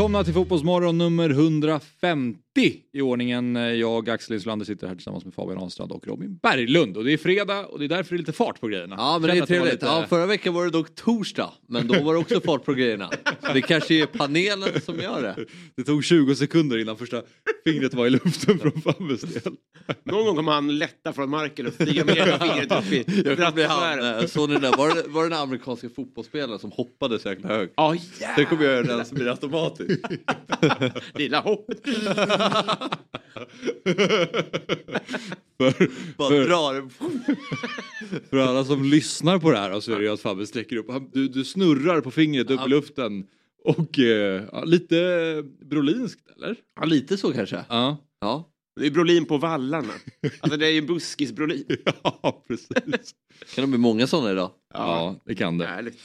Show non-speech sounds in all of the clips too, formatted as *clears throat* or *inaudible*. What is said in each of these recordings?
Välkomna till Fotbollsmorgon nummer 150 i ordningen. Jag, Axel Insulander, sitter här tillsammans med Fabian Ahlstrand och Robin Berglund. Och det är fredag och det är därför det är lite fart på grejerna. Ja men det är trevligt. lite- Ja, förra veckan var det dock torsdag, men då var det också fart på grejerna. Så det kanske är panelen som gör det. Det tog 20 sekunder innan första fingret var i luften från Fabbes del. Någon gång kommer han lätta från marken och flyga med ena fingret upp i Jag kommer bli han, rattsfären. eh, såg ni där, var det, var det den amerikanska fotbollsspelaren som hoppade så jäkla högt? Ja, Det kommer jag göra den som blir automatiskt. Lilla hoppet. För, Bara för, drar. för alla som lyssnar på det här så är det ju att Fabbe sträcker upp. Han- Du, du snurrar på fingret upp i luften. Och eh, ja, lite Brolinskt eller? Ja, lite så kanske. Ja. Ja. Det är Brolin på vallarna. Alltså det är ju buskis-Brolin. *laughs* Ja, precis. Kan det bli många sådana idag? Ja, det kan det. Härligt.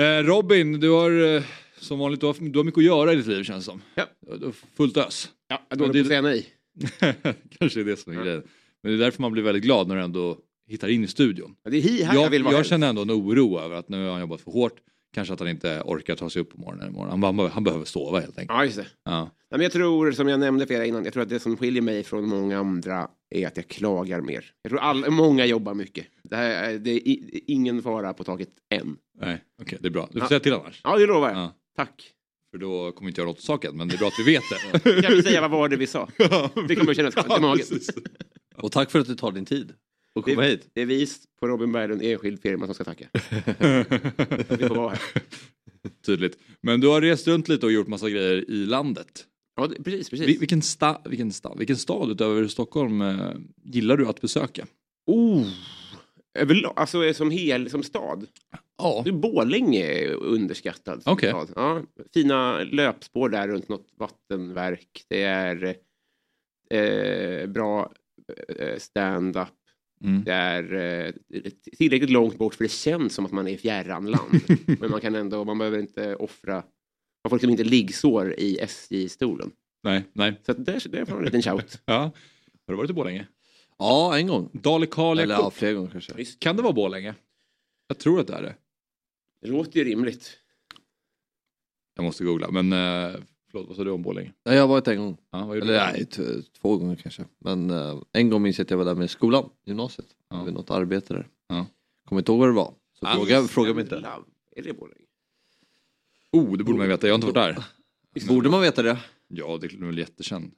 Eh, Robin, du har eh, som vanligt du har, du har mycket att göra i ditt liv känns det som. Ja. Du har fullt ös. Ja, jag är det- att säga nej. *laughs* Kanske är det som är Ja. grejen. Men det är därför man blir väldigt glad när du ändå hittar in i studion. Ja, Det är hi här jag, Jag, vill vara jag känner ändå en oro över att nu har han jobbat för hårt. Kanske att han inte orkar ta sig upp på morgonen imorgon. Han, han, han behöver sova helt enkelt. Ja, just det. Ja. Nej, men jag tror, som jag nämnde för er innan, jag tror att det som skiljer mig från många andra är att jag klagar mer. Jag tror alla, många jobbar mycket. Det, här, är- det är ingen fara på taket än. Nej, okej, det är bra. Du får Ja. säga till annars. Ja, det lovar jag. Ja. Tack. För då kommer inte göra något saken. Men det är bra att vi vet det. Kan vi säga vad var det vi sa? *laughs* Det kommer kännas skönt i magen. Och tack för att du tar din tid och Det, komma hit. det är vi på Robin Berglund enskild firma som ska tacka. *laughs* Vi får vara här. Tydligt. Men du har rest runt lite och gjort massa grejer i landet. Ja, det, precis, precis. Vi- Vilken, sta, vilken, sta, vilken stad utöver Stockholm eh, gillar du att besöka? Oh. Överlag, alltså som hel, som stad. Ja. Du, Borlänge är underskattad. som Okej. stad. Ja, fina löpspår där runt något vattenverk. Det är eh, bra eh, stand-up. Mm. Det är eh, tillräckligt långt bort för det känns som att man är i fjärran land. *laughs* Men man kan ändå, man behöver inte offra, man får liksom inte liggsår i SJ-stolen. Nej, nej. Så där, där får man en liten shout. *laughs* Ja. Har du varit i Borlänge? Ja, en gång. Dalekarlia Eller ja, Cup. fler gånger kanske. Visst, Kan det vara Borlänge? Jag tror att det är det. det låter ju rimligt. Jag måste googla. Men eh, förlåt, vad sa du om Borlänge? Nej, jag har varit en gång. Ja, vad gjorde Eller du? nej, t- två gånger kanske. Men eh, en gång minns jag att jag var där med skolan, gymnasiet. Ja. Hade något arbete där. Ja. Kommer inte ihåg vad det var. Så fråga, fråga mig inte. Love. Är det Borlänge? Oh, det borde man veta. Jag har inte varit där. Borde man veta det? Ja, det är väl jättekänd.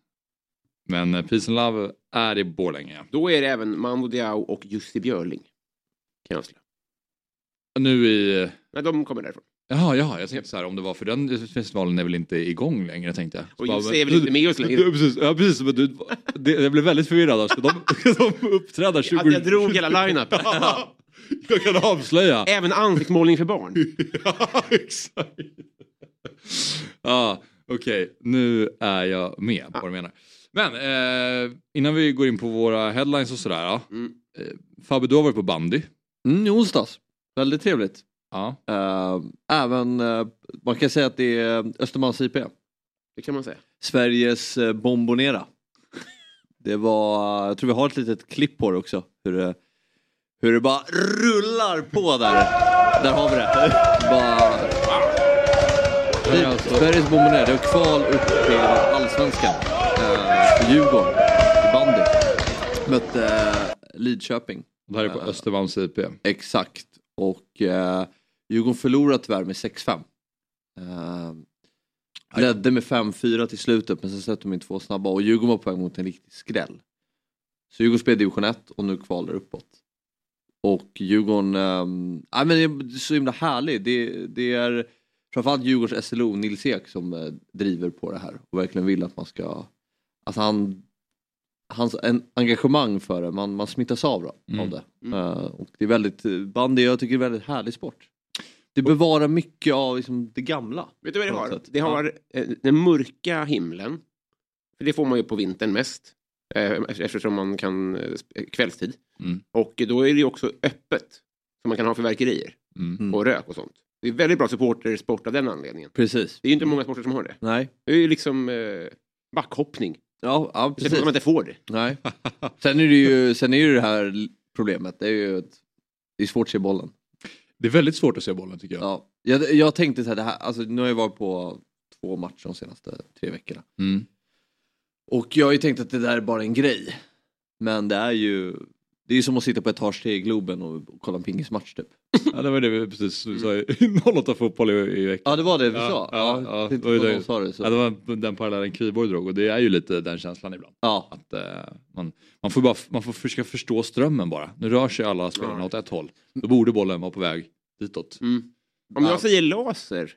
Men eh, Peace and Love är i Borlänge. Då är det även Mando Diao och Jussi Björling. Kan jag avslöja. Nu i... Nej, de kommer därifrån. Jaha, jaha, jag tänkte så här om det var för den festivalen är väl inte igång längre tänkte jag. Och Jussi är väl inte med oss längre. Ja, precis, ja, precis men du, det, jag blev väldigt förvirrad. Ska de, *laughs* de uppträda 20... Att jag drog hela line-up. *laughs* Ja, jag kan avslöja. Även ansiktsmålning för barn. *laughs* ja, exakt. Ja, okej. Nu är jag med på vad du menar. Men eh, innan vi går in på våra headlines och sådär. Ja. Mm. Eh, Fabbe, du har varit på bandy. Mm, i onsdags. Väldigt trevligt. Ja. Eh, även, eh, man kan säga att det är Östermalms IP. Det kan man säga. Sveriges uh, Bombonera. *laughs* Det var, jag tror vi har ett litet klipp på det också. Hur det, hur det bara rullar på där. Där har vi det. *laughs* Bara, Är alltså- Sveriges Bombonera, det var kval upp till Allsvenskan. För Djurgården i bandy. Mötte uh, Lidköping. Det här är på Eh, Östermalms IP. Exakt. Och uh, Djurgården förlorade tyvärr med 6-5. Uh, ledde med 5-4 till slutet men sen släppte de in två snabba och Djurgården var på väg mot en riktig skräll. Så Djurgården spelar division 1 och nu kvalar uppåt. Och Djurgården, um, nej men det är så himla härligt. Det, det är framförallt Djurgårdens SLO, Nils Ek, som eh, driver på det här och verkligen vill att man ska, alltså han, hans en, engagemang för det, man, man smittas av, då, Mm. av det. Mm. Eh, och det är väldigt, bandy jag tycker är en väldigt härlig sport. Det bevarar mycket av liksom, det gamla. Vet du vad det har? sätt. Det har eh, den mörka himlen För det får man ju på vintern mest. Eh, eftersom man kan eh, kvällstid. Mm. Och då är det ju också öppet. Så man kan ha fyrverkerier Mm. Mm. och rök och sånt. Det är väldigt bra supportersport av den anledningen. Precis. Det är ju inte många sporter som har det. Nej. Det är ju liksom eh, backhoppning. Ja, ja Det är precis. att man inte får det. Nej. Sen är det ju, sen är det ju det här problemet. Det är ju att det är svårt att se bollen. Det är väldigt svårt att se bollen tycker jag. Ja. Jag, jag tänkte så här, det här, alltså nu har jag varit på två matcher de senaste tre veckorna. Mm. Och jag har ju tänkt att det där är bara en grej. Men det är ju, det är ju som att sitta på etage tre i Globen och kolla en pingismatch typ. Ja, det var det vi precis sa i 08 *laughs* fotboll i, i veckan. Ja det var det vi Ja, sa. ja, ja, Titta det sa det så. Ja, det var den parallellen Kviborg drog och det är ju lite den känslan ibland. Ja. Att, eh, man, man får bara man får försöka förstå strömmen bara. Nu rör sig alla spelarna Ja. åt ett håll. Då borde bollen vara på väg ditåt. Mm. Om Ja. jag säger laser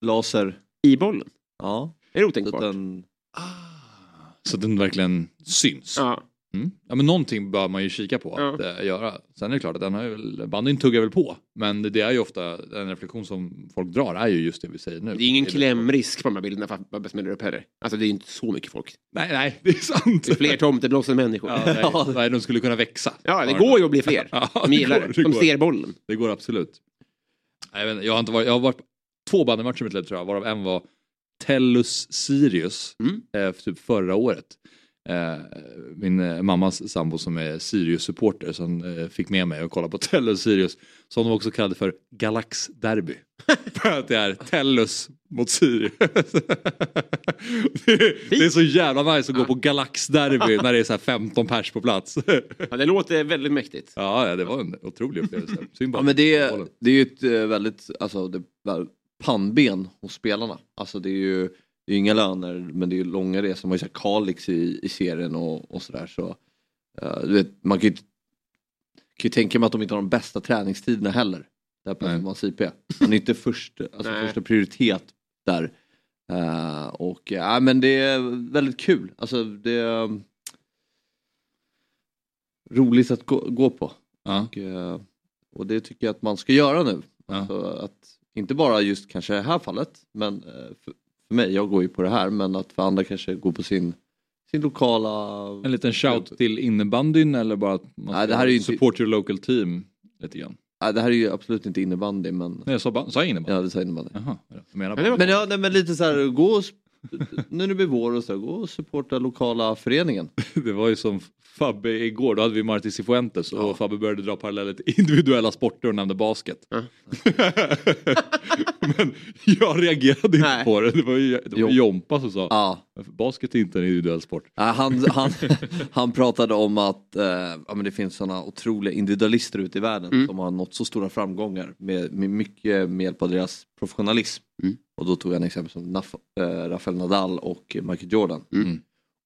Laser. i bollen. Ja. Är det otänkbart? den, Så att den verkligen syns. Ja. Mm. Ja men någonting bör man ju kika på Ja. att eh, göra. Sen är det klart att den har ju väl, bandyn tuggar väl på. Men det, det är ju ofta, en reflektion som folk drar är ju just det vi säger nu. Det är ingen Det klämrisk på de här bilderna för att smäller upp heller. Alltså det är inte så mycket folk. Nej, nej, *laughs* det är sant. Det är fler tomtebloss än människor. *laughs* Ja, nej, nej, de skulle kunna växa. det Ja, går ju att bli fler. *laughs* Ja, det gillar går, det. det Som går. ser bollen. Det går absolut. Jag, vet, jag, har inte varit, jag har varit på två bandymatcher i mitt liv tror jag, varav en var Tellus Sirius Mm. eh, typ förra året. Eh, min eh, mammas sambo som är Sirius-supporter som eh, fick med mig att kolla på *laughs* Tellus Sirius som de också kallade för Galax Derby. *laughs* för att det är Tellus mot Sirius. *laughs* det, är, det är så jävla nice att gå på Galax Derby när det är så här 15 pers på plats. Ja, det låter väldigt mäktigt. ja, ja, det var en otrolig upplevelse. Synd bara ja men det, det är ju ett eh, väldigt, alltså det, pannben hos spelarna. Alltså det är ju det är inga löner men det är ju långa resor. Man har ju här Kalix i, i serien och, och sådär så. du vet, man kan ju, kan ju tänka mig att de inte har de bästa träningstiderna heller. Där på Nej. Östermalms IP. Man är inte först, alltså Nej. första prioritet där. Eh, och ja men det är väldigt kul. Alltså det är um, roligt att gå, gå på. Och, eh, och det tycker jag att man ska göra nu. Alltså att, inte bara just kanske det här fallet, men eh, för, för mig, jag går ju på det här, men att för andra kanske gå på sin, sin lokala... En liten shout till innebandyn eller bara att man Nej, det här är ju inte- support your local team lite grann? Nej, det här är ju absolut inte innebandy, men... Nej, jag sa, ba- sa jag innebandy? Ja, det säger innebandy. Jaha, jag menar Men det bara. Men, ja, nej, men lite så här, gå och, nu när det blir vår och så, gå och supporta lokala föreningen. *laughs* Det var ju som Fabbe igår, då hade vi Martin Cifuentes och Fabbe började dra paralleller till individuella sporter och nämnde basket. Ja. *laughs* Men jag reagerade inte Nej. på det, det var ju det var Jo. Jompa som sa Ja, basket är inte en individuell sport. Han, han, *laughs* han pratade om att eh, ja, men det finns sådana otroliga individualister ute i världen Mm. som har nått så stora framgångar med, med mycket med hjälp av deras professionalism. Mm. Och då tog jag en exempel som Naf, eh, Rafael Nadal och Michael Jordan. Mm.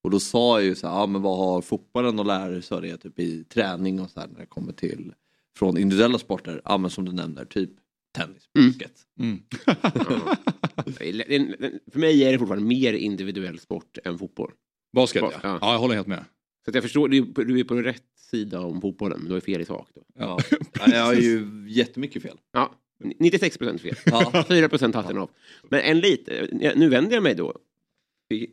Och då sa jag ju så här, ja men vad har fotbollen att lära sig av det typ i träning och så här när det kommer till från individuella sporter, ja men som du nämner, typ tennis, Mm. basket. Mm. *laughs* Den- För mig är det fortfarande mer individuell sport än fotboll. Basket Ba- ja. ja. ja, jag håller helt med. Så att jag förstår, du är på- du är på rätt sida om fotbollen, men du har fel i sak. Då. Ja. Ja, jag har ju jättemycket fel. Ja, 96 procent fel. Ja. 4 procent hatten av. Men en lite, nu vänder jag mig då till-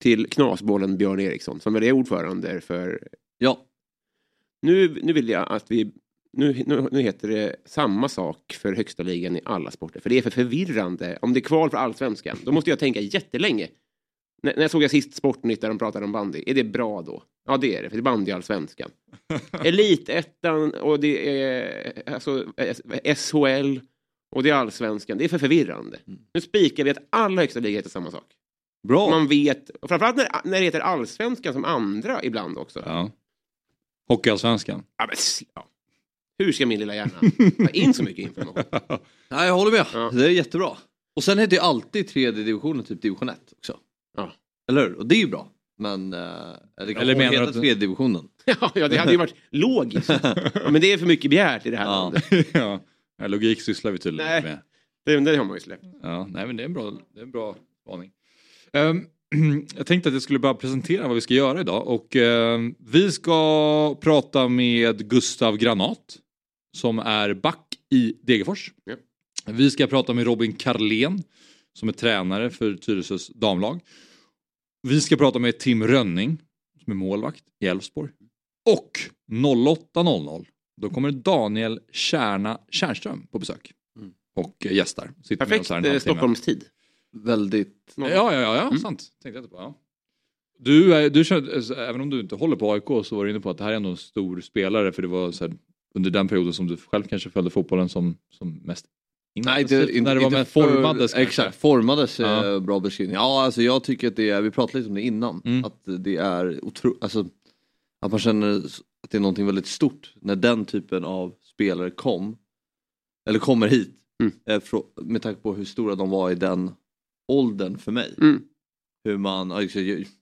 till knasbollen Björn Eriksson som väl är ordförande för... ja. Nu, nu vill jag att vi... Nu, nu, nu heter det samma sak för högsta ligan i alla sporter. För det är för förvirrande. Om det är kval för allsvenskan, då måste jag tänka jättelänge. När, när jag såg jag sist Sportnytt där de pratade om bandy, är det bra då? Ja det är det, för det är bandyallsvenskan. *laughs* Elitettan och det är alltså, SHL och det är allsvenskan. Det är för förvirrande. Nu spikar vi att alla högsta ligor heter samma sak. Bra. Man vet, och framförallt när, när det heter allsvenskan som andra ibland också. Ja. Hockeyallsvenskan. Ja, men, ja. Hur ska min lilla hjärna ta in så mycket information? *laughs* Nej, jag håller med. Ja. Det är jättebra. Och sen heter ju alltid tredje divisionen typ division 1 också. Ja. Eller hur? Och det är ju bra. Men... Det kan Eller menar du heta att du- tredje divisionen. *laughs* Ja, ja, det hade ju varit logiskt. *laughs* Men det är för mycket begärt i det här Ja. landet. ja. Ja, Logik sysslar vi tydligen Nej. med. Det, det har man ju släppt. Ja, nej men det är en bra, det är en bra spaning. Ehm, *clears throat* jag tänkte att jag skulle bara presentera vad vi ska göra idag och ehm, vi ska prata med Gustav Granat som är back i Degerfors. Ja. Vi ska prata med Robin Karlén som är tränare för Tyresös damlag. Vi ska prata med Tim Rönning som är målvakt i Elfsborg. Och 08.00 då kommer Daniel Kärna Kärnström på besök. Mm. Och gästar. Sitter med Perfekt. Stockholmstid. Väldigt... Ja, ja, ja, ja Mm. sant. Tänkte jag inte på. Ja. Du, du känner, även om du inte håller på AIK så var du inne på att det här är ändå en stor spelare för det var så här, under den perioden som du själv kanske följde fotbollen som, som mest Nej, det, inte, när det var inte med för- formades kanske. Exakt, formades Ja. ja. bra beskrivning. Ja, alltså jag tycker att det är, vi pratade lite om det innan, Mm. att det är otroligt, alltså att man känner att det är någonting väldigt stort när den typen av spelare kom, eller kommer hit, Mm. eh, med tanke på hur stora de var i den åldern för mig. Mm. Hur man, jag,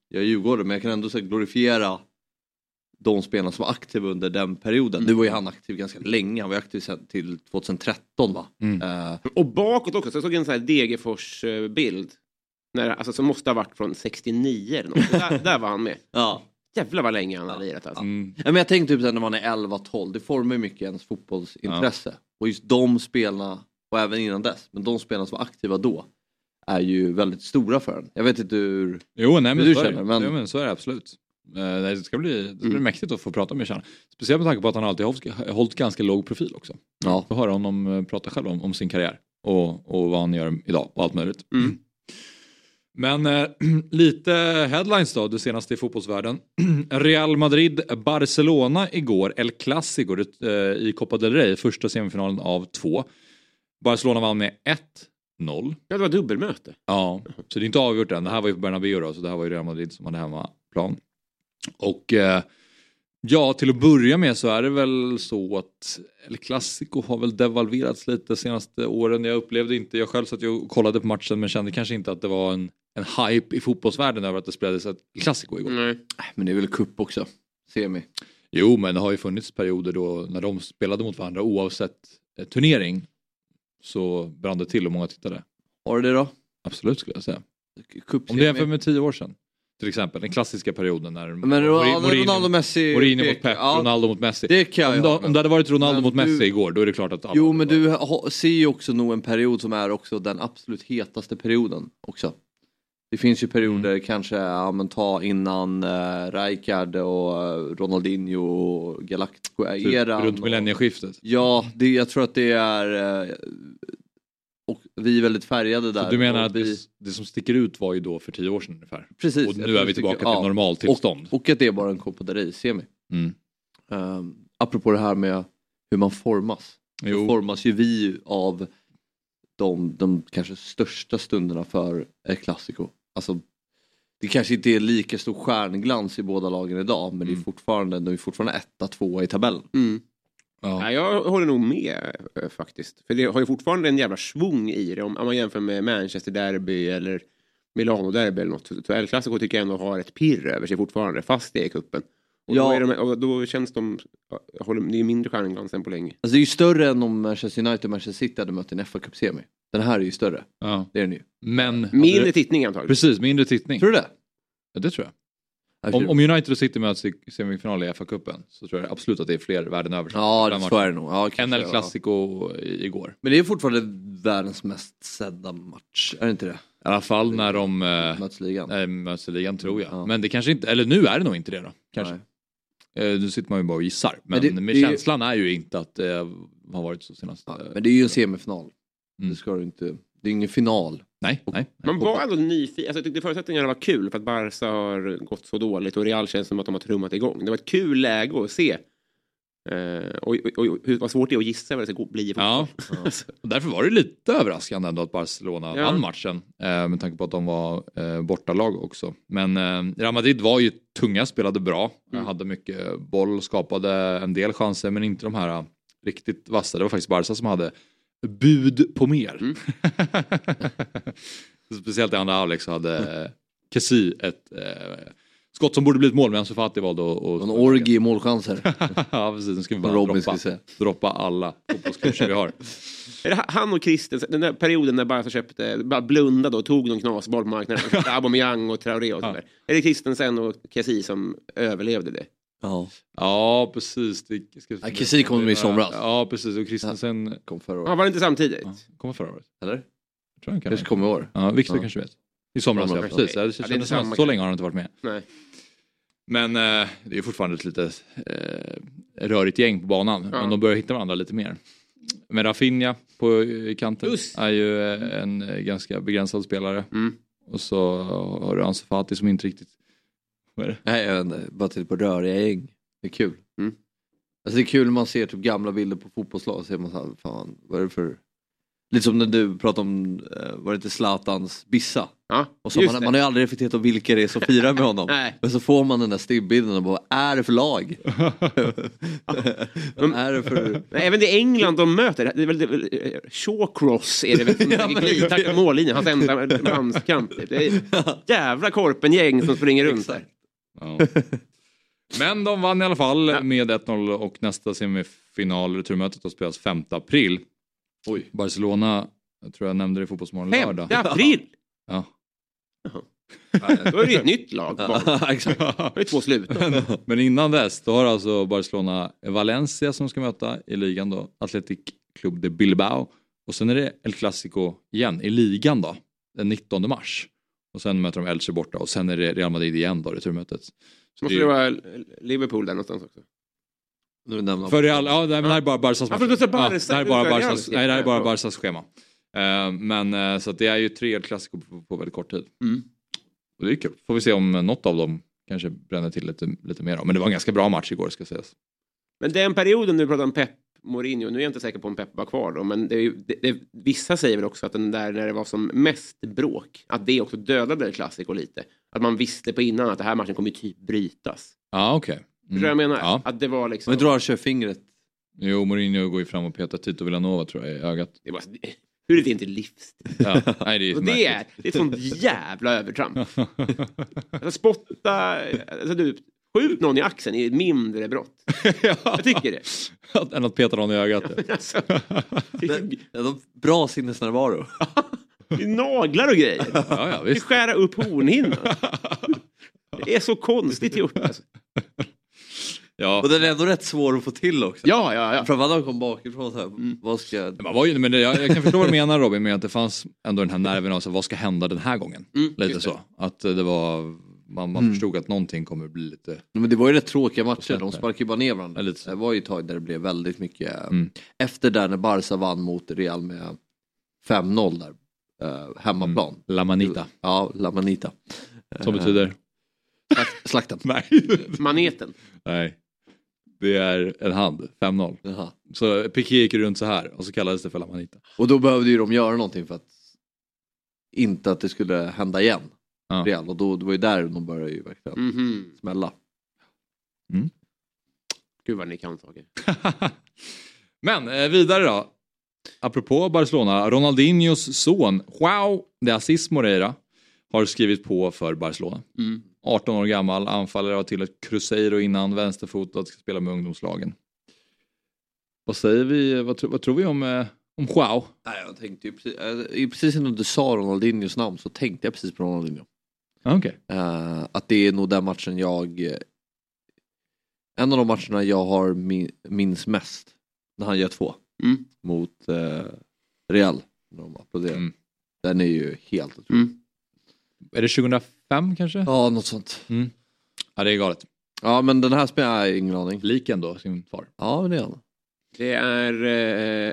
jag är djurgårdare men jag kan ändå så glorifiera de spelarna som var aktiva under den perioden. Nu var ju han aktiv ganska länge, han var aktiv sen till 2013 va? Mm. Eh, Och bakåt också, så jag såg en sån här Degerfors-bild. När, alltså, som måste ha varit från 69 eller något. där, där var han med. *laughs* ja. Jävlar vad länge han har lirat alltså. Mm. Ja, men jag tänkte typ när man är 11-12, det formar ju mycket ens fotbollsintresse. Och just de spelarna, och även innan dess, men de spelarna som var aktiva då är ju väldigt stora för en. Jag vet inte hur... Jo, nej, men, du så, är känner, men- Jo, men så är det absolut. Eh, det ska bli, det ska bli Mm. mäktigt att få prata med Kärna. Speciellt med tanke på att han alltid har hållit ganska låg profil också. Ja. Få höra honom eh, prata själv om, om sin karriär och, och vad han gör idag och allt möjligt. Mm. *clears throat* Men eh, *clears throat* lite headlines då, det senaste i fotbollsvärlden. *clears throat* Real Madrid-Barcelona igår, El Clasico eh, i Copa del Rey, första semifinalen av två. Barcelona vann med 1-0. Ja, det var dubbelmöte. Ja, så det är inte avgjort än. Det här var ju på Bernabéu då, så det här var ju Real Madrid som hade hemmaplan. Och eh, ja, till att börja med så är det väl så att El Clasico har väl devalverats lite de senaste åren. Jag upplevde inte, jag själv satt och kollade på matchen men kände kanske inte att det var en, en hype i fotbollsvärlden över att det spelades ett El Clasico igår. Nej. Men det är väl cup också, semi. Jo, men det har ju funnits perioder då när de spelade mot varandra oavsett eh, turnering så brann det till och många tittade. Har du det då? Absolut skulle jag säga. Om det jämför med tio år sedan. Till exempel den klassiska perioden när Men Mourinho- Ronaldo, Mourinho- Ronaldo Messi... Mourinho mot Pep, ja, Ronaldo mot Messi. Det kan jag Om, det- om det hade varit Ronaldo mot du- Messi igår då är det klart att Jo men du ha- ser ju också nog en period som är också den absolut hetaste perioden också. Det finns ju perioder Mm. kanske, ja men ta innan uh, Rijkaard och eh, Ronaldinho och typ Galactico-eran. runt och- millennieskiftet. Ja, det, jag tror att det är... eh, vi är väldigt färgade där. Så du menar att vi, det, det som sticker ut var ju då för tio år sedan ungefär. Precis. Och nu är vi det tillbaka tycker- till ja. normaltillstånd. Och, och att det är bara en Rey-semi. Mm. Um, apropå det här med hur man formas. Jo. Så formas ju vi av de, de kanske största stunderna för El Clasico. Alltså, det kanske inte är lika stor stjärnglans i båda lagen idag men det Mm. är fortfarande, de är fortfarande etta, tvåa i tabellen. Mm. Ja. Nej, jag håller nog med eh, faktiskt. För det har ju fortfarande en jävla svung i det. Om, om man jämför med Manchester Derby eller Milano Derby eller något. Så- El Clasico tycker jag ändå har ett pirr över sig fortfarande fast det är i cupen. Och Ja. då, är de, och då känns de... jag Håller, det är mindre stjärnglans än på länge. Alltså det är ju större än om Manchester United och Manchester City hade mött en fa Cup-semi. Den här är ju större, Ja. det är den ju. Men... Mindre tittning antagligen. Precis, mindre tittning. Tror du det? Ja, det tror jag. Om, om United och City möts i semifinal i FA-cupen så tror jag absolut att det är fler världen över. Ja, det, så är det nog. Ja, kanske, Än El ja. I- igår. Men det är fortfarande världens mest sedda match, är det inte det? I alla fall när de äh, Möts ligan. äh, möts i ligan tror jag. Ja. Men det kanske inte, eller nu är det nog inte det då. Kanske. Nej. Eh, nu sitter man ju bara och gissar. Men, Men det- med det känslan är ju inte att det har varit så senast. Ja, men det är ju en semifinal. Mm. Det ska du inte... Det är ingen final. Nej, nej. Man var ändå nyfiken. Alltså, jag tyckte förutsättningarna var kul för att Barca har gått så dåligt och Real känns som att de har trummat igång. Det var ett kul läge att se. Eh, och, och, och hur vad svårt det är att gissa vad det ska bli. *laughs* Ja. Och därför var det lite överraskande ändå att Barcelona Ja. vann matchen. Eh, med tanke på att de var eh, bortalag också. Men eh, Real Madrid var ju tunga, spelade bra. Mm. Hade mycket boll, skapade en del chanser men inte de här riktigt vassa. Det var faktiskt Barca som hade bud på mer. Mm. *laughs* Speciellt i andra halvlek så hade eh, Kessie ett eh, skott som borde blivit mål men Ansu Fati valde att... att- En orgie i målchanser. *laughs* ja precis, nu ska vi bara Robin droppa, droppa alla fotbollscoacher vi har. *laughs* Är det han och Christensen, den där perioden när Barca köpte, bara blundade och tog någon knasboll på marknaden. Aubameyang och Traoré och Ja. sådär. Är det Christensen och Kessie som överlevde det? Ja, Ja, precis. Det, ska, Ja, Kessie kom med i somras. Ja, precis. Och Christensen kom förra Ja, året. var det inte samtidigt? ja, kommer förra året. Eller? Jag tror han kan Kanske det. kommer i år. Ja, Viktor Ja. kanske vet. I somras, ja. Precis. Ja, det Ja, känns det som så länge har han inte varit med. Nej. Men eh, det är fortfarande ett lite eh, rörigt gäng på banan. Ja. Men de börjar hitta varandra lite mer. Men Rafinha på eh, kanten Just. är ju eh, en eh, ganska begränsad spelare. Mm. Och så har du Ansu Fati som inte riktigt... Vad är det? Nej, jag vet inte. Bara till på röriga gäng. Det är kul. Mm. Alltså det är kul när man ser typ gamla bilder på fotbollslag. Så ser man så här, fan, vad är det för... Lite som när du pratade om, eh, var det inte Zlatans Bissa? Ja, Och så man, man har ju aldrig reflekterat om vilka det är som firar med honom. *laughs* Nej. Men så får man den där stillbilden och bara, vad är det för lag? *laughs* vad är det för... Nej, även det England de möter, det är väl, det eh, Shawcross är det väl som Ja, *laughs* ja, men- glidtack på mållinjen, hans enda landskamp. Det är jävla korpengäng som springer runt där. Ja. Men de vann i alla fall med 1-0 och nästa semifinal, returmötet, då spelas 5 april. Oj. Barcelona, jag tror jag nämnde det i Fotbollsmorgon 5 lördag. april! Ja. Då är det ett nytt lag. *laughs* bara. Ja, exakt. Då är det två slut. Men innan dess, då har alltså Barcelona Valencia som ska möta i ligan då, Athletic Club de Bilbao. Och sen är det El Clasico igen i ligan då, den 19 mars. Och sen möter de Elche borta och sen är det Real Madrid igen då, returmötet. Så Måste det vara Liverpool där någonstans också? Nu nämner För Real, ja, det här är bara Barcas match. Ja, det här är bara nej, det här är bara. Barcas schema. Eh, men eh, så att det är ju tre El Clasico på, på väldigt kort tid. Mm. Och det är kul. Får vi se om något av dem kanske bränner till lite, lite mer. då. Men det var en ganska bra match igår ska sägas. Men den perioden du pratar om Pep Mourinho, nu är jag inte säker på om Pep var kvar då, men det är ju, det, det, vissa säger väl också att den där när det var som mest bråk, att det också dödade Clasico lite. Att man visste på innan att det här matchen kommer typ brytas. Ja okej. Förstår du vad jag menar? Ja. Att det var liksom... Men drar kör fingret. Jo, Mourinho går ju fram och petar Tito Villanova tror jag i ögat. Det var, hur är det inte livsstil? Ja, nej, det är Och det är, det är ett sånt jävla övertramp. *laughs* Alltså spotta, alltså du, skjut någon i axeln är ett mindre brott. *laughs* Jag tycker det. det. *laughs* Än att peta någon i ögat. Alltså, det är, Ja, de, bra sinnesnärvaro. *laughs* det är naglar och grejer. Ja, ja, Vi visst. skära upp hornhinnan. Det är så konstigt gjort. Alltså. Ja. Och den är ändå rätt svår att få till också. Ja, ja, ja. Framförallt när de kom bakifrån så här, vad ska jag... Man var ju, men det, jag, jag kan förstå vad du menar Robin med att det fanns ändå den här nerven av så, vad ska hända den här gången? Mm, Lite just det. så. Att det var, man, man förstod att någonting kommer bli lite... Men det var ju rätt tråkiga matcher, de sparkade ju bara ner varandra. Lite. Det var ju ett tag där det blev väldigt mycket, eh, Mm. efter där när Barca vann mot Real med 5-0 där, eh, hemmaplan. La Manita. Ja, La Manita. Som Eh, betyder? slakt- Slakten. *laughs* Nej. Maneten. Nej. Det är en hand, 5-0. Jaha. Så Piqué gick runt så här och så kallades det för La Manita. Och då behövde ju de göra någonting för att inte att det skulle hända igen. Ja. Real. Och då, det var ju där de började ju verkligen Mhm. smälla. Gud vad ni kan saker. *laughs* Men eh, vidare då. Apropå Barcelona, Ronaldinhos son Joao de Assis Moreira har skrivit på för Barcelona. Mm. 18 år gammal, anfallare har till ett Cruzeiro innan, vänsterfotad, ska spela med ungdomslagen. Vad säger vi, vad, tro, vad tror vi om, eh, om Joao? Nej, jag tänkte ju precis, eh, precis innan du sa Ronaldinhos namn så tänkte jag precis på Ronaldinho. Ah, Okej. Eh, att det är nog den matchen jag... eh, En av de matcherna jag har min, minns mest. När han gör två. Mm. Mot eh, Real. När de applåderar. Mm. Den är ju helt otrolig. Mm. Är det 2005 kanske? Ja, något sånt. Mm. Ja, det är galet. Ja, men den här spelar jag ingen aning. Lik ändå sin far. Ja, men det är han. Det är...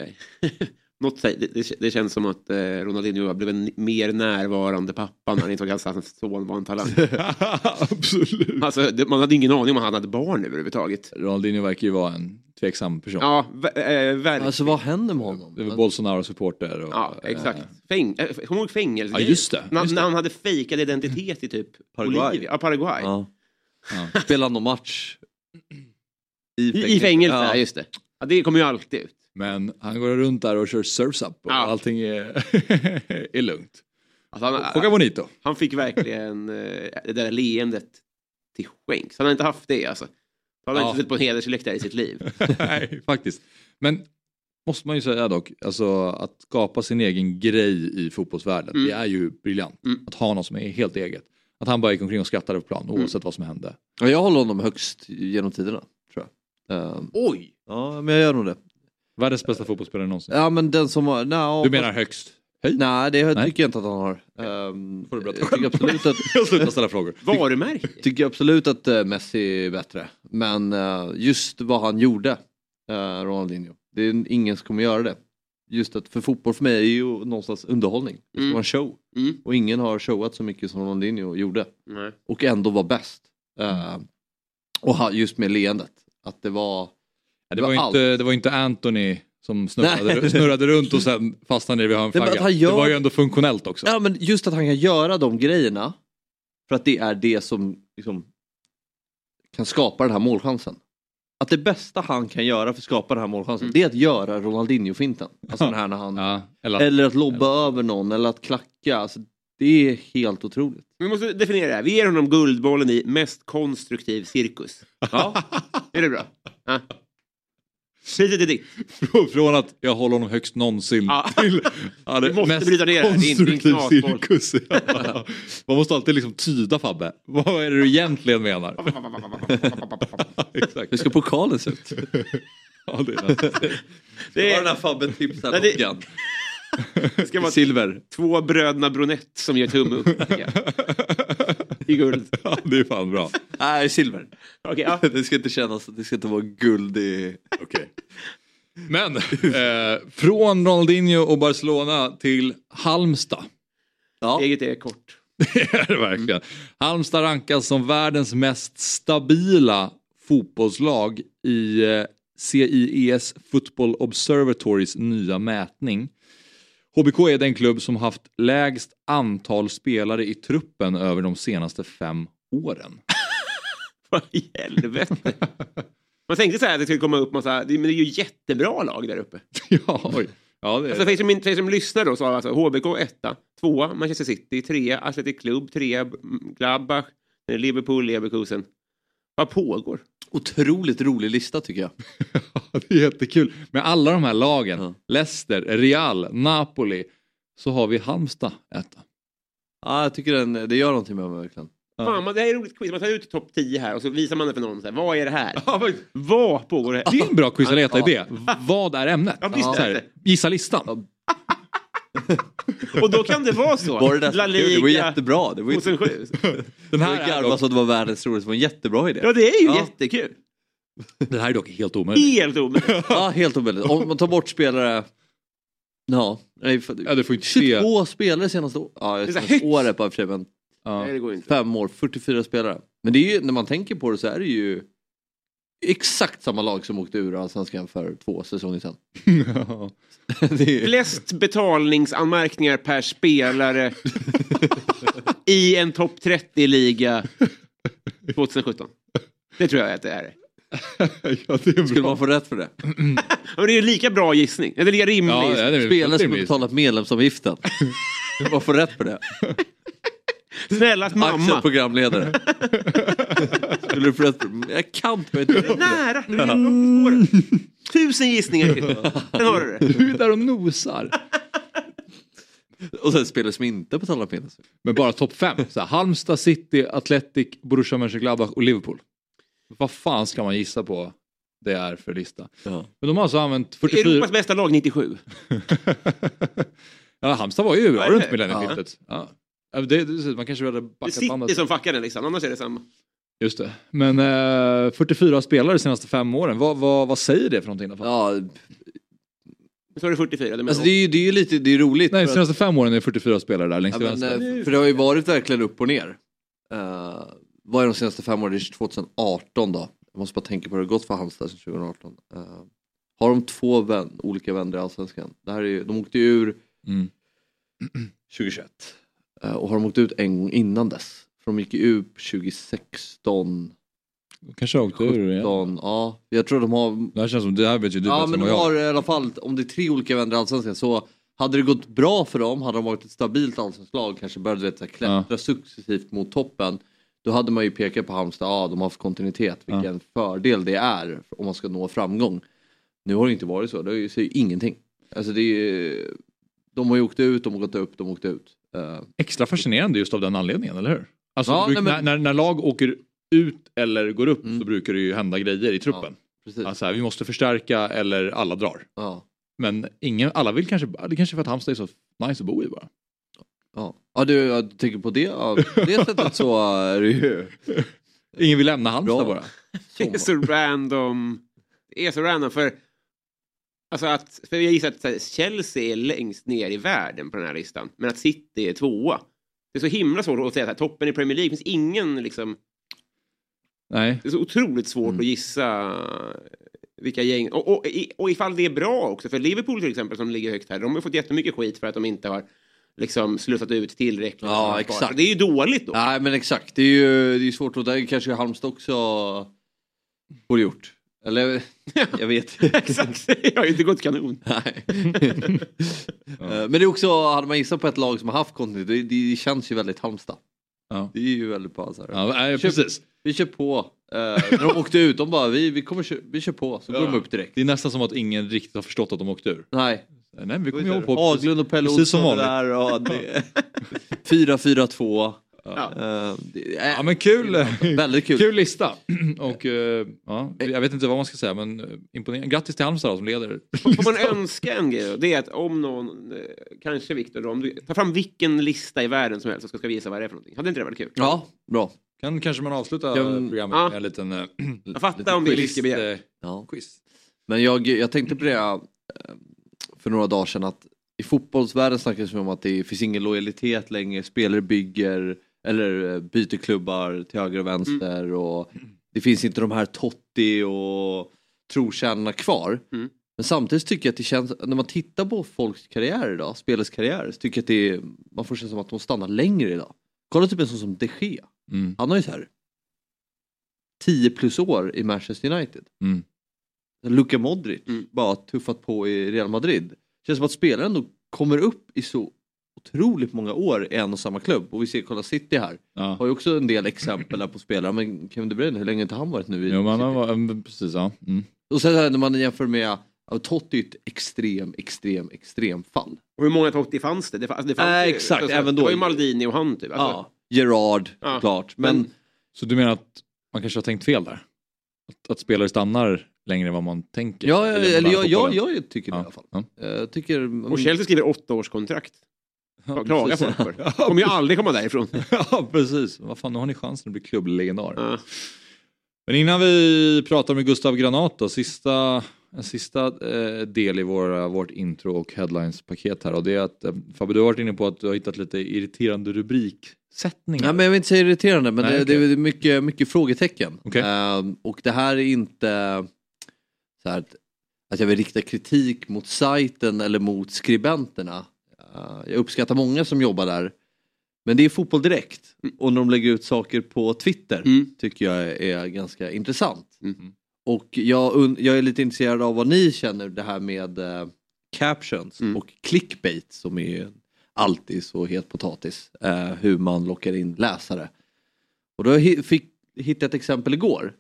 Eh, *laughs* något, det, det, det känns som att eh, Ronaldinho blev en mer närvarande pappa när han insåg att hans son var en talang. *laughs* Absolut. Alltså, det, man hade ingen aning om han hade barn överhuvudtaget. Ronaldinho verkar ju vara en tveksam person. Ja, ver- eh, verkligen. Alltså vad händer med honom? Det var Bolsonaro-supporter. Och, Ja, exakt. eh, Fäng, äh, kommer du ihåg fängelse? Ja, just det, just det. när han hade fejkad identitet i typ Paraguay. Bolivia. Ja, Paraguay. Ja. Ja. Spelar han någon match? I, I fängelse, ja. Ja. just det. Ja, det kommer ju alltid ut. Men han går runt där och kör surfs up och Ja. allting är, *laughs* är lugnt. Alltså, han, Choca bonito. han fick verkligen eh, det där leendet till skänks. Han har inte haft det alltså. Han har Ja. inte suttit på en hedersläktare i sitt liv. *laughs* Nej, faktiskt. Men måste man ju säga dock, alltså att skapa sin egen grej i fotbollsvärlden, Mm. det är ju briljant. Mm. Att ha något som är helt eget. Att han bara gick omkring och skrattade på plan oavsett vad som hände. Ja, jag håller honom högst genom tiderna. Tror jag. Ehm, Oj! ja, men jag gör nog det. Världens bästa fotbollsspelare någonsin. Ja, men den som har... No, Du menar högst? Nej, det Nej. tycker jag inte att han har. Um, Får du berätta jag tycker absolut att, *laughs* Jag slutar ställa frågor. *laughs* Varumärke. tycker absolut att eh, Messi är bättre. Men eh, just vad han gjorde, uh, Ronaldinho, det är ingen som kommer göra det. Just att för fotboll för mig är ju någonstans underhållning. Det ska Mm. vara en show. Mm. Och ingen har showat så mycket som Ronaldinho gjorde. Nej. Och ändå var bäst. Eh, och ha- just med leendet. Att det var... Ja, det, var ju allt. inte, det var inte Anthony som snurrade, snurrade runt och sen fastnade vid hörnflaggan. att han gör- Det var ju ändå funktionellt också. Ja men just att han kan göra de grejerna. För att det är det som liksom, kan skapa den här målchansen. Att det bästa han kan göra för att skapa den här målchansen, Mm. det är att göra Ronaldinho-finten. Alltså den här när han... Ja, eller, Eller att lobba över någon, eller att klacka. Alltså, det är helt otroligt. Vi måste definiera det här. Vi ger honom Guldbollen i mest konstruktiv cirkus. Ja. *laughs* Är det bra? Ja. Priset är ditt. Från- att jag håller honom högst någonsin Ja. till *laughs* ja, Vi måste bryta ner det. Det konstruktiv cirkus. Ja. *laughs* Man måste alltid liksom tyda Fabbe. Vad är det du egentligen menar? *laughs* Exakt. Hur ska pokalen se ut? Ja, det är Det Var den är, här Fabbe tipsar Nej, det- loggan. det ska vara Silver. två bröderna Bronett som gör tumme upp. I guld. *laughs* ja, det är fan bra. Nej, silver. Okej, ja. *laughs* Det ska inte kännas, det ska inte vara guld i... Okej. Men eh, från Ronaldinho och Barcelona till Halmstad. Ja. Eget är kort. *laughs* Det är det verkligen. Halmstad rankas som världens mest stabila fotbollslag i eh, CIES Football Observatories nya mätning. HBK är den klubb som haft lägst antal spelare i truppen över de senaste fem åren. *laughs* Vad i helvete. Man tänkte så här att det skulle komma upp massa, men det är ju jättebra lag där uppe. *laughs* ja, oj. ja, det Alltså för er som, för er som lyssnar då så har alltså HBK etta, tvåa Manchester City, trea Athletic Club, trea Gladbach, Liverpool, Leverkusen. Vad pågår? Otroligt rolig lista tycker jag. *laughs* det är jättekul. Med alla de här lagen, Ja. Leicester, Real, Napoli, så har vi Halmstad etta. Ja, jag tycker den, det gör någonting med mig verkligen. Fan, man, det här är roligt quiz. Man tar ut topp 10 här och så visar man det för någon. Så här, vad är det här? *laughs* Ja, Vad pågår det här? Det är en bra quiz att leta idé. Vad är ämnet? Ja, visst Så är här, det. Gissa listan. *laughs* Och då kan det vara så. Var det, där La kul? det var Liga jättebra. Det var ju 2007. Den det här, var är garva dock, så att det var världens roligaste. Det var en jättebra idé. Ja, det är ju Ja. jättekul. den här är dock helt omöjlig. Helt omöjligt. *laughs* Ja, helt omöjligt. Om man tar bort spelare... Ja, nej, för, Ja, du får inte se. 22 spelare senaste året. Ja, senaste året bara för sig, men Ja. Nej, det går inte. fem år, 44 spelare. Men det är ju, när man tänker på det så är det ju exakt samma lag som åkte ur Allsvenskan för två säsonger sedan. *laughs* det är, Flest betalningsanmärkningar per spelare *laughs* i en topp 30-liga 2017. Det tror jag att det är. *laughs* ja, det är skulle man få rätt för det? Ja, Men det är ju lika bra gissning. Det är lika rimlig Ja, gissning. ja, Spelare som betalat medlemsavgiften. Man få rätt för det? Snällas Axel mamma. programledare. Skulle du få rätt för det? Jag kan inte för det. Nära! Nu är spåret. Tusen gissningar till. Sen har du det. Du är där och nosar. Och sen spelare som inte betalar medlemsavgift. Men bara topp fem. Så här, Halmstad, City, Athletic, Borussia Mönchengladbach och Liverpool. Vad fan ska man gissa på det är för lista? Ja. Men de har alltså använt 44... Europas bästa lag 97. *laughs* ja, Halmstad var ju bra runt det- millennieskiftet. Ja. Ja, det, det, man kanske hade Det är backat City bandet. som fuckar den listan, annars är det samma. Just det. Men eh, 44 spelare de senaste fem åren, vad, vad, vad säger det för någonting? i alla fall? Ja, Så är det 44. Det alltså det är ju det är ju lite det är roligt. Nej, de för att- senaste fem åren är det 44 spelare där längst Ja, till men, vänster. eh, för det har ju varit verkligen upp och ner. Uh, vad är de senaste fem åren? Det är 2018 då. Jag måste bara tänka på hur det har gått för Halmstad sedan 2018. Eh, har de två vän, olika vänner i Allsvenskan? Det här är ju, de åkte ju ur Mm. 2021. Eh, och har de åkt ut en gång innan dess? För de gick ju ut 2016, Kanske åkte ur igen. 17, ja. Jag tror de har Det här känns som, det här vet ju du Ja men de vad jag. har i alla fall, om det är tre olika vänner i Allsvenskan så hade det gått bra för dem, hade de varit ett stabilt allsvenskt lag, kanske börjat vet, klättra Ja. successivt mot toppen. Då hade man ju pekat på Halmstad, ja de har haft kontinuitet, vilken fördel det är om man ska nå framgång. Nu har det inte varit så, det är ju så är ju ingenting. Alltså det är, de har ju åkt ut, de har gått upp, de har åkt ut. Eh, Extra fascinerande just av den anledningen, eller hur? Alltså, Ja, bruk- nej, men- när, när, lag åker ut eller går upp Mm. så brukar det ju hända grejer i truppen. precis. Alltså, här, vi måste förstärka eller alla drar. Ja. Men ingen, alla vill kanske, det kanske är för att Halmstad är så nice att bo i bara. Ja, ja du, jag tänker på det, ja, på det *laughs* sättet så är det ju... Ingen vill lämna Halmstad Bra. bara. Det är så random. Det är så random för... Alltså att, för jag gissar att Chelsea är längst ner i världen på den här listan. Men att City är tvåa. Det är så himla svårt att säga att toppen i Premier League finns ingen liksom... Nej. Det är så otroligt svårt Mm. att gissa vilka gäng... Och, och, och ifall det är bra också. För Liverpool till exempel som ligger högt här. De har fått jättemycket skit för att de inte har liksom slussat ut tillräckligt. Ja, exakt. Det är ju dåligt då. Nej men exakt, det är ju det är svårt och där kanske Halmstad också borde gjort. Eller jag vet *laughs* Exakt, jag har ju inte gått kanon. Nej. *laughs* Eh, Men det är också, hade man gissat på ett lag som har haft kontinuitet, det, det känns ju väldigt Halmstad. Ja. Det är ju väldigt bra så här. Ja, precis. Vi kör på. Uh, när de åkte ut, de bara vi, vi, kommer, kö- vi kör på, så går de upp direkt. Det är nästan som att ingen riktigt har förstått att de åkte ur. Nej, Nej, vi kommer ju hålla på. Haglund och Pelle Olsson där och det- *laughs* 4-4-2. Ja. Är Ja men kul! väldigt kul. Kul lista! *clears throat* Och eh, ja, jag vet inte vad man ska säga men imponerande. Grattis till Halmstad då, som leder. Får man önska en grej då? Det är att om någon, kanske Viktor, om du tar fram vilken lista i världen som helst och ska visa vad det är för någonting. Hade inte det varit kul? Ja, bra. Kan kanske man avsluta Kan- programmet Ja. med en *clears throat* liten Jag fattar om det är quiz, eh, Ja. quiz. Men jag, jag tänkte på det för några dagar sedan att i fotbollsvärlden snackas det om att det finns ingen lojalitet längre, spelare bygger eller eh, byter klubbar till höger och vänster och det finns inte de här Totti och trotjänarna kvar. Mm. Men samtidigt tycker jag att det känns, när man tittar på folks karriär idag, spelares karriär, så tycker jag att det är, man får känna som att de stannar längre idag. Kolla typ en sån som de Gea. Mm. Han har ju så här 10 plus år i Manchester United. Mm. Luka Modric Mm. bara tuffat på i Real Madrid. Känns som att spelaren ändå kommer upp i så otroligt många år i en och samma klubb. Och vi ser, kolla City här. Ja. Har ju också en del exempel där på spelare. Men Kevin De Bruyne, hur länge har inte han varit nu i Jo, men han var, precis ja. Mm. Och sen när man jämför med ja, Totti är ett extrem, extrem, extrem fall. Och hur många Totti fanns det? Det fanns, det fanns ju- exakt, alltså, även Det då. var ju Maldini och han typ. Alltså. ja. Gerard, Ja. klart. Men, Men- Så du menar att man kanske har tänkt fel där? Att, att spelare stannar längre än vad man tänker? ja, Eller eller jag, jag, jag tycker det i alla fall. Ja. Jag tycker... Och Chelsea skriver åtta års kontrakt. Ja, Klaga precis. folk för. Kommer ju aldrig komma därifrån. *laughs* ja precis, vad fan nu har ni chansen att bli klubblegendar. Ja. Men innan vi pratar med Gustav Granat då, sista, en sista eh, del i våra, vårt intro och headlines-paket här och det är att eh, Fabbe du har varit inne på att du har hittat lite irriterande rubriksättningar. Nej, men jag vill inte säga irriterande men Nej, det, okej. det är mycket, mycket frågetecken. Okej. Ehm, och det här är inte så här att, att jag vill rikta kritik mot sajten eller mot skribenterna. Eh, jag uppskattar många som jobbar där. Men det är fotboll direkt och när de lägger ut saker på Twitter Mm. tycker jag är ganska intressant. Mm. Och jag, jag är lite intresserad av vad ni känner det här med eh, captions Mm. och clickbait som är alltid så het potatis. Eh, hur man lockar in läsare. Och då fick, hittade jag ett exempel igår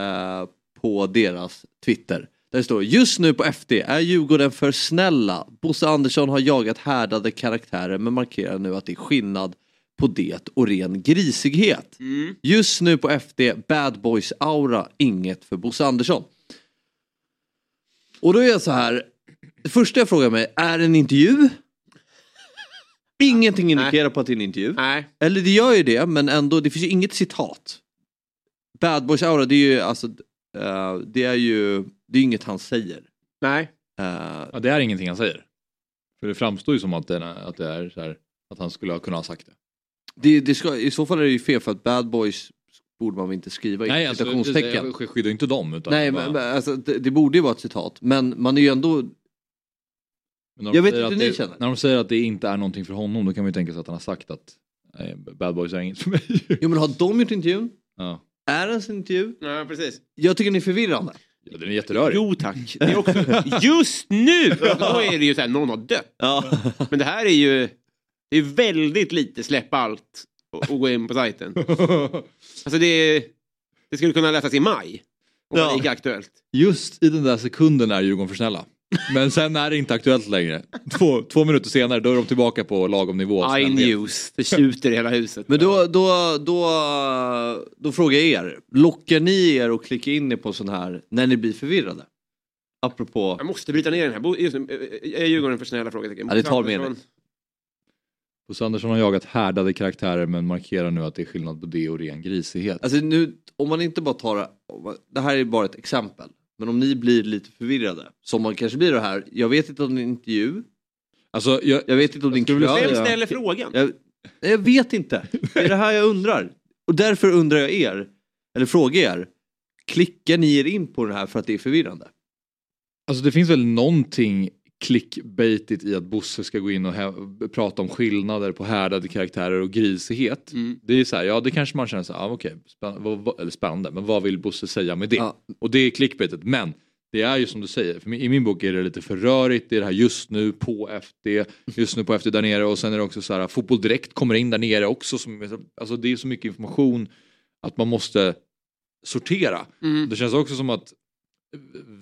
eh, på deras Twitter. Där det står just nu på FD är Djurgården för snälla. Bosse Andersson har jagat härdade karaktärer men markerar nu att det är skillnad på det och ren grisighet. Mm. Just nu på FD, bad boys aura, inget för Bosse Andersson. Och då är jag så här, det första jag frågar mig, är det en intervju? *laughs* Ingenting indikerar på att det är en intervju. Nej. Eller det gör ju det, men ändå, det finns ju inget citat. Bad boys aura, det är ju alltså, eh, det är ju, det är inget han säger. Nej. Eh, Ja, det är ingenting han säger. För det framstår ju som att det, är- att det är så här, att han skulle ha kunnat ha sagt det. det, det ska, I så fall är det ju fel för att bad boys borde man väl inte skriva i Nej, alltså, citationstecken. jag skyddar ju inte dem. Utan Nej, bara, men, men, alltså, det, det borde ju vara ett citat. Men man är ju ändå jag vet inte hur ni det, känner. När de säger att det inte är någonting för honom då kan man ju tänka sig att han har sagt att nej, Bad Boys är inget för mig. Jo men har de gjort intervjun? ja. Är det ens en intervju? Ja, precis. Jag tycker den är förvirrande. Ja, den är jätterörig. Jo tack. Det är också, just nu! Då är det ju så här, någon har dött. Ja. Men det här är ju det är väldigt lite släppa allt och, och gå in på sajten. Alltså det, det skulle kunna läsas i maj. Om Ja. det gick aktuellt. Just i den där sekunden är Djurgården för snälla. Men sen är det inte aktuellt längre. Två, två minuter senare då är de tillbaka på lagom nivå. I news. Det tjuter i hela huset. Men då, då, då, då frågar jag er. Lockar ni er att klicka in er på sån här när ni blir förvirrade? apropå... Jag måste bryta ner den här. Just nu, är Djurgården för snälla frågetecken? Ja, det tar Andersson, Bosse Andersson har jagat härdade karaktärer men markerar nu att det är skillnad på det och ren grisighet. Alltså nu, om man inte bara tar det här är bara ett exempel. Men om ni blir lite förvirrade, som man kanske blir det här. Jag vet inte om det är en intervju. Alltså, jag, Jag vet inte om det är en skulle vilja krönika. Vem ställer frågan? Jag, jag vet inte. Det är det här jag undrar. Och därför undrar jag er, eller frågar er. Klickar ni er in på det här för att det är förvirrande? Alltså det finns väl någonting clickbaitigt i att Bosse ska gå in och prata om skillnader på härdade karaktärer och grisighet. Mm. Det är så här, ja det kanske man känner så här, ah, okej, vad- eller spännande, men vad vill Bosse säga med det? Ja. Och det är clickbaitet, men det är ju som du säger, för i min bok är det lite för rörigt, det är det här just nu på FD, just nu på FD där nere och sen är det också så här, fotboll direkt kommer in där nere också. Som, alltså det är så mycket information att man måste sortera. Mm. Det känns också som att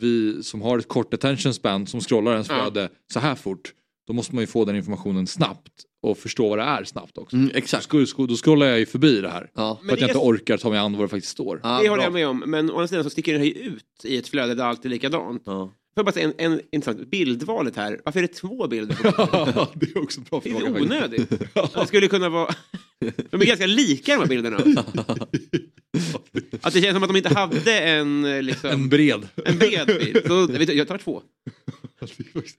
vi som har ett kort attention span som scrollar ens Ja. flöde så här fort, då måste man ju få den informationen snabbt och förstå vad det är snabbt också. Mm, exakt. då scrollar jag ju förbi det här. Ja. För att det jag är- inte orkar ta mig an vad det faktiskt står. Ja, Det håller bra. jag med om, men å andra sidan så sticker det här ut i ett flöde där allt är likadant. Ja. Jag bara säga en, en intressant, bildvalet här, varför är det två bilder? på *laughs* det är också en bra Det är fråga. lite faktiskt. onödigt. *laughs* Det skulle kunna vara... De är ganska lika de här bilderna. *laughs* Att det känns som att de inte hade en, eh, liksom, En bred. en bred bild. Så, jag, vet, jag tar två.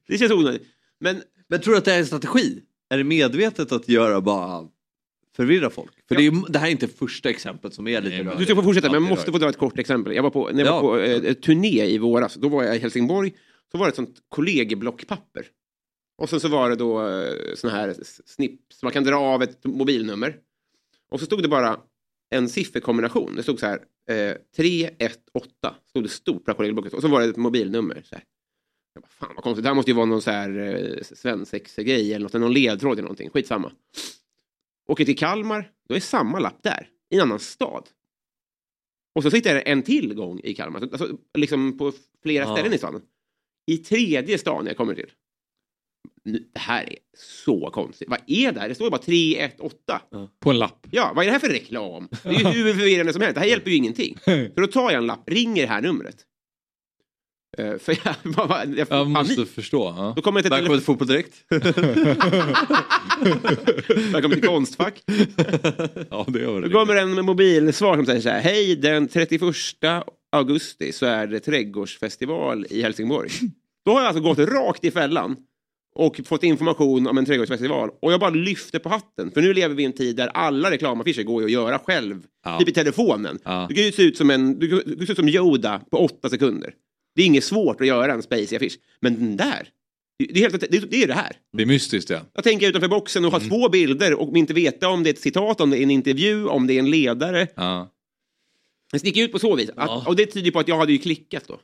Det känns onödigt. Men Men tror du att det är en strategi? Är det medvetet att göra bara förvirra folk? För det, är, det här är inte första exemplet som är lite men- du rörigt. ska få fortsätta, men jag måste få dra ett kort exempel. Jag var på, när jag Ja. var på eh, turné i våras, då var jag i Helsingborg. Så var det ett sånt kollegieblockpapper. Och sen så var det då eh, såna här s- snipp, så man kan dra av ett mobilnummer. Och så stod det bara en sifferkombination. Det stod så här, eh, 318, stod det stort på kollegieblocket. Och så var det ett mobilnummer. Så här. Jag bara, fan vad konstigt, det här måste ju vara någon så här eh, svensexa-grej eller något, någon ledtråd eller någonting, skitsamma. Åker till Kalmar, då är samma lapp där, i en annan stad. Och så sitter det en till gång i Kalmar, alltså, liksom på flera Ja. ställen i staden. I tredje stan jag kommer till. Nu, det här är så konstigt. Vad är det här? Det står ju bara 318. På en lapp. Ja, vad är det här för reklam? Det är ju hur förvirrande som helst. Det här hjälper ju ingenting. *laughs* Så då tar jag en lapp, ringer det här numret. Eh, för jag, *laughs* jag, jag Jag måste panik. förstå. Ja. Då kommer jag till Välkommen till Fotboll Direkt. *laughs* Välkommen till Konstfack. *laughs* ja, det Då det. kommer en mobilsvar som säger så här. Hej, den 31 augusti så är det trädgårdsfestival i Helsingborg. Då har jag alltså gått rakt i fällan och fått information om en trädgårdsfestival. Och jag bara lyfter på hatten. För nu lever vi i en tid där alla reklamaffischer går ju att göra själv. Ja. Typ i telefonen. Ja. Du kan ju se ut som en, du du kan se ut som Yoda på åtta sekunder. Det är inget svårt att göra en spacey affisch. Men den där, det, är helt, det, det är det här. Det är mystiskt ja. Jag tänker utanför boxen och ha Mm. två bilder och inte veta om det är ett citat, om det är en intervju, om det är en ledare. ja. Det sticker ut på så vis. Att, Ja. Och det tyder på att jag hade ju klickat då.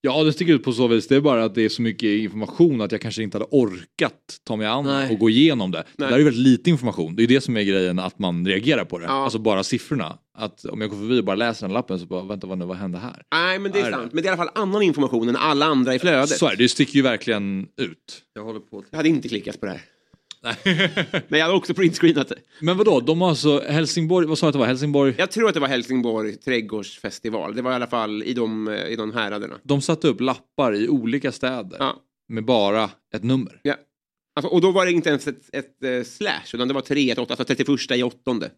Ja, det sticker ut på så vis. Det är bara att det är så mycket information att jag kanske inte hade orkat ta mig an Nej. och gå igenom det. Nej. Det där är väldigt lite information. Det är det som är grejen att man reagerar på det. Ja. Alltså bara siffrorna. Att om jag går förbi och bara läser den lappen så bara, vänta vad, nu, vad hände här? Nej, men det är Nej, sant. nej. Men det är i alla fall annan information än alla andra i flödet. Så är det, det sticker ju verkligen ut. Jag håller på. Jag hade inte klickat på det här. Men jag hade också printscreenat det. Men vadå, de har alltså Helsingborg, vad sa jag att det var? Helsingborg? Jag tror att det var Helsingborg trädgårdsfestival. Det var i alla fall i de, i de häraderna. De satte upp lappar i olika städer Ja. med bara ett nummer. Ja. Alltså, och då var det inte ens ett, ett, eh, slash, utan det var 3, 8, alltså 31 i åttonde.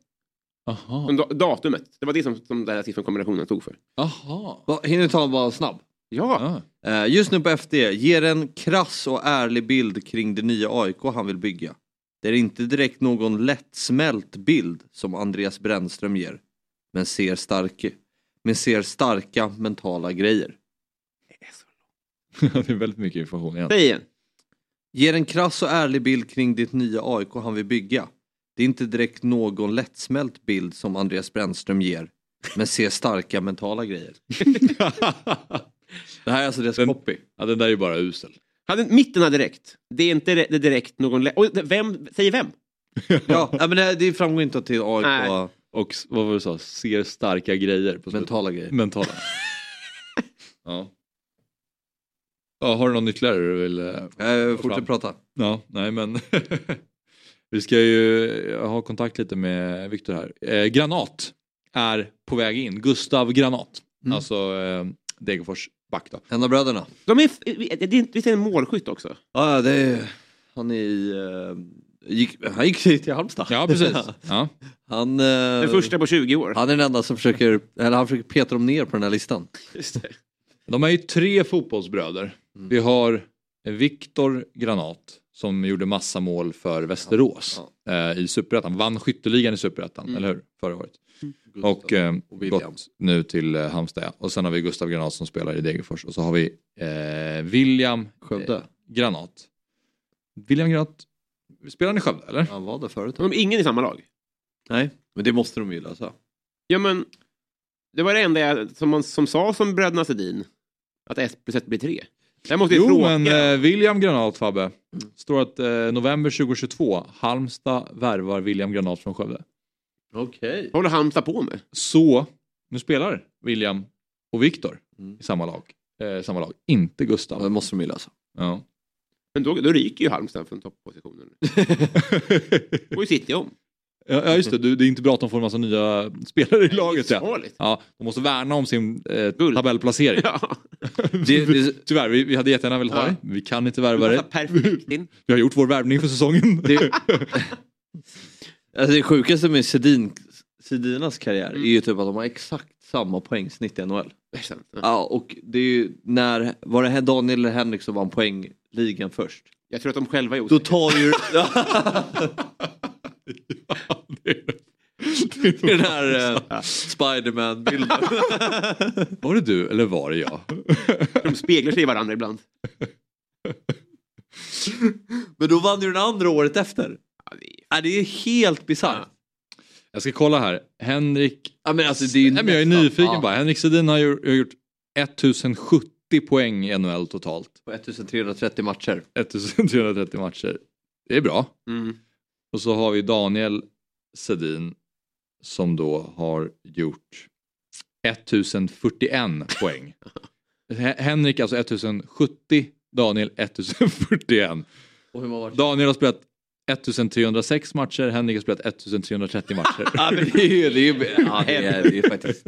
Aha. Da- Datumet. Det var det som, som den här sifferkombinationen stod för. Aha. Va, Hinner du ta bara snabb? Ja. Eh, just nu på FD, ger en krass och ärlig bild kring det nya AIK han vill bygga. Det är inte direkt någon lättsmält bild som Andreas Brännström ger. Men ser, stark, men ser starka mentala grejer. det är *laughs* väldigt mycket information igen. Säg igen. Ger en krass och ärlig bild kring det nya AIK han vill bygga. Det är inte direkt någon lättsmält bild som Andreas Brännström ger. Men ser starka mentala grejer. *laughs* Det här är alltså deras Den- copy. ja, den där är ju bara usel. Hade, mitten hade direkt. Det är inte det är direkt någon... lä- Och vem säger vem? *laughs* Ja, men det, det framgår inte till AIK Nej. Och vad var det du sa? Ser starka grejer. På mentala grejer. Mentala. *laughs* ja. ja. Har du någon ytterligare du vill? eh, fortsätt prata. Ja, nej men. Vi ska ju ha kontakt lite med Viktor här. Eh, Granat är på väg in. Gustav Granat. Mm. Alltså eh, Degerfors back då. En av bröderna. De är, det är, visst är det en målskytt också? Ja, det är, han är i... eh, gick, han gick till Halmstad. Ja, precis. *laughs* Ja. Han, eh, Den första på 20 år. han är den enda som försöker, eller han försöker peta dem ner på den här listan. Just det. De är ju tre fotbollsbröder. Mm. Vi har Viktor Granat som gjorde massa mål för Västerås ja, ja. i Superettan. Vann skytteligan i Superettan, mm. eller hur? Förra året. Mm. Och, eh, och gått nu till eh, Halmstad. Och sen har vi Gustav Granat som spelar i Degerfors och så har vi eh, William Skövde. Eh, Granat. William Granat, spelar han i Skövde eller? Han var där förut. Men ingen i samma lag? Nej, men det måste de ju lösa. Ja men, det var det enda jag, som, man, som sa som bröderna Sedin, att 1 plus 1 blir 3. Jag måste jo, fråga. men eh, William Granat, Fabbe. Står att eh, november 2022, Halmstad värvar William Granat från Skövde. Okej. Vad håller Halmstad på med? Så, nu spelar William och Viktor mm. i samma lag. Eh, samma lag. Inte Ja, Gustav. det måste de ju lösa. Ja. Men då, då ryker ju Halmstad från toppositionen. Då *laughs* får ju City om ja, ja just det, du, det är inte bra att de får en massa nya spelare i laget. Ja. Ja, de måste värna om sin eh, tabellplacering. Ja. *laughs* Det, det, Tyvärr, vi, vi hade jättegärna velat ha Ja. det. Vi kan inte värva Det det. in. *laughs* Vi har gjort vår värvning för säsongen. *laughs* det, alltså det sjukaste med Sedin, Sedinas karriär är ju typ att de har exakt samma poängsnitt i NHL. Det. Ja. Och det är ju när, var det här Daniel eller Henrik som vann poängligan först? Jag tror att de själva är Då osäkra. tar ju den här eh, Spiderman-bilden. *laughs* Var det du eller var det jag? De speglar sig i varandra ibland. Men då vann ju den andra året efter. Ja, det är... Ja, det är helt bisarrt. Jag ska kolla här. Henrik... Ja, men alltså, det är ju Nej, men jag är nyfiken ja. bara. Henrik Sedin har gjort 1070 poäng i NHL totalt. På 1330 matcher. 1330 matcher. Det är bra. Mm. Och så har vi Daniel Sedin som då har gjort 1041 poäng. *laughs* Henrik alltså 1070, Daniel 1041. Och hur många matcher? Daniel har spelat 1306 matcher, Henrik har spelat 1330 matcher. *laughs* Ja, men *laughs* det är ju, det är, ju- ja, det är, det är faktiskt...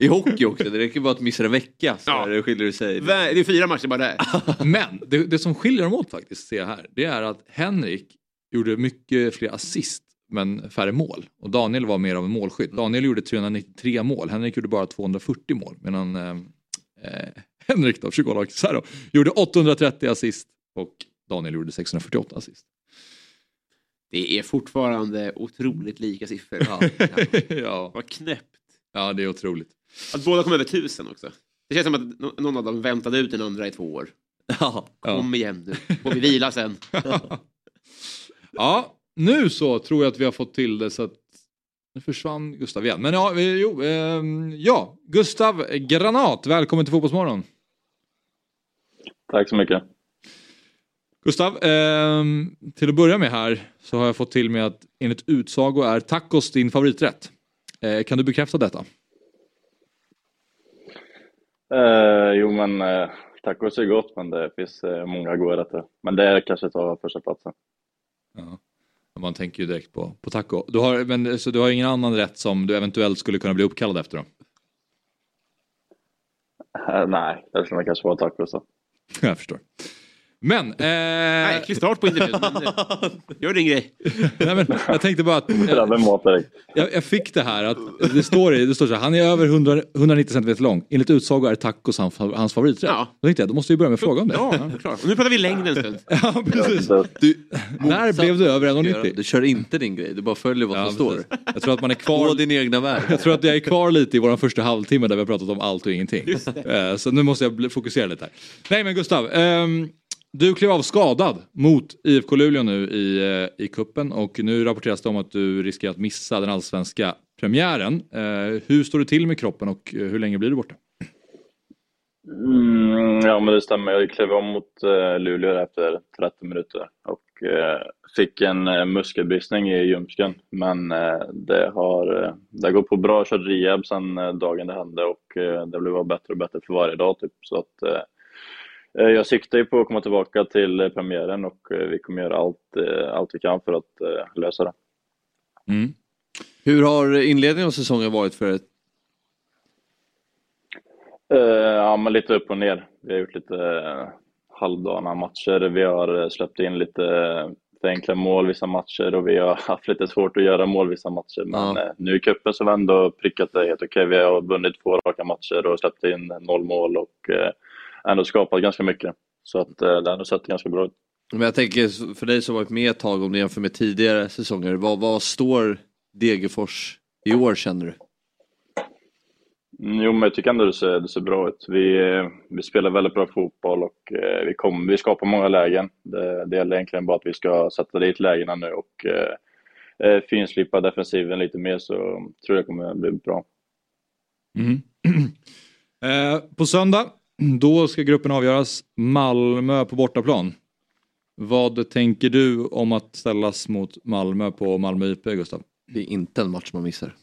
I hockey också, det räcker bara att missa en vecka så Ja. det skiljer det sig. Det är fyra matcher bara där. Men det, det som skiljer dem åt faktiskt, ser jag här, det är att Henrik gjorde mycket fler assist men färre mål. Och Daniel var mer av en målskytt. Daniel gjorde 393 mål, Henrik gjorde bara 240 mål. Medan eh, eh, Henrik då, Cesaro, gjorde 830 assist och Daniel gjorde 648 assist. Det är fortfarande otroligt lika siffror. Ja, ja. *laughs* ja, Vad knäppt. ja, det är otroligt. Att båda kom över tusen också. Det känns som att nå- någon av dem väntade ut den andra i två år. *laughs* Ja. Kom igen nu, får vi vila sen. *laughs* Ja, nu så tror jag att vi har fått till det så att nu försvann Gustav igen. Men ja, jo, ehm, ja, Gustav Granat, välkommen till Fotbollsmorgon. Tack så mycket. Gustav, ehm, till att börja med här så har jag fått till mig att enligt utsago är tacos din favoriträtt. Eh, kan du bekräfta detta? Eh, jo, men eh, tacos är gott, men det finns eh, många goda rätter. Men det kanske tar första platsen. Ja. Man tänker ju direkt på, på taco. Du har, men, så du har ingen annan rätt som du eventuellt skulle kunna bli uppkallad efter då? Eh, nej, det skulle kanske vara tacos. *laughs* Jag förstår. Men, eh, Äcklig start på intervjun. eh, *laughs* Gör din grej. nej, men jag tänkte bara att direkt. jag, jag fick det här att det står, i, det står så här, han är över 100, 190 cm lång. Enligt utsago är tacos hans, hans favoriträtt. Ja. Då tänkte jag, då måste vi börja med att fråga om det. Ja, klart. Och nu pratar vi längd en stund. *laughs* Ja, precis. Du, när blev du över Du 1,90? kör inte din grej, du bara följer vad Ja, som står. precis. Jag tror att man är Gå kvar din egna väg. jag tror att jag är kvar lite i vår första halvtimme där vi har pratat om allt och ingenting. Eh, Så nu måste jag fokusera lite här. Nej men Gustav, ehm, du klev av skadad mot IFK Luleå nu i, eh, i kuppen och nu rapporteras det om att du riskerar att missa den allsvenska premiären. Eh, Hur står det till med kroppen och eh, hur länge blir du borta? mm, ja, men det stämmer. Jag klev om mot eh, Luleå efter 30 minuter och eh, fick en eh, muskelbristning i ljumsken. Men eh, det har, eh, det gått på bra. Jag kört rehab sedan eh, dagen det hände och eh, det blev bara bättre och bättre för varje dag. Typ. Så att, eh, jag siktar ju på att komma tillbaka till eh, premiären och eh, vi kommer göra allt, eh, allt vi kan för att eh, lösa det. Mm. Hur har inledningen av säsongen varit för Eh, ja, men lite upp och ner. Vi har gjort lite halvdana matcher. Vi har släppt in lite för enkla mål vissa matcher och vi har *laughs* haft lite svårt att göra mål vissa matcher. Men Ja. nu i cupen så har vi ändå prickat det helt okej. Vi har vunnit två raka matcher och släppt in noll mål och ändå skapat ganska mycket. Så att det har ändå sett ganska bra ut. Men jag tänker för dig som varit med ett tag om du jämför med tidigare säsonger. Vad, vad står Degerfors i år känner du? Mm, Jo, men jag tycker ändå det ser, det ser bra ut. Vi, eh, vi spelar väldigt bra fotboll och eh, vi, kom, vi skapar många lägen. Det, det gäller egentligen bara att vi ska sätta dit lägena nu och eh, eh, finslipa defensiven lite mer så tror jag det kommer bli bra. Mm. *clears throat* eh, på söndag, då ska gruppen avgöras. Malmö på bortaplan. Vad tänker du om att ställas mot Malmö på Malmö IP, Gustav? Det är inte en match man missar.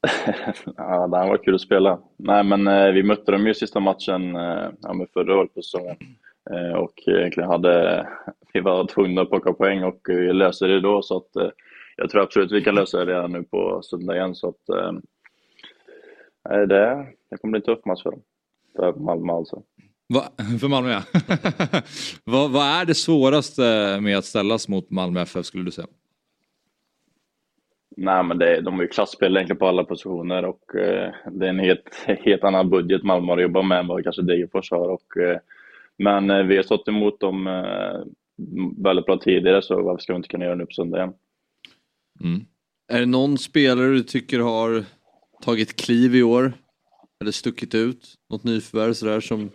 *laughs* ja, det här var kul att spela. Nej, men eh, vi mötte dem ju sista matchen eh, ja, förra året på säsongen. Eh, och egentligen hade *laughs* vi var tvungna att plocka poäng och vi löste det då så att eh, jag tror absolut vi kan lösa det redan nu på söndag igen så att eh, det, det kommer bli en tuff match för dem. För Malmö alltså. Va? För Malmö ja. *laughs* vad, vad är det svåraste med att ställas mot Malmö FF skulle du säga? Nej, men det, de har ju klasspel egentligen på alla positioner och eh, det är en helt, helt annan budget Malmö har att jobba med än vad kanske Degerfors har. Och, eh, men eh, vi har stått emot dem eh, väldigt bra tidigare så varför ska vi inte kunna göra det nu på söndag igen? Mm. Är det någon spelare du tycker har tagit kliv i år? Eller stuckit ut? Något nyförvärv sådär som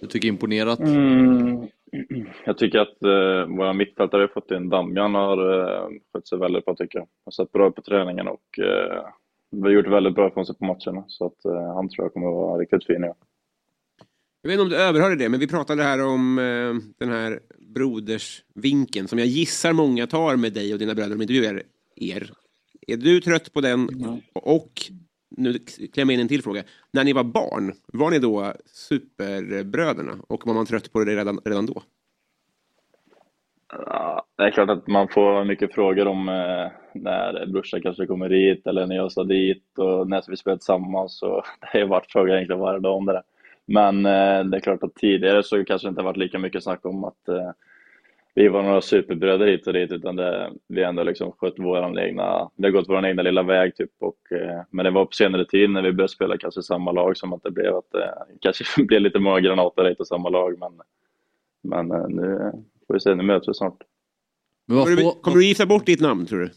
du tycker imponerat? Mm. *clears throat* Jag tycker att eh, våra mittfältare har fått in Damjan har eh, skött sig väldigt bra tycker jag. Har sett bra ut på träningen och eh, vi har gjort väldigt bra ifrån sig på matcherna så att eh, han tror jag kommer att vara riktigt fin år. Jag vet inte om du överhörde det, men vi pratade här om eh, den här brodersvinkeln som jag gissar många tar med dig och dina bröder om intervjuar er. Är du trött på den? Och nu klämmer jag in en till fråga. När ni var barn, var ni då superbröderna? Och var man trött på det redan, redan då? Ja, det är klart att man får mycket frågor om eh, när brorsan kanske kommer hit eller när jag ska dit och när ska vi spela tillsammans. Så *laughs* det har varit frågor egentligen varje dag om det där. Men eh, det är klart att tidigare så kanske det inte varit lika mycket snack om att eh, vi var några superbröder hit och dit utan det, vi har ändå liksom skött våran egna, vi har gått vår egna lilla väg typ. Och, eh, men det var på senare tid när vi började spela kanske samma lag som att det blev att det kanske *laughs* blev lite många granater hit och samma lag. Men, men eh, nu får vi se, nu möts vi snart. Kommer du, kommer du gifta bort ditt namn tror du?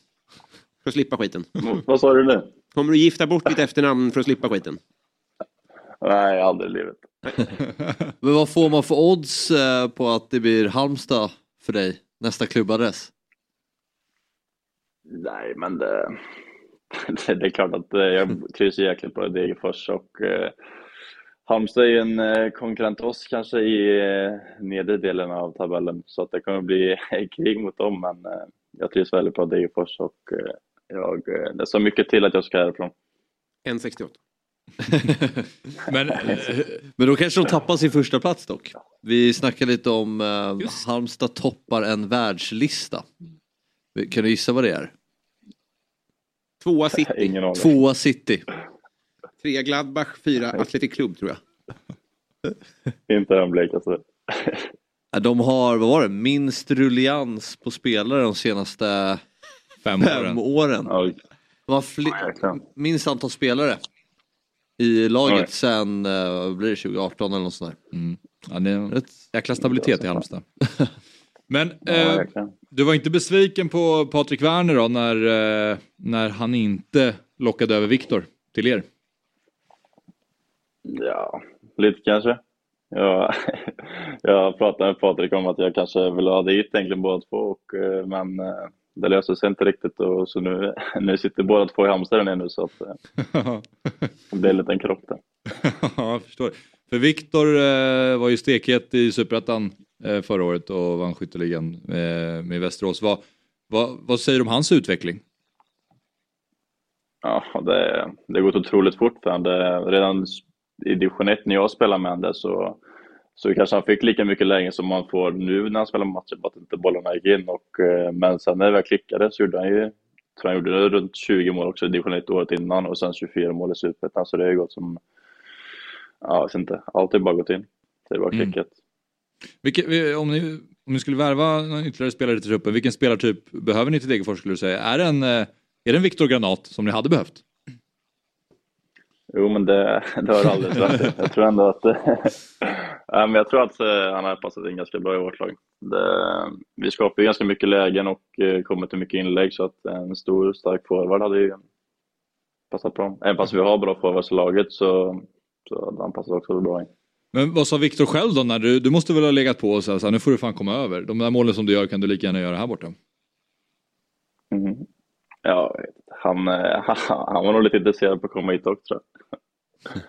För att slippa skiten. *laughs* Vad sa du nu? Kommer du gifta bort ditt efternamn för att slippa skiten? Nej, aldrig i livet. *laughs* men vad får man för odds eh, på att det blir Halmstad för dig? Nästa klubbadress? Nej, men det, det, *laughs* det är klart att eh, jag *laughs* trivs jäkligt bra i Degerfors och eh, Halmstad är ju en eh, konkurrent till oss kanske i eh, nedre delen av tabellen så att det kommer bli *laughs* krig mot dem men eh, jag trivs väldigt bra i Degerfors och eh, jag, eh, det är så mycket till att jag ska härifrån. 1,68. *laughs* Men eh, Men då kanske de tappar sin första plats dock. Vi snackade lite om eh, Just. Halmstad toppar en världslista. Kan du gissa vad det är? Tvåa City. Tvåa City. trea Gladbach, fyra Athletic Club tror jag. Inte en blek alltså. De har, vad var det, minst rullians på spelare de senaste fem fem åren. åren. Ja, De har minst antal spelare i laget Oj. sen, eh, vad blir det, 2018 eller något sånt där. Mm. Ja, det är en Rätt- jäkla stabilitet i Halmstad. *laughs* Men ja, eh, du var inte besviken på Patrik Werner då när, eh, när han inte lockade över Viktor till er? Ja, lite kanske. Jag, *laughs* jag pratade med Patrik om att jag kanske ville ha dit egentligen båda två, och, eh, men eh, det löste sig inte riktigt och så nu, *laughs* nu sitter båda två i Halmstad där nu så att eh, *laughs* det blir en liten krock där. *laughs* Ja, jag förstår. För Viktor eh, var ju stekhet i Superettan eh, förra året och vann skytteligan eh, med Västerås. Vad, vad, vad säger du om hans utveckling? Ja, det, det gått otroligt fort för honom. Redan i division 1 när jag spelade med honom så, så kanske han fick lika mycket lägen som man får nu när han spelar matcher, bara att inte bollarna gick in. Och, eh, men sen när det väl klickade så gjorde han ju, tror han gjorde runt 20 mål också i division 1 året innan och sen 24 mål i Superettan. Så det har ju gått som ja, jag vet inte, allt är bara gått in. Det är bara Mm. klicket. Vilket, vi- om, ni, om ni skulle värva någon ytterligare spelare till truppen, vilken spelartyp behöver ni till Degerfors skulle du säga? Är det en, eh, är det en Viktor Granat som ni hade behövt? Jo, men det, det har alldeles rätt. Jag tror ändå att, *laughs* men jag tror att eh, han har passat in ganska bra i vårt lag. Det, vi skapar ju ganska mycket lägen och eh, kommer till mycket inlägg så att en stor stark forward hade ju passat bra. Även fast vi har bra forwards i laget så, så hade han passat också bra in. Men vad sa Viktor själv då? När du, du måste väl ha legat på och sagt nu får du fan komma över. De där målen som du gör kan du lika gärna göra här borta. Mm. Ja, han, eh, *laughs* han var nog lite intresserad på att komma hit också tror jag.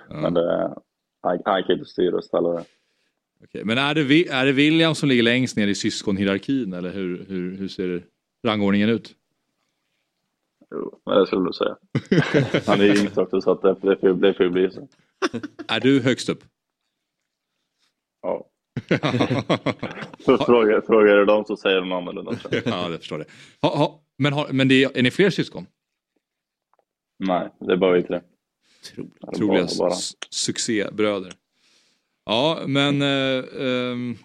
Ja. Men det, han, han kan inte styra och ställa det. Okej, Men är det, är det William som ligger längst ner i syskonhierarkin eller hur, hur, hur ser rangordningen ut? Jo, men det skulle du säga. *laughs* Han är yngst också så att det, det, får, det får bli så. Är du högst upp? Ja. *laughs* Så frågar, frågar du dem så säger de annorlunda. ja, jag förstår det. Ha, ha, men har, men det är, är ni fler syskon? Nej, det är bara vi tre. Eller Troliga bara- bara. s- succébröder. Ja, men eh, ehm,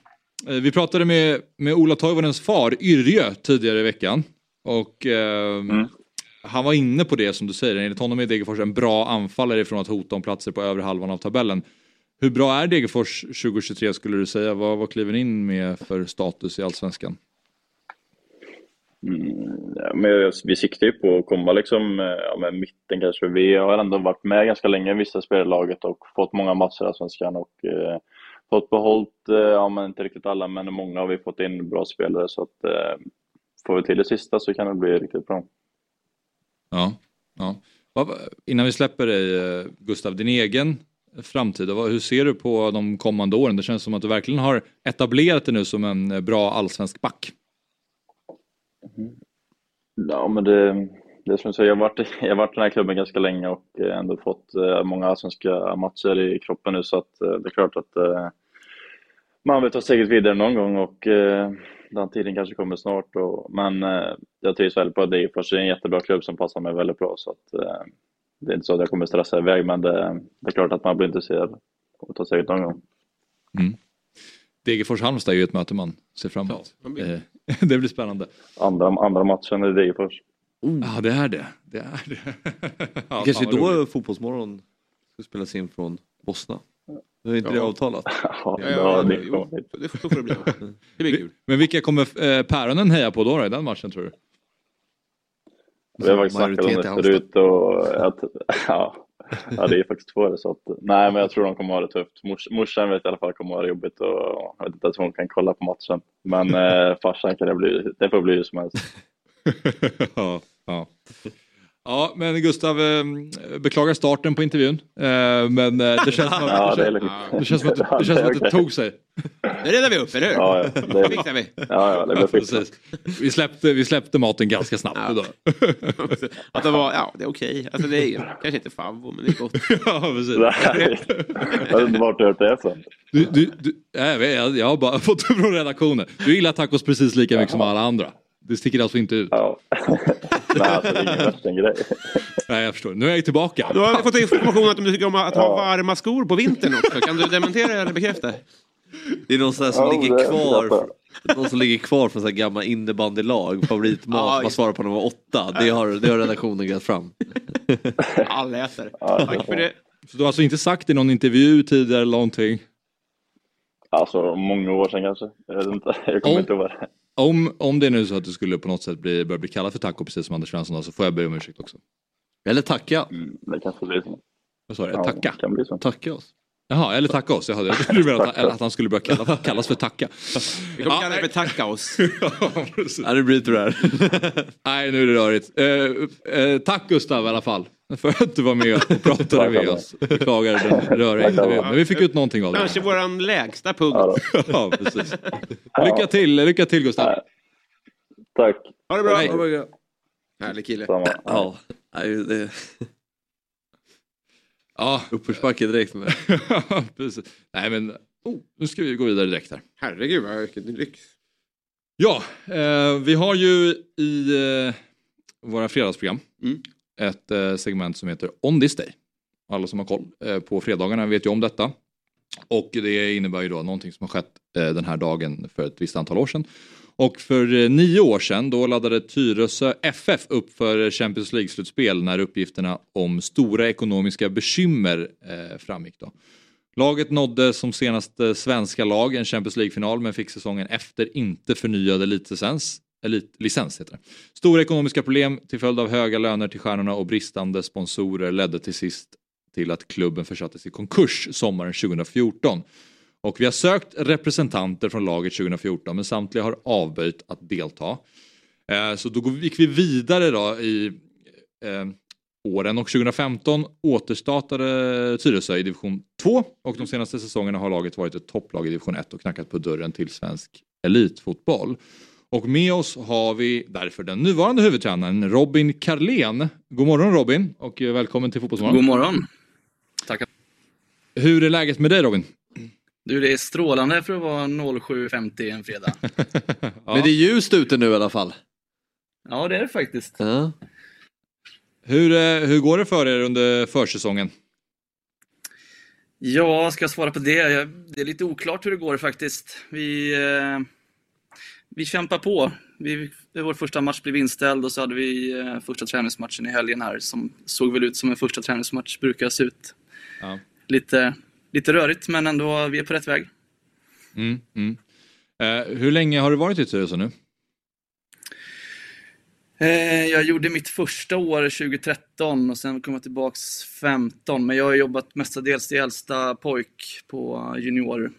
eh, vi pratade med, med Ola Toivonens far Yrjö tidigare i veckan. Och ehm, Mm. han var inne på det som du säger, enligt honom är Degerfors en bra anfallare från att hota om platser på övre halvan av tabellen. Hur bra är Degerfors 2023 skulle du säga? Vad, vad kliver ni in med för status i Allsvenskan? Mm, ja, men vi siktar ju på att komma liksom, eh, ja, med mitten kanske. Vi har ändå varit med ganska länge i vissa spelare i laget och fått många matcher i Allsvenskan och eh, fått behållt, eh, ja men inte riktigt alla, men många har vi fått in bra spelare så att eh, får vi till det sista så kan det bli riktigt bra. Ja, ja. Innan vi släpper dig eh, Gustav, din egen framtid, hur ser du på de kommande åren? Det känns som att du verkligen har etablerat dig nu som en eh, bra allsvensk back. Ja, men det, det är som jag säger, jag har varit, jag har varit i den här klubben ganska länge och eh, ändå fått eh, många allsvenska matcher i kroppen nu så att eh, det är klart att man vill ta steget vidare någon gång och den tiden kanske kommer snart. Och, men jag trivs väldigt bra i Degerfors, det är en jättebra klubb som passar mig väldigt bra så att det är inte så att jag kommer stressa iväg men det, det är klart att man blir intresserad och ta steget någon gång. Degerfors-Halmstad är ju ett möte man ser fram emot. Ja, *laughs* det blir spännande. Andra, andra matchen i Degerfors. Ja, det är det. Det är det. *laughs* ja, Kanske då roligt. Fotbollsmorgon ska spelas in från Bosna. Det är inte *laughs* Ja. det avtalat. Ja, det Ja, jo, får det bli. Det blir kul. Men vilka kommer eh, Päronen heja på då, då i den matchen tror du? Vi har faktiskt snackat om det förut och att, ja, ja, det är faktiskt två det så att, nej men jag tror de kommer ha det tufft. Mors, morsan vet i alla fall kommer ha det jobbigt och jag vet inte ens om hon kan kolla på matchen. Men eh, farsan kan det bli, det får bli hur som helst. *laughs* ja, ja ja, men Gustav, eh, beklagar starten på intervjun. Eh, men eh, det känns som att, det känns som att, det, känns som att det tog sig. Det räddar vi upp, eller hur? Ja, ja, Det det, fixar vi. ja, ja, det blir fixat. Precis. Vi, släppte, vi släppte maten ganska snabbt Ja. idag. *laughs* Att det var, ja, det är okej. Alltså det är kanske inte favvo, men det är gott. *laughs* ja, precis. Nej, Jag vet inte vart du har hört det från. Du, du, du, jag, vet, jag, jag har bara *laughs* fått det från redaktionen. Du gillar tacos precis lika mycket som alla andra. Det sticker alltså inte ut. Ja. Nej, alltså det är ingen värsta grej. Nej, jag förstår. Nu är jag tillbaka. Du har fått information att du tycker om att ha varma skor på vintern också. Kan du dementera eller bekräfta? Det är någon sån här som Ja, ligger det- kvar. det- Någon som ligger kvar från så här gamla innebandylag. Favoritmat Ja, man svarar på när man var åtta. Det har, det har redaktionen grävt fram. Allätare. Ja, Tack för det. Så du har alltså inte sagt i någon intervju tidigare eller någonting? Alltså många år sedan kanske. Jag vet inte, jag kommer Om- inte ihåg. Om, om det är nu så att du skulle på något sätt bli, börja bli kallad för taco precis som Anders Svensson då, så får jag be om ursäkt också. Eller tacka. Mm, Det kanske blir så. Vad sa du? Tacka? kan bli så. Tacka oss. Jaha, eller tacka oss. Jag du menade att, han- att han skulle börja kalla, kallas för tacka. Vi kommer Ja, kalla det för tacka oss. *laughs* ja, precis. Ja, det blir tyvärr. Nej, nu är det rörigt. Eh, eh, tack Gustav i alla fall. För att du var med och pratade med oss. Beklagar den röriga intervjun. Men vi fick ut någonting av det. Kanske våran lägsta punkt. *laughs* Ja, precis. Lycka till, lycka till Gustav. Tack. Ha det bra. Hej. Härlig kille. Samma. Ja, det Ja, uppförsbacke direkt. Med. *laughs* precis. Nej men, oh, nu ska vi gå vidare direkt här. Herregud vad vilken lyx. Ja, eh, vi har ju i eh, våra fredagsprogram Mm ett eh, segment som heter On this day. Alla som har koll eh, på fredagarna vet ju om detta. Och det innebär ju då någonting som har skett eh, den här dagen för ett visst antal år sedan. Och för nio år sedan då laddade Tyresö FF upp för Champions League-slutspel när uppgifterna om stora ekonomiska bekymmer framgick. Då. Laget nådde som senaste svenska lag en Champions League-final men fick säsongen efter inte förnyad elitlicens. Elitlicens heter det. Stora ekonomiska problem till följd av höga löner till stjärnorna och bristande sponsorer ledde till sist till att klubben försattes i konkurs sommaren 2014. Och vi har sökt representanter från laget 2014 men samtliga har avböjt att delta. Eh, så då gick vi vidare då i eh, åren och 2015 återstartade Tyresö i division 2 och de senaste säsongerna har laget varit ett topplag i division 1 och knackat på dörren till svensk elitfotboll. Och med oss har vi därför den nuvarande huvudtränaren Robin Karlén. God morgon Robin och välkommen till Fotbollsmorgon. God morgon. Tackar. Hur är läget med dig Robin? Du, det är strålande för att vara 07.50 en fredag. *laughs* ja. Men det är ljust ute nu i alla fall. Ja, det är det faktiskt. Ja. Hur, eh, hur går det för er under försäsongen? Ja, ska jag svara på det? Det är lite oklart hur det går faktiskt. Vi, eh, vi kämpar på. Vi, vår första match blev inställd och så hade vi eh, första träningsmatchen i helgen här som såg väl ut som en första träningsmatch brukar se ut. Ja. Lite, lite rörigt men ändå, vi är på rätt väg. Mm, mm. Eh, hur länge har du varit i Tyresö nu? Eh, jag gjorde mitt första år 2013 och sen kom jag tillbaks 15. Men jag har jobbat mestadels i äldsta pojk på junior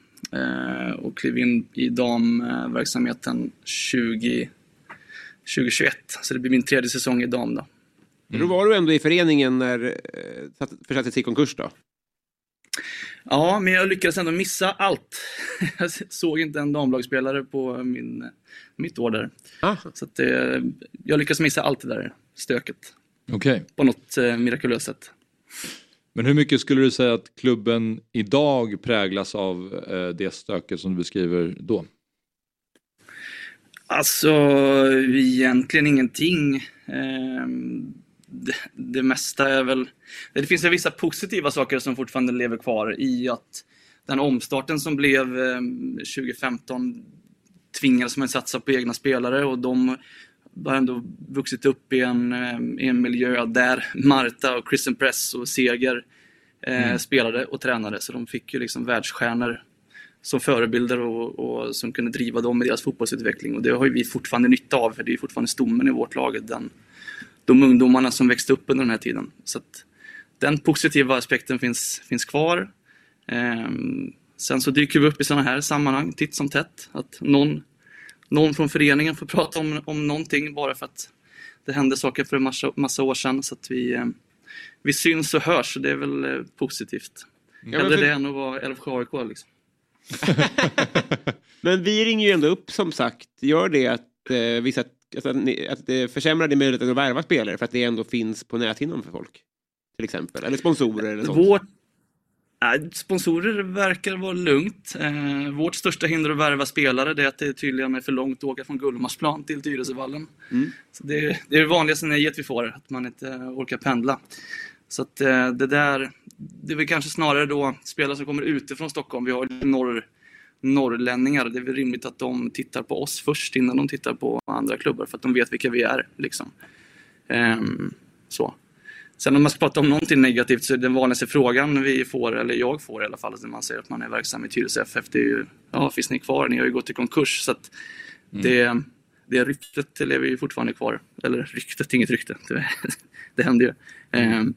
och klev in i damverksamheten 20, 2021. Så det blir min tredje säsong i dam då. Men då var du ändå i föreningen när eh, försattes i konkurs då? Ja, men jag lyckades ändå missa allt. *laughs* Jag såg inte en damlagsspelare på min, mitt år där. Ah. Så att, eh, jag lyckades missa allt det där stöket Okej. på något eh, mirakulöst sätt. Men hur mycket skulle du säga att klubben idag präglas av eh, det stöket som du beskriver då? Alltså, egentligen ingenting. Ehm, det, det mesta är väl... Det finns väl vissa positiva saker som fortfarande lever kvar i att den omstarten som blev ehm, 2015 tvingades man satsa på egna spelare och de har ändå vuxit upp i en, ehm, i en miljö där Marta och Christian Press och Seger eh, spelade och tränade. Så de fick ju liksom världsstjärnor som förebilder och, och som kunde driva dem i deras fotbollsutveckling. Och det har vi fortfarande nytta av, för det är fortfarande stommen i vårt lag. Den, de ungdomarna som växte upp under den här tiden. Så att den positiva aspekten finns, finns kvar. Ehm, sen så dyker vi upp i sådana här sammanhang titt som tätt. Att någon, någon från föreningen får prata om, om någonting bara för att det hände saker för en massa, massa år sedan. Så att vi, eh, vi syns och hörs, så det är väl eh, positivt. Ja, Hellre men, för, det än att vara Älvsjö AIK liksom. *laughs* men vi ringer ju ändå upp som sagt. Gör det att eh, vissa alltså, att ni- att det försämrar din möjlighet att värva spelare för att det ändå finns på näthinnan för folk? Till exempel. Eller sponsorer eller sånt. Vårt, sponsorer verkar vara lugnt. Eh, vårt största hinder att värva spelare det är att det tydligen är för långt att åka från Gullmarsplan till Tyresövallen. Mm. Så det, är- det är det vanligaste nejet vi får, att man inte eh, orkar pendla. Så att eh, det där, det är väl kanske snarare då spelare som kommer utifrån Stockholm. Vi har norr, norrlänningar. Det är väl rimligt att de tittar på oss först innan de tittar på andra klubbar för att de vet vilka vi är. Liksom. Ehm, så. Sen om man ska prata om någonting negativt så är den vanligaste frågan vi får, eller jag får i alla fall, när man säger att man är verksam i Tyresö FF, det är ju ja, finns ni kvar? Ni har ju gått i konkurs. Så att det, det ryktet lever ju fortfarande kvar. Eller ryktet, inget rykte. Det, *laughs* det hände ju. Ehm,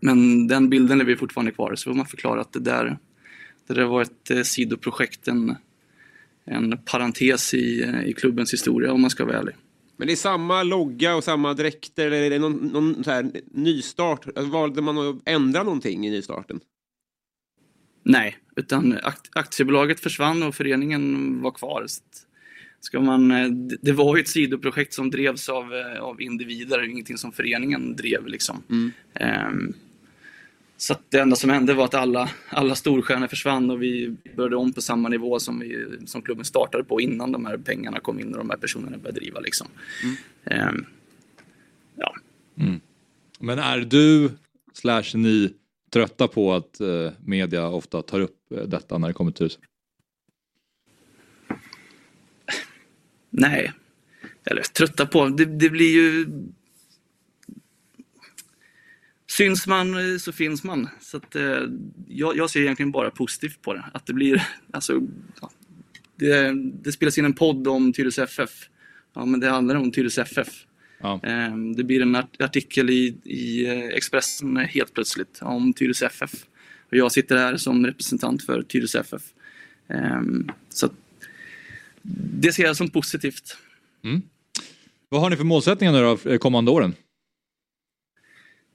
men den bilden lever ju fortfarande kvar, så får man förklara att det där, det där var ett eh, sidoprojekt, en, en parentes i, eh, i klubbens historia om man ska vara ärlig. Men det är samma logga och samma dräkter eller är det någon, någon så här nystart? Alltså, valde man att ändra någonting i nystarten? Nej, utan akt- aktiebolaget försvann och föreningen var kvar. Ska man, eh, det- var ju ett sidoprojekt som drevs av, eh, av individer, ingenting som föreningen drev. Liksom. Ehm, så att det enda som hände var att alla, alla storstjärnor försvann och vi började om på samma nivå som, vi, som klubben startade på innan de här pengarna kom in och de här personerna började driva. Liksom. Ehm, ja. Men är du slash ni trötta på att eh, media ofta tar upp eh, detta när det kommer till Tyresö? Nej, eller trötta på. Det, det blir ju... Syns man eh, så finns man. Så att, eh, jag, jag ser egentligen bara positivt på det. Att det blir, *laughs* alltså, ja, det, det spelas in en podd om Tyresö FF. Ja, men det handlar om Tyresö FF. Ja. Eh, det blir en art- artikel i, i eh, Expressen helt plötsligt om Tyresö FF. Och jag sitter här som representant för Tyresö FF. Eh, så att, det ser jag som positivt. Vad har ni för målsättningar nu då, kommande åren?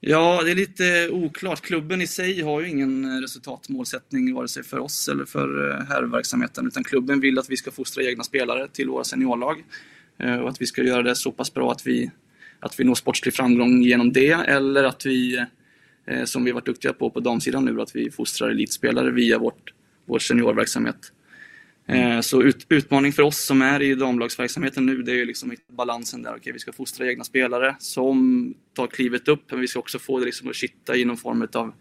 Ja, det är lite oklart. Klubben i sig har ju ingen eh, resultatmålsättning vare sig för oss eller för eh, herrverksamheten. Utan klubben vill att vi ska fostra egna spelare till våra seniorlag. Eh, och att vi ska göra det så pass bra att vi, att vi når sportslig framgång genom det. Eller att vi, som vi varit duktiga på på damsidan nu, att vi fostrar elitspelare via vårt, vår seniorverksamhet. Eh, Så ut, utmaning för oss som är i damlagsverksamheten nu, det är ju liksom hitta balansen där. Okej, vi ska fostra egna spelare som tar klivet upp, men vi ska också få det liksom att kitta i någon form av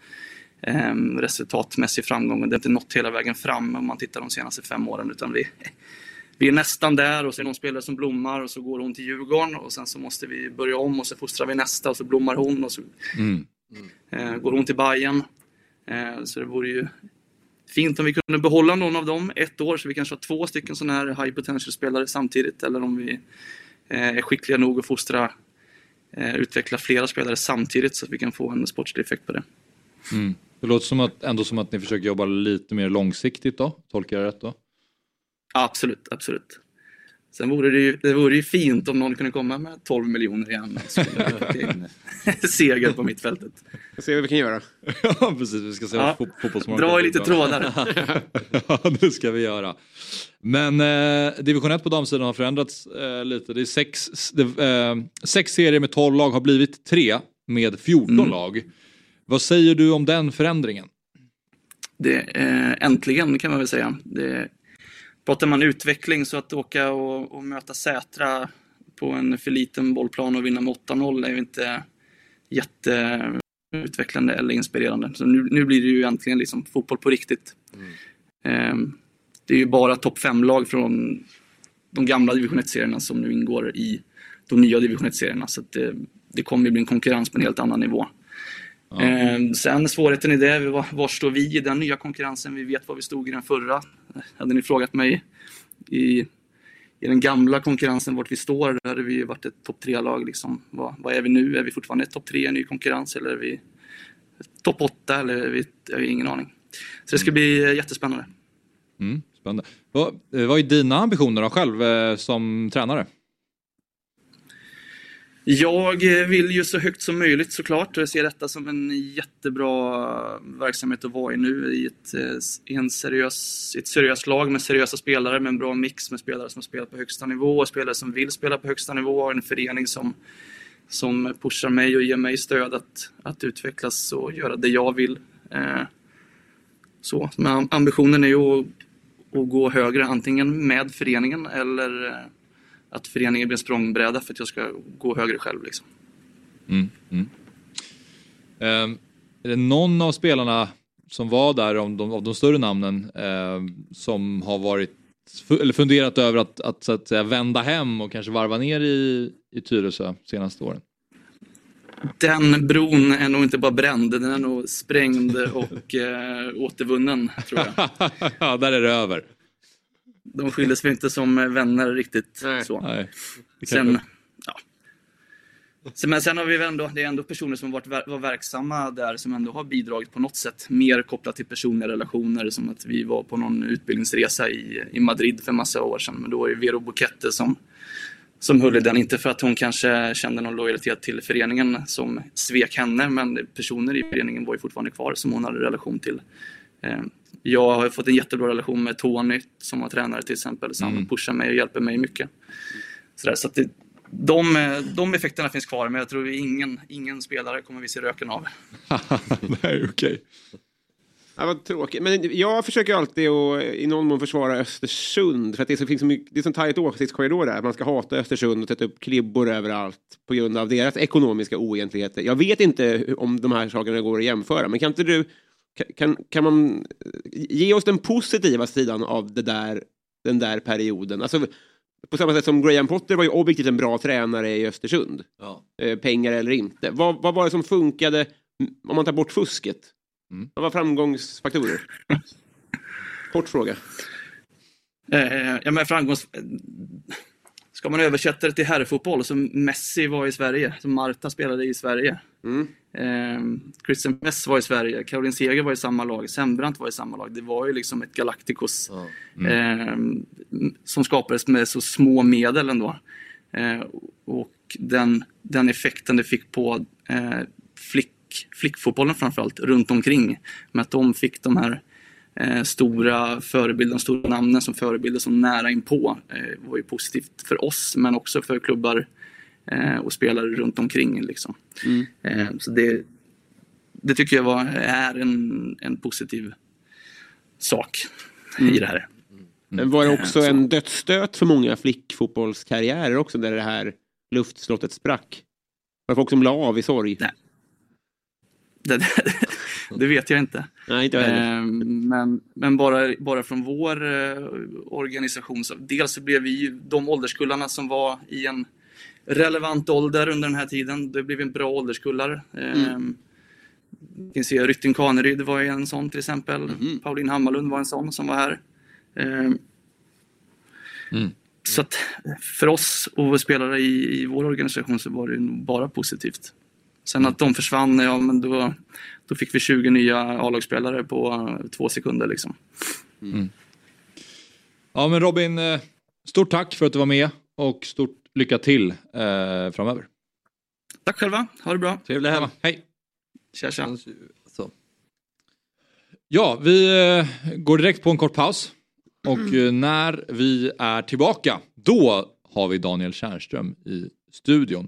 eh, resultatmässig framgång. Det har inte nått hela vägen fram om man tittar de senaste fem åren, utan vi, vi är nästan där och så är det någon spelare som blommar och så går hon till Djurgården och sen så måste vi börja om och så fostrar vi nästa och så blommar hon och så Mm. eh, går hon till Bayern. Eh, så det vore ju fint om vi kunde behålla någon av dem ett år så vi kanske har två stycken sådana här high potential-spelare samtidigt eller om vi eh, är skickliga nog att fostra, eh, utveckla flera spelare samtidigt så att vi kan få en sportslig effekt på det. Mm. Det låter som att, ändå som att ni försöker jobba lite mer långsiktigt då, tolkar jag rätt då? Absolut, absolut. Sen vore det ju, det vore ju fint om någon kunde komma med 12 miljoner igen och skulle *laughs* seger på mittfältet. Jag ser vad vi kan göra. *laughs* ja precis, vi ska se Ja. ja. fotbollsmorgon. Dra i lite trådar. *laughs* ja, det ska vi göra. Men eh, division 1 på damsidan har förändrats eh, lite. Det är sex, det, eh, sex serier med 12 lag har blivit tre med 14 Mm. lag. Vad säger du om den förändringen? Det, eh, äntligen kan man väl säga. Det, pratar man utveckling så att åka och, och möta Sätra på en för liten bollplan och vinna med 8-0 är ju inte jätteutvecklande eller inspirerande. Så nu, nu blir det ju äntligen liksom fotboll på riktigt. Eh, det är ju bara topp 5-lag från de gamla division 1-serierna som nu ingår i de nya division 1-serierna. Så det, det kommer ju bli en konkurrens på en helt annan nivå. Eh, sen svårigheten i det, var, var står vi i den nya konkurrensen? Vi vet var vi stod i den förra. Hade ni frågat mig i, i den gamla konkurrensen vart vi står, där hade vi varit ett topp tre-lag. Liksom. Vad, vad är vi nu? Är vi fortfarande ett topp tre i en ny konkurrens eller är vi topp åtta? Eller är vi, jag har ingen aning. Så det ska bli eh, jättespännande. Mm, spännande. Vad, eh, vad är dina ambitioner då själv eh, som tränare? Jag vill ju så högt som möjligt såklart och jag ser detta som en jättebra eh, verksamhet att vara i nu i ett, eh, i en seriös, ett seriöst lag med seriösa spelare med en bra mix med spelare som har spelat på högsta nivå och spelare som vill spela på högsta nivå och en förening som, som pushar mig och ger mig stöd att, att utvecklas och göra det jag vill. Eh, så, men ambitionen är ju att, att gå högre antingen med föreningen eller att föreningen blir en språngbräda för att jag ska gå högre själv. Liksom. Mm, mm. Ehm, är det någon av spelarna som var där, om de, av de större namnen, ehm, som har varit eller funderat över att, att, så att säga, vända hem och kanske varva ner i, i Tyresö senaste åren? Den bron är nog inte bara bränd, den är nog sprängd och *laughs* eh, återvunnen, tror jag. *laughs* ja, där är det över. De skildes väl inte som vänner riktigt. Nej. Så. Nej. Sen, ja. sen, men sen har vi ändå, det är ändå personer som varit, var verksamma där som ändå har bidragit på något sätt. Mer kopplat till personliga relationer, som att vi var på någon utbildningsresa i, i Madrid för massa år sedan. Men då var det Vero Bukette som, som höll i den. Inte för att hon kanske kände någon lojalitet till föreningen som svek henne, men personer i föreningen var ju fortfarande kvar som hon hade relation till. Jag har fått en jättebra relation med Tony som var tränare till exempel. Så han Mm. pushar mig och hjälper mig mycket. Så att det, de, de effekterna finns kvar, men jag tror ingen, ingen spelare kommer vi se röken av. *laughs* Nej, okej. Ja, vad tråkigt. Men jag försöker alltid att i någon mån försvara Östersund. För att det, är så, finns så mycket, det är så tajt åsiktskorridor där. Man ska hata Östersund och sätta upp klibbor överallt på grund av deras ekonomiska oegentligheter. Jag vet inte om de här sakerna går att jämföra. Men kan inte du... Kan, kan man ge oss den positiva sidan av det där, den där perioden? Alltså, på samma sätt som Graham Potter var ju objektivt en bra tränare i Östersund. Ja. Eh, pengar eller inte. Vad, vad var det som funkade om man tar bort fusket? Mm. Vad var framgångsfaktorer? *laughs* Kort fråga. Eh, ja, men framgångs... Ska man översätta det till herrfotboll så Messi var i Sverige, som Marta spelade i Sverige. Mm. Eh, Christian Mess var i Sverige, Caroline Seger var i samma lag, Sembrant var i samma lag. Det var ju liksom ett Galacticos Ja. eh, som skapades med så små medel ändå. Eh, och den, den effekten det fick på eh, flick, flickfotbollen framförallt runt omkring. Med att de fick de här eh, stora förebilderna, stora namnen som förebilder som nära inpå eh, var ju positivt för oss men också för klubbar eh, och spelare runt omkring. Liksom. Eh, så det, det tycker jag var, är en, en positiv sak i det här. Men var det också Så. en dödsstöt för många flickfotbollskarriärer också där det här luftslottet sprack? Var det folk som la av i sorg? Nej. Det, det, *laughs* det vet jag inte. Nej, inte. Eh, men men bara, bara från vår eh, organisation, så, dels så blev vi de ålderskullarna som var i en relevant ålder under den här tiden. Det blev en bra ålderskullar. Eh, Det finns ju Rytting Kaneryd var ju en sån till exempel. Pauline Hammarlund var en sån som var här. Eh, Så att för oss och spelare i, i vår organisation så var det bara positivt. Sen att de försvann, ja men då, då fick vi 20 nya A-lagsspelare på eh, två sekunder liksom. Ja men Robin, eh, stort tack för att du var med och stort lycka till eh, framöver. Tack själva, ha det bra. Trevlig helg. Hej! Tja tja. Så. Ja, vi eh, går direkt på en kort paus. Och när vi är tillbaka, då har vi Daniel Tjärnström i studion.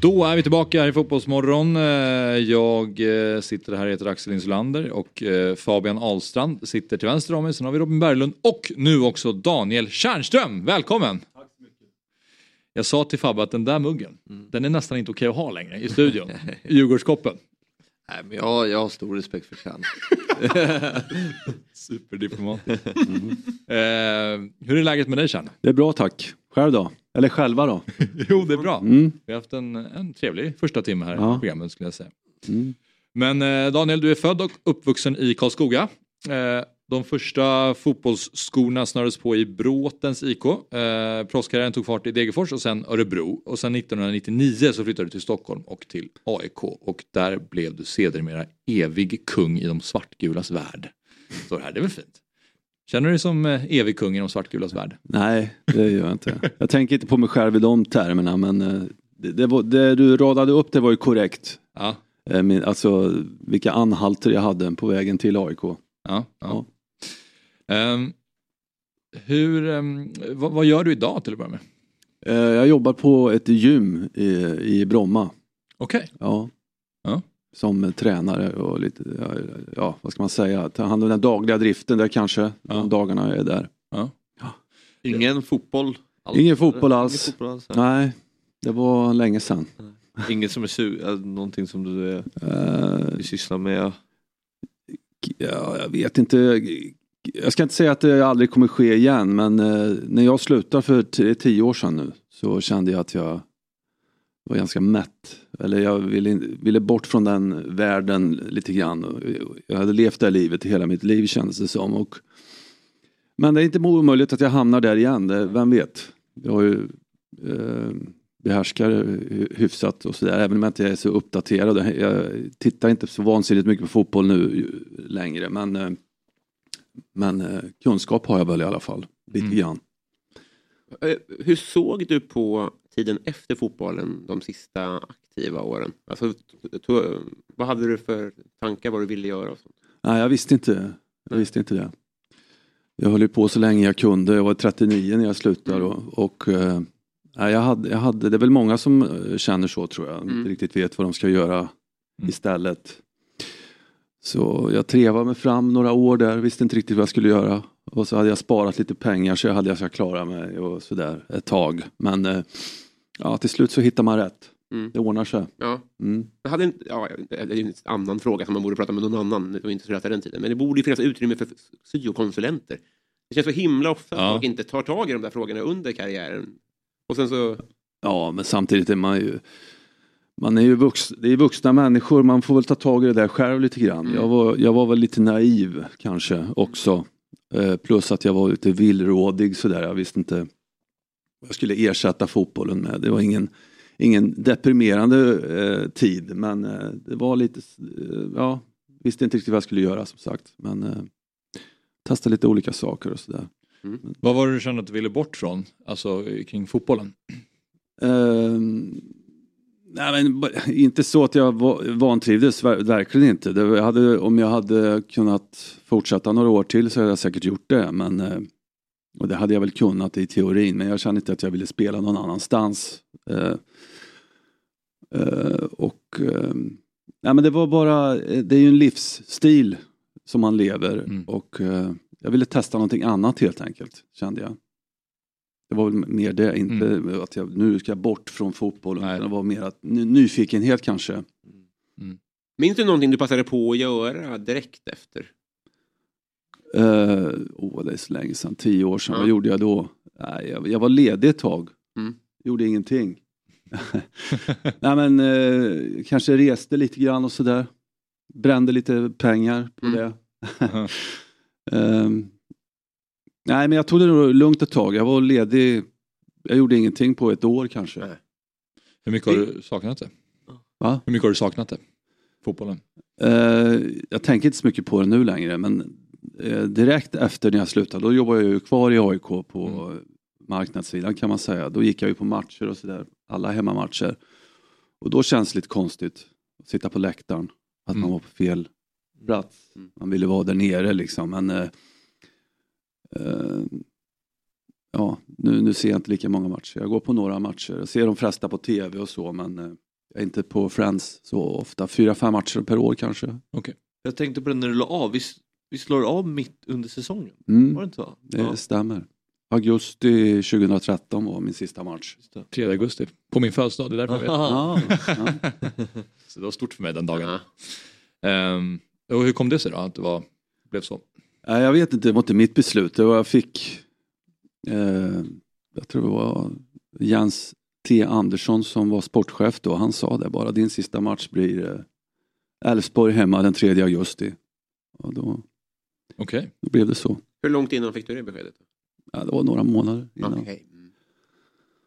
Då är vi tillbaka här i Fotbollsmorgon. Eh, Jag eh, sitter här, heter Axel Insulander och eh, Fabian Ahlstrand sitter till vänster om mig. Sen har vi Robin Berglund och nu också Daniel Tjärnström. Välkommen! Jag sa till Fabbe att den där muggen, den är nästan inte okej att ha längre i studion. *laughs* Djurgårdskoppen. Nej, men jag, jag har stor respekt för Tjärn. *laughs* Superdiplomatiskt. Eh, hur är läget med dig Tjärn? Det är bra tack. Själv då? Eller själva då? *laughs* Jo, det är bra. Mm. Vi har haft en, en trevlig första timme här i Ja. programmet skulle jag säga. Mm. Men eh, Daniel, du är född och uppvuxen i Karlskoga. Eh, de första fotbollsskorna snördes på i Bråtens IK. Eh, Proffskarriären tog fart i Degerfors och sen Örebro. Och sen 1999 så flyttade du till Stockholm och till AIK. Och där blev du sedermera evig kung i de svartgulas värld. Det här, det är väl fint? Känner du dig som eh, evig kung i de svartgulas värld? Nej, det gör jag inte. Jag tänker inte på mig själv i de termerna men eh, det, det, var, det du radade upp det var ju korrekt. Ja. Eh, Min, alltså vilka anhalter jag hade på vägen till AIK. Ja, ja. Ja. Ehm, hur, ehm, vad, vad gör du idag till att börja med? Jag jobbar på ett gym i, i Bromma. Okej. Ja. Ja. Som tränare och lite, ja, ja vad ska man säga, ta hand om den dagliga driften där kanske. Ja. De dagarna jag är där. Ingen fotboll? alls? Ingen fotboll alls. Ingen fotboll alls. Nej, det var länge sedan. Inget som är su- äh, någonting som du är, du sysslar med? Ja, jag vet inte. Jag ska inte säga att det aldrig kommer ske igen men eh, när jag slutade för tio år sedan nu så kände jag att jag var ganska mätt. Eller jag ville, ville bort från den världen lite grann. Jag hade levt det livet hela mitt liv kändes det som. Och Men det är inte omöjligt att jag hamnar där igen, det, vem vet. Jag har ju eh, behärskar hy- hyfsat och sådär, även om jag inte är så uppdaterad. Jag tittar inte så vansinnigt mycket på fotboll nu längre, men, eh, men eh, kunskap har jag väl i alla fall, lite Mm. grann. Eh, Hur såg du på tiden efter fotbollen de sista aktiva åren? Alltså, vad hade du för tankar vad du ville göra? Och sånt? Nej, jag visste inte, jag visste inte det. Jag höll på så länge jag kunde, jag var 39 när jag slutade och, och eh, nej, jag, hade, jag hade, det är väl många som eh, känner så tror jag, Mm. inte riktigt vet vad de ska göra istället. Så jag trevade mig fram några år där, visste inte riktigt vad jag skulle göra. Och så hade jag sparat lite pengar så jag hade jag ska klara mig och sådär ett tag. Men eh, ja, till slut så hittar man rätt. Mm. Det ordnar sig. Ja. Mm. Jag hade inte, ja, det är en annan fråga som man borde prata med någon annan. Var inte så den tiden. Men det borde ju finnas utrymme för syokonsulenter. Det känns så himla ofta att Ja. folk inte tar tag i de där frågorna under karriären. Och sen så... Ja, men samtidigt är man ju man är ju vux, det är vuxna människor, man får väl ta tag i det där själv lite grann. Jag, var, jag var väl lite naiv kanske också. Eh, plus att jag var lite villrådig sådär, jag visste inte vad jag skulle ersätta fotbollen med. Det var ingen, ingen deprimerande eh, tid men eh, det var lite, eh, ja, visste inte riktigt vad jag skulle göra som sagt. Men eh, testa lite olika saker och sådär. Vad var det du kände att du ville bort från, alltså kring fotbollen? Ehm, nej men, inte så att jag va- vantrivdes, ver- verkligen inte. Det, jag hade, om jag hade kunnat fortsätta några år till så hade jag säkert gjort det. Men, eh, och det hade jag väl kunnat i teorin, men jag kände inte att jag ville spela någon annanstans. Eh, eh, och eh, nej, men det var bara, eh, det är ju en livsstil som man lever och eh, jag ville testa någonting annat helt enkelt, kände jag. Det var väl mer det, inte att jag, nu ska jag bort från fotbollen. utan Det var mer att, ny- nyfikenhet kanske. Minns du någonting du passade på att göra direkt efter? Uh, oh, det är så länge sedan, tio år sedan. Ja. Vad gjorde jag då? Nej, jag, jag var ledig ett tag. Mm. Gjorde ingenting. *laughs* Nej men eh, kanske reste lite grann och sådär. Brände lite pengar på det. *laughs* Ehm, nej men jag tog det lugnt ett tag. Jag var ledig. Jag gjorde ingenting på ett år kanske. Hur mycket har du saknat det? Va? Hur mycket har du saknat det? Fotbollen? Eh, jag tänker inte så mycket på det nu längre men eh, direkt efter när jag slutade då jobbade jag ju kvar i AIK på marknadssidan kan man säga. Då gick jag ju på matcher och sådär, alla hemmamatcher. Och då känns det lite konstigt att sitta på läktaren, att man var på fel plats. Man ville vara där nere liksom men eh, eh, ja, nu, nu ser jag inte lika många matcher. Jag går på några matcher, jag ser de flesta på tv och så men eh, jag är inte på Friends så ofta. Fyra, fem matcher per år kanske. Okay. Jag tänkte på det när du la av, vi, vi slår av mitt under säsongen. Mm. Var det inte så? Det Ja. stämmer. Augusti 2013 var min sista match. 3 augusti, på min födelsedag, det är därför jag vet. Ja. Så det var stort för mig den dagen. Ehm, och hur kom det sig då, att det var, blev så? Nej, jag vet inte, det var inte mitt beslut. Det var, jag fick, eh, jag tror det var Jens T Andersson som var sportchef då. Han sa det bara, din sista match blir eh, Elfsborg hemma den 3 augusti. Och då, Okej. då blev det så. Hur långt innan fick du det beskedet? Ja, det var några månader innan. Okej.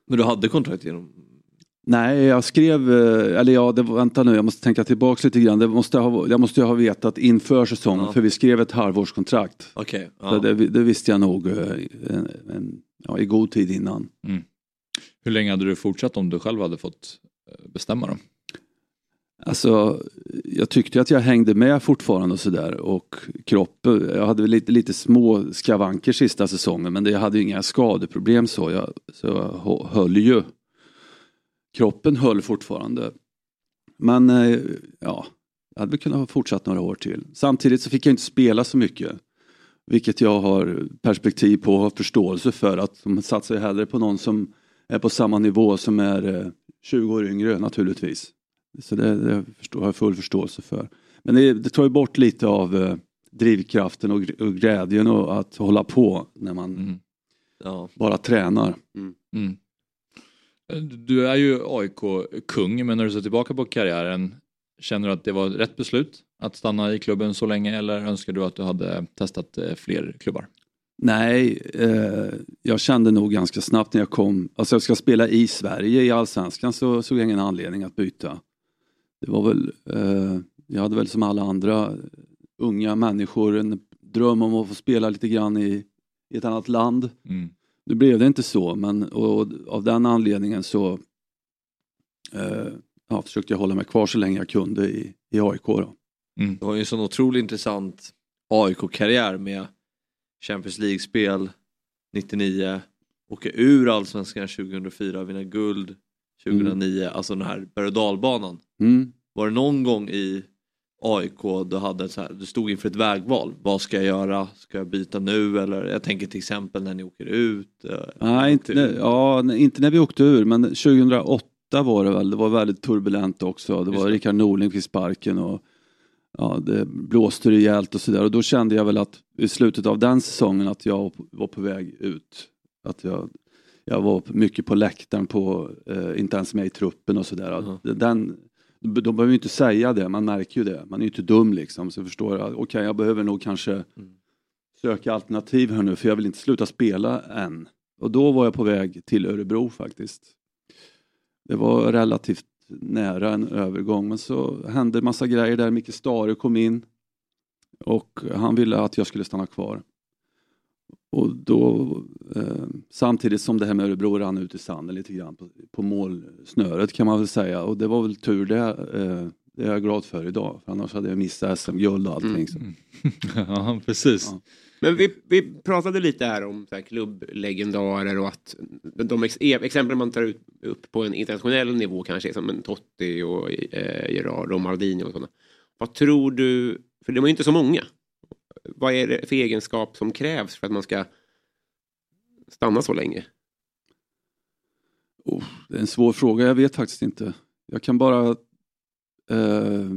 Men du hade kontrakt genom... Nej, jag skrev, eh, eller ja, det var, vänta nu, jag måste tänka tillbaka lite grann. Det måste ha, jag måste ju ha vetat inför säsongen, Ja. för vi skrev ett halvårskontrakt. Så ja. det, det visste jag nog eh, en, en, ja, i god tid innan. Hur länge hade du fortsatt om du själv hade fått eh, bestämma då? Alltså, jag tyckte att jag hängde med fortfarande och sådär och kroppen, jag hade väl lite, lite små skavanker sista säsongen men det, jag hade ju inga skadeproblem så jag, så jag höll ju. Kroppen höll fortfarande. Men eh, ja, jag hade väl kunnat ha fortsatt några år till. Samtidigt så fick jag inte spela så mycket. Vilket jag har perspektiv på och har förståelse för att de satsar ju hellre på någon som är på samma nivå som är eh, 20 år yngre naturligtvis. Så det, det förstår, har jag full förståelse för. Men det, det tar ju bort lite av eh, drivkraften och, och glädjen och att hålla på när man Ja. bara tränar. Mm. Du är ju AIK-kung, men när du ser tillbaka på karriären, känner du att det var rätt beslut att stanna i klubben så länge eller önskar du att du hade testat eh, fler klubbar? Nej, eh, jag kände nog ganska snabbt när jag kom, alltså jag ska spela i Sverige i Allsvenskan så såg jag ingen anledning att byta. Det var väl, eh, jag hade väl som alla andra unga människor en dröm om att få spela lite grann i, i ett annat land. Mm. Nu blev det inte så, men och, av den anledningen så eh, ja, försökte jag hålla mig kvar så länge jag kunde i, i AIK. Då. Du har ju en sån otroligt intressant AIK-karriär med Champions League-spel 99, åka ur Allsvenskan 2004, vinna guld 2009, alltså den här berg och dalbanan. Mm. Var det någon gång i AIK du, hade så här, du stod inför ett vägval? Vad ska jag göra? Ska jag byta nu? Eller jag tänker till exempel när ni åker ut. eh, Nej, inte, ur. ja, inte när vi åkte ur, men 2008 var det väl. Det var väldigt turbulent också. Det var Rickard Norling fick sparken och ja, det blåste rejält och sådär. Och då kände jag väl att i slutet av den säsongen att jag var på väg ut. Att jag, jag var mycket på läktaren, på, eh, inte ens med i truppen och sådär. Den, de behöver ju inte säga det, man märker ju det. Man är ju inte dum liksom. Så förstår jag, okej jag behöver nog kanske söka alternativ här nu för jag vill inte sluta spela än. Och då var jag på väg till Örebro faktiskt. Det var relativt nära en övergång men så hände en massa grejer där. Micke Stare kom in och han ville att jag skulle stanna kvar. Och då, eh, samtidigt som det här med Örebro rann ut i sanden lite grann på, på målsnöret kan man väl säga. Och det var väl tur det. Eh, det är jag glad för idag. För annars hade jag missat SM-guld och allting. Så. *laughs* ja, precis. Men vi, vi pratade lite här om så här, klubblegendarer och att de ex exempel man tar ut, upp på en internationell nivå kanske som en Totti och eh, Gerard och Maldini och sådana. Vad tror du, för det var ju inte så många. Vad är det för egenskap som krävs för att man ska stanna så länge? Oh, det är en svår fråga, jag vet faktiskt inte. Jag kan bara eh,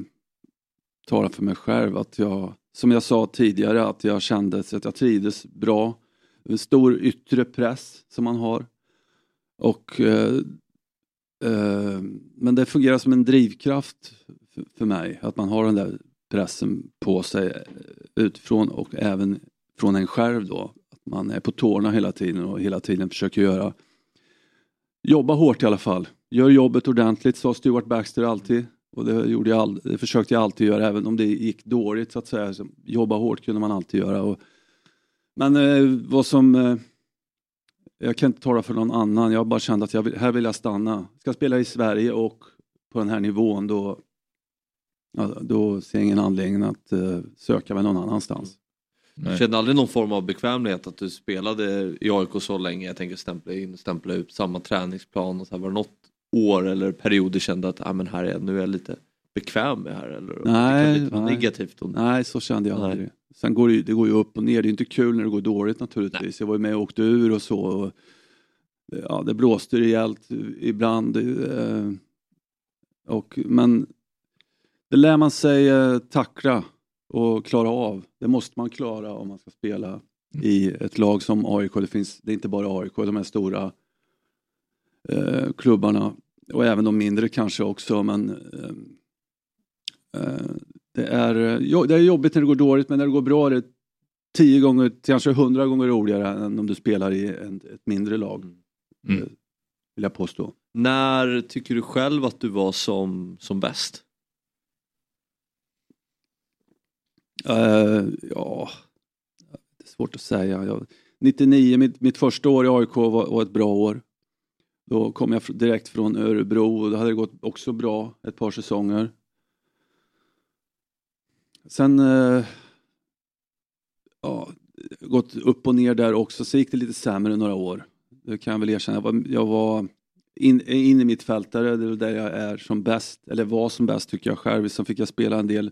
tala för mig själv att jag, som jag sa tidigare, att jag kände att jag trivdes bra. En stor yttre press som man har. Och, eh, eh, men det fungerar som en drivkraft för, för mig, att man har den där pressen på sig eh, utifrån och även från en själv då. Att man är på tårna hela tiden och hela tiden försöker göra Jobba hårt i alla fall. Gör jobbet ordentligt, sa Stuart Baxter alltid. Och det, gjorde jag all, det försökte jag alltid göra, även om det gick dåligt så att säga. Så jobba hårt kunde man alltid göra. Och, men eh, vad som... Eh, jag kan inte tala för någon annan, jag bara kände att jag vill, här vill jag stanna. Jag Ska spela i Sverige och på den här nivån då, då ser jag ingen anledning att eh, söka mig någon annanstans. Du kände aldrig någon form av bekvämlighet att du spelade i AIK så länge? Jag tänker stämpla in, stämpla ut samma träningsplan och så här, var det något år eller period du kände att ah, men här är jag, nu är jag lite bekväm med här? Eller Nej, det kan lite nej. negativt? Och... Nej, så kände jag Nej. aldrig. Sen går det, ju- det går ju upp och ner, det är inte kul när det går dåligt naturligtvis. Jag var ju med och åkte ur och så. Och, ja, det blåste rejält ibland. Eh, och, men det lär man sig eh, tackla och klara av. Det måste man klara om man ska spela i ett lag som AIK. Det, finns, det är inte bara AIK, de här stora eh, klubbarna och även de mindre kanske också. Men eh, eh, det, är, eh, det är jobbigt när det går dåligt men när det går bra är det tio gånger, kanske hundra gånger roligare än om du spelar i en, ett mindre lag. Mm. Eh, Vill jag påstå. När tycker du själv att du var som, som bäst? Uh, ja, det är svårt att säga. Jag, 99, mitt, mitt första år i AIK var, var ett bra år. Då kom jag direkt från Örebro och då hade det gått också bra ett par säsonger. Sen uh, ja, gått upp och ner där också, så gick det lite sämre några år. Det kan jag väl erkänna. Jag var, jag var in, in i mitt fältare, det är där jag är som bäst, eller var som bäst tycker jag själv. Sen fick jag spela en del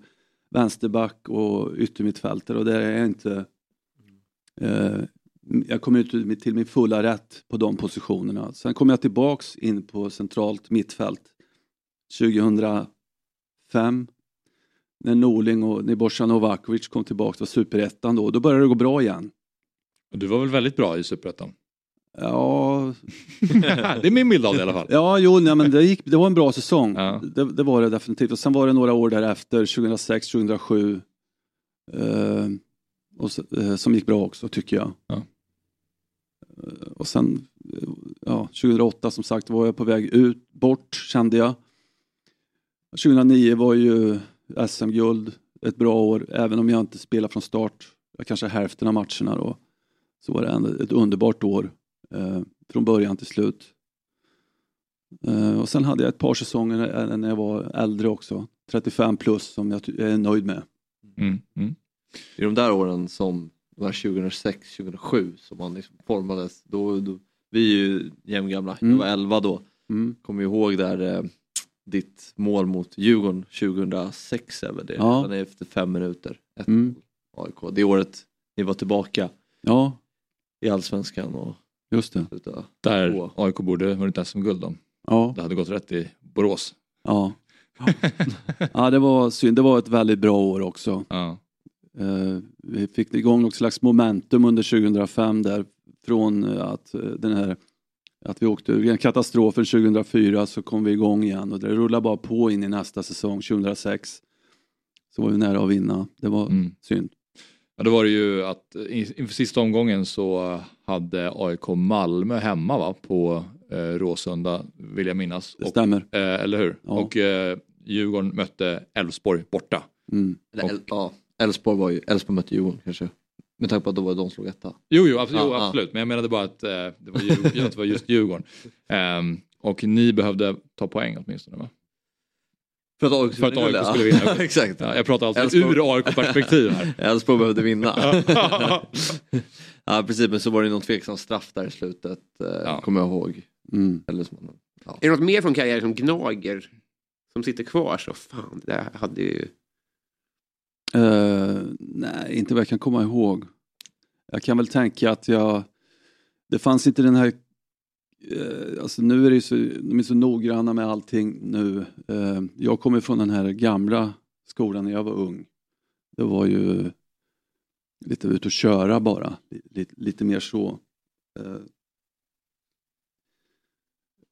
vänsterback och yttermittfältare och där är jag inte eh, jag kom ut till min fulla rätt på de positionerna. Sen kom jag tillbaks in på centralt mittfält 2005 när Norling och Nebojsa Novakovic kom tillbaka till superettan då. Då började det gå bra igen. Du var väl väldigt bra i Superettan? Ja, *laughs* det är min bild av det i alla fall. Ja, jo, nej, men det, gick, det var en bra säsong. Ja. Det, det var det definitivt. Och sen var det några år därefter, 2006, 2007. Eh, och, eh, som gick bra också tycker jag. Ja. Eh, Och sen, eh, ja, 2008 som sagt var jag på väg ut, bort kände jag. 2009 var ju SM-guld ett bra år, även om jag inte spelade från start. Kanske hälften av matcherna då. Så var det ändå ett underbart år. Eh, från början till slut. Eh, och sen hade jag ett par säsonger när- när jag var äldre också. 35 plus som jag är nöjd med. Mm. Mm. I de där åren som var 2006, 2007 som man liksom formades. Då, då, vi är ju jämngamla, Mm. jag var 11 då. Mm. Kommer ihåg där eh, ditt mål mot Djurgården 2006 är väl det? Ja. Redan efter fem minuter. Ett Mm. AIK. Det året ni var tillbaka Ja, i Allsvenskan och just det. slutade Där två. AIK borde vunnit SM-guld då. Ja, Det hade gått rätt i Borås. ja. ja, det var synd. Det var ett väldigt bra år också. Ja. Eh, vi fick igång något slags momentum under 2005 där från eh, att eh, den här att vi åkte ur katastrofen 2004 så kom vi igång igen och det rullade bara på in i nästa säsong 2006. Så var vi nära att vinna. Det var Mm. synd. Ja, då var det ju att i- inför sista omgången så hade AIK Malmö hemma va, på eh, Råsunda vill jag minnas. Det Och, stämmer. eh, eller hur? Ja. Och eh, Djurgården mötte Elfsborg borta. Mm. El- ja, Elfsborg var ju, Elfsborg mötte Djurgården kanske. Med tanke på att då var de slog etta. Jo, jo, absolut, Ja, jo, ja. absolut. men jag menade bara att eh, det, var Djurgården, *laughs* att det var just Djurgården. Ehm, och ni behövde ta poäng åtminstone va? För att AIK För att skulle AIK vinna. skulle vinna. *laughs* Exakt. Ja, jag pratar alltså Elfsborg- ur AIK-perspektiv här. *laughs* Elfsborg behövde vinna. *laughs* ja precis men så var det någon tveksam straff där i slutet. Eh, Ja. Kommer jag ihåg. Mm. Eller som, ja. Är det något mer från karriären som gnager? Som sitter kvar så fan, det där hade ju... Eh, nej, inte vad jag kan komma ihåg. Jag kan väl tänka att jag... Det fanns inte den här eh, alltså nu är det så, de är så noggranna med allting nu. Eh, jag kommer från den här gamla skolan när jag var ung. Det var ju lite ut och köra bara. Lite, lite mer så. Eh,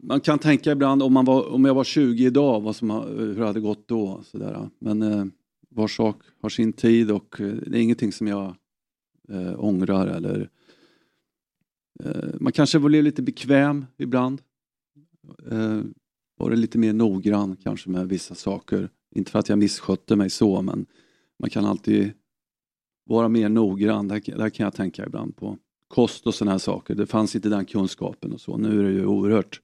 man kan tänka ibland om, man var, om jag var 20 idag, vad som, hur det hade gått då. Sådär. Men eh, var sak har sin tid och eh, det är ingenting som jag eh, ångrar eller eh, man kanske blev lite bekväm ibland. Eh, var det lite mer noggrann kanske med vissa saker. Inte för att jag misskötte mig så men man kan alltid vara mer noggrann. Det, det kan jag tänka ibland på. Kost och sådana här saker. Det fanns inte den kunskapen och så. Nu är det ju oerhört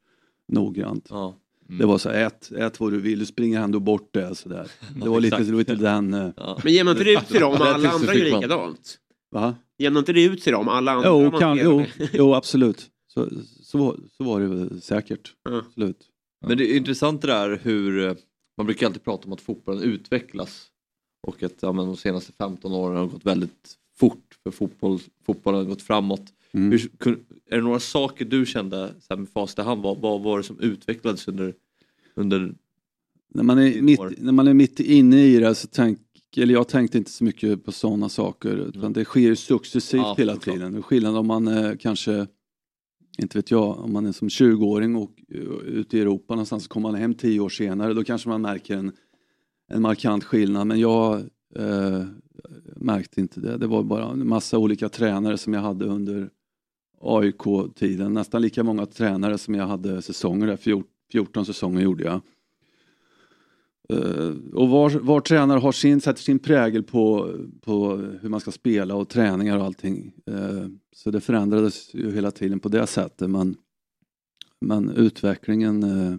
noggrant. Ja. Det var så ät, ät vad du vill, du springer ändå bort det. Så där. *laughs* Det var lite, lite den... eh, Ja. Men jämnar inte det ut sig då om Det alla andra gör man. likadant? Va? Jämnar inte det ut sig då om alla andra Jo, kan, jo, *laughs* jo, absolut. Så, så, så var det säkert. Ja. Absolut. Men det är intressant det där hur, eh, man brukar alltid prata om att fotbollen utvecklas. Och att ja, men de senaste 15 åren har gått väldigt fort för fotboll, fotbollen har gått framåt. Mm. Hur, är det några saker du kände så här med facit hand, vad, vad var det som utvecklades under, under När man, är mitt, år. när man är mitt inne i det så tänk, eller jag tänkte inte så mycket på sådana saker. Utan det sker ju successivt Ja, hela såklart. tiden. Det är skillnad om man eh, kanske, inte vet jag, om man är som 20-åring och uh, ute i Europa någonstans så kommer man hem tio år senare. Då kanske man märker en, en markant skillnad. Men jag eh, märkte inte det. Det var bara en massa olika tränare som jag hade under AIK-tiden. Nästan lika många tränare som jag hade säsonger där. 14, 14 säsonger gjorde jag. Eh, och var, var tränare har sin, sätter sin prägel på, på hur man ska spela och träningar och allting. Eh, så det förändrades ju hela tiden på det sättet. Men, men utvecklingen eh,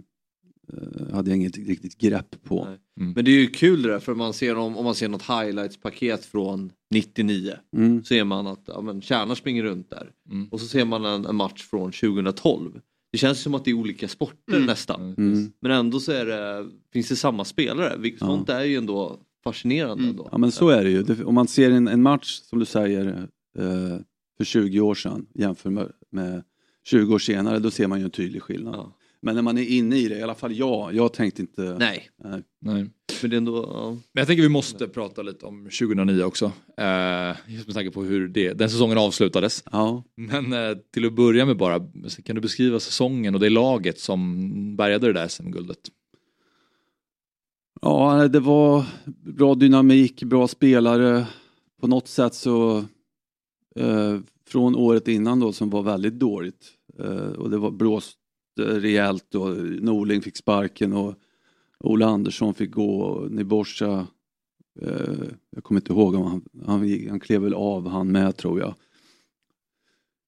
hade jag inget riktigt grepp på. Mm. Men det är ju kul det där för man ser om, om man ser något highlights-paket från 99 Mm. ser man att ja, men, Kärna springer runt där. Mm. Och så ser man en, en match från 2012. Det känns som att det är olika sporter nästan. Mm. Men ändå så är det, finns det samma spelare. Vilket Ja. Sånt är ju ändå fascinerande. Mm. Ändå. Ja men så är det ju. Om man ser en, en match som du säger eh, för 20 år sedan jämför med, med 20 år senare då ser man ju en tydlig skillnad. Ja. Men när man är inne i det, i alla fall jag, jag tänkte inte... Nej, Nej. Nej. men ändå... Ja. Men jag tänker vi måste prata lite om 2009 också. Eh, just med tanke på hur det, den säsongen avslutades. Ja. Men eh, till att börja med bara, kan du beskriva säsongen och det laget som bärgade det där SM-guldet? Ja, det var bra dynamik, bra spelare på något sätt så eh, från året innan då som var väldigt dåligt eh, och det var blåst eh, rejält och Norling fick sparken och Ola Andersson fick gå och Niborsa eh, jag kommer inte ihåg om han, han, han klev väl av han med tror jag.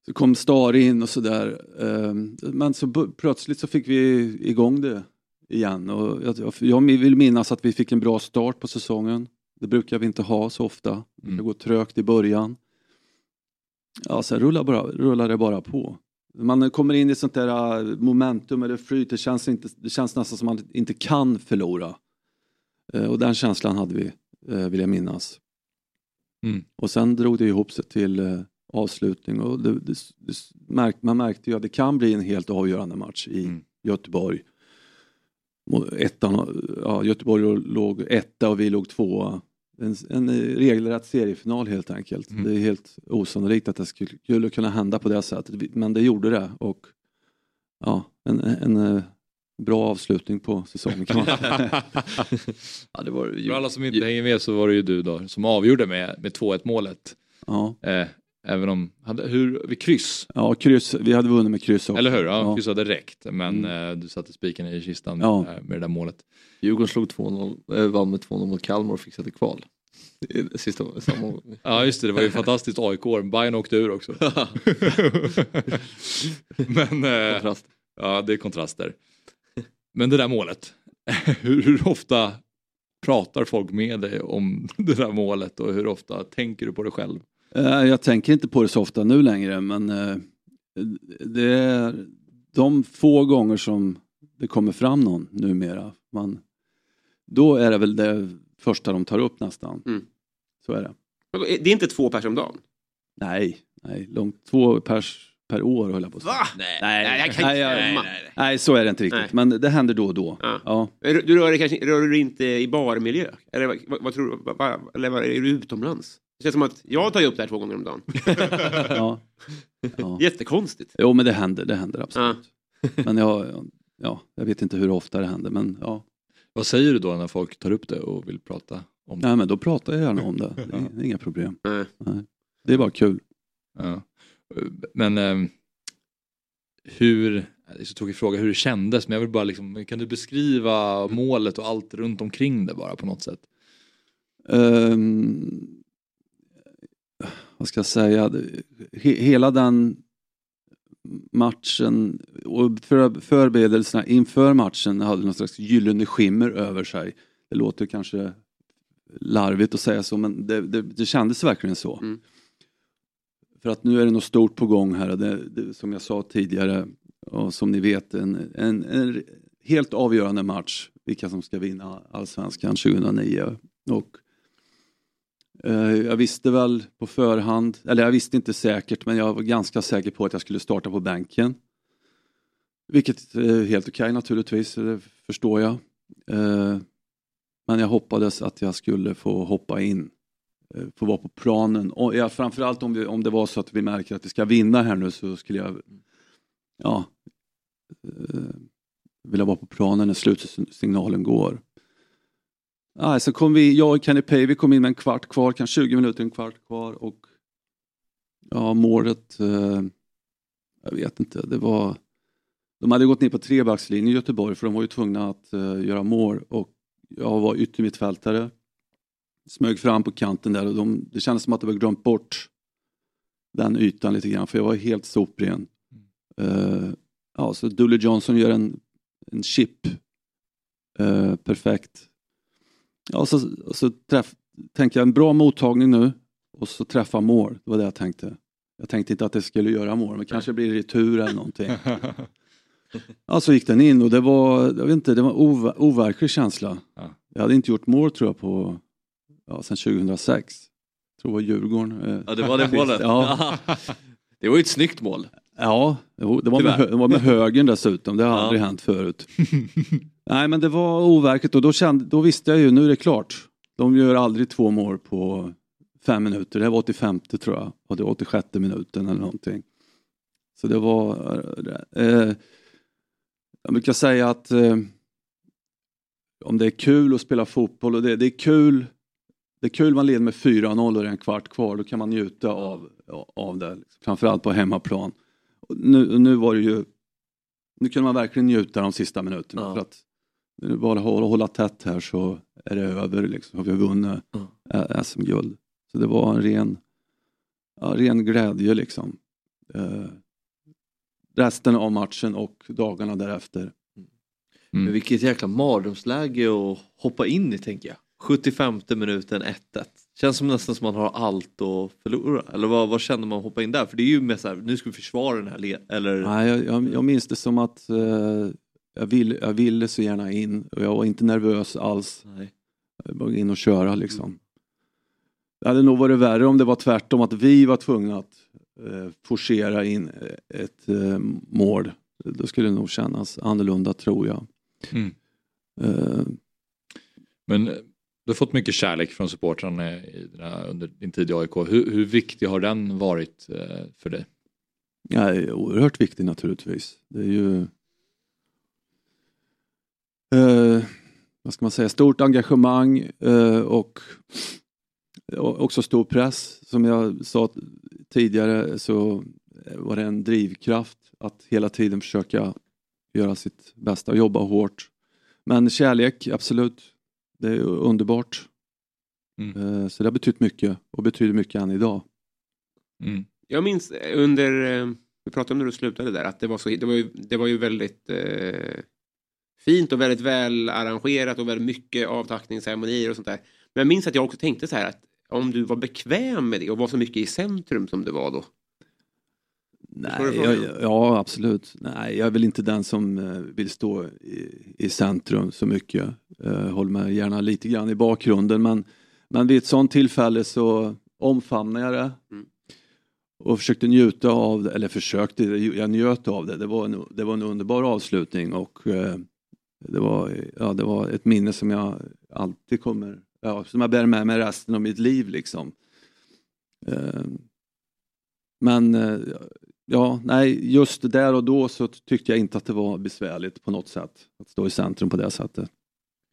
Så kom Stare in och sådär. Eh, men så plötsligt så fick vi igång det igen. Och jag, jag- jag vill minnas att vi fick en bra start på säsongen. Det brukar vi inte ha så ofta. Det går trögt i början. Ja, sen rullar, bara, rullar det bara på. Man kommer in i sånt där äh, momentum eller flyt. Det känns, inte, det känns nästan som att man inte kan förlora. Eh, Och den känslan hade vi, eh, vill jag minnas. Mm. Och sen drog det ihop sig till avslutning och det, det, det, märk, man märkte ju att det kan bli en helt avgörande match i Mm. Göteborg. Ettan, ja, Göteborg låg etta och vi låg tvåa. En, en regelrätt seriefinal helt enkelt. Mm. Det är helt osannolikt att det skulle, skulle kunna hända på det sättet. Men det gjorde det och ja, en, en, eh, bra avslutning på säsongen kan man. *laughs* Ja, det var ju... För alla som inte hänger med så var det ju du då som avgjorde med, med 2-1 målet. ja. Eh, även om, hade, hur, vid kryss, ja, kryss. Vi hade vunnit med kryss också. eller hur? Ja, Ja. kryss hade räckt men eh, du satte spiken i kistan Ja. eh, med det där målet. Djurgården slog 2-0, äh, vann med 2-0 mot Kalmar och fixade kval. Sista, samma *laughs* Ja just det, det var ju fantastiskt AIK, Bayern åkte ur också. *laughs* men eh, kontrast. ja, det är kontraster. Men det där målet, *laughs* hur, hur ofta pratar folk med dig om det där målet och hur ofta tänker du på det själv? Eh, Jag tänker inte på det så ofta nu längre men eh, det är de få gånger som det kommer fram någon numera. Man, då är det väl det första de tar upp nästan. Mm. Så är det. Det är inte två pers om dagen? Nej, nej långt, två pers per år höll jag på att säga. Va? Nej, Nej, jag kan inte nej, stämma. nej, nej, så är det inte riktigt. Nej. Men det händer då och då. Ja. Ja. Du rör dig kanske rör du dig inte i barmiljö? Eller vad, vad, tror du? Eller är du utomlands? Det känns som att jag tar upp det här två gånger om dagen. *laughs* Ja. Ja. Jättekonstigt. Jo men det händer, det händer absolut. Men jag, ja, jag vet inte hur ofta det händer men ja. Vad säger du då när folk tar upp det och vill prata om det? Nej men då pratar jag gärna om det. Det är, är inga problem. Nej. Nej. Det är bara kul. Ja. Men ehm, hur, det är så tråkig fråga hur det kändes men jag vill bara liksom, kan du beskriva målet och allt runt omkring det bara på något sätt? Ehm, vad ska jag säga? He, hela den matchen och för, förberedelserna inför matchen hade någon slags gyllene skimmer över sig. Det låter kanske larvigt att säga så men det, det, det kändes verkligen så. Mm. För att nu är det något stort på gång här. Det, det, som jag sa tidigare och som ni vet en, en, en helt avgörande match. Vilka som ska vinna allsvenskan 2009. Och Eh, jag visste väl på förhand, eller jag visste inte säkert men jag var ganska säker på att jag skulle starta på bänken. Vilket är helt okej naturligtvis, det förstår jag. Men jag hoppades att jag skulle få hoppa in, få vara på planen. Och ja, framförallt om, vi, om det var så att vi märker att vi ska vinna här nu så skulle jag ja, vilja vara på planen när slutsignalen går. Nej, så kom vi, jag och Kenny Pay, vi kom in med en kvart kvar, kanske 20 minuter, en kvart kvar och ja, målet, eh, jag vet inte, det var de hade gått ner på trebackslinjen i Göteborg för de var ju tvungna att eh, göra mål och jag var yttermittfältare. Smög fram på kanten där och de, det kändes som att de hade glömt bort den ytan lite grann för jag var helt sopren. Eh, ja, så Dooley Johnson gör en, en chip. Eh, perfekt. Ja, och så, och så träff, tänkte jag en bra mottagning nu och så träffa mål. Det var det jag tänkte. Jag tänkte inte att det skulle göra mål, men kanske blir det retur eller någonting. *laughs* Ja, så gick den in och det var, jag vet inte, det var ov, overklig känsla. Ja. Jag hade inte gjort mål tror jag på, ja, sedan 2006. Jag tror det var Djurgården. eh, Ja, det var det målet. *laughs* Ja, *laughs* Det var ju ett snyggt mål. ja det, var med, det var med högen dessutom, det har Ja. aldrig hänt förut. Nej men det var overkligt och då, kände, då visste jag ju, nu är det klart. De gör aldrig två mål på fem minuter, det här var 85 tror jag, och det var 86 minuten eller någonting. Så det var, eh, jag brukar säga att eh, om det är kul att spela fotboll och det, det är kul det är kul man leder med 4-0 och det är en kvart kvar. Då kan man njuta av, av det. Framförallt på hemmaplan. Nu, nu var det ju... Nu kunde man verkligen njuta de sista minuterna. Ja. För att nu bara hålla, hålla tätt här så är det över. Liksom, har vi vunnit ä- SM-guld. Så det var en ren, ja, ren glädje liksom. Eh, resten av matchen och dagarna därefter. Men vilket jäkla mardrömsläge att hoppa in i tänker jag. 75 minuten 1-1. Känns som nästan som man har allt att förlora. Eller vad, vad känner man att hoppa in där? För det är ju mer så här, nu ska vi försvara den här le- eller... Nej, jag, jag, jag minns det som att eh, jag, vill, jag ville så gärna in och jag var inte nervös alls. Nej. Jag bara in och köra liksom. Det hade nog varit värre om det var tvärtom, att vi var tvungna att eh, forcera in eh, ett eh, mål. Då skulle det nog kännas annorlunda tror jag. Mm. Eh, Men eh, du har fått mycket kärlek från supportrarna under din tid i AIK. Hur, hur viktig har den varit eh, för dig? Ja, oerhört viktigt naturligtvis. Det är ju eh, vad ska man säga, stort engagemang eh, och, och också stor press. Som jag sa tidigare så var det en drivkraft att hela tiden försöka göra sitt bästa och jobba hårt. Men kärlek, absolut. Det är underbart. Eh, så det har betytt mycket och betyder mycket än idag. Jag minns under, eh, vi pratade om när du slutade där, att det var, så, det var, ju, det var ju väldigt eh, fint och väldigt väl arrangerat och väldigt mycket avtackningsceremonier och sånt där. Men jag minns att jag också tänkte så här att om du var bekväm med det och var så mycket i centrum som du var då. Nej, jag, ja, absolut. Nej, jag är väl inte den som eh, vill stå i, i centrum så mycket. Uh, håller mig gärna lite grann i bakgrunden men, men vid ett sånt tillfälle så omfamnar jag det. Och försökte njuta av det, eller försökte, jag njöt av det. Det var en, det var en underbar avslutning och eh, det, var, ja, det var ett minne som jag alltid kommer, ja, som jag bär med mig resten av mitt liv liksom. Eh, men eh, ja, nej, just där och då så tyckte jag inte att det var besvärligt på något sätt att stå i centrum på det sättet.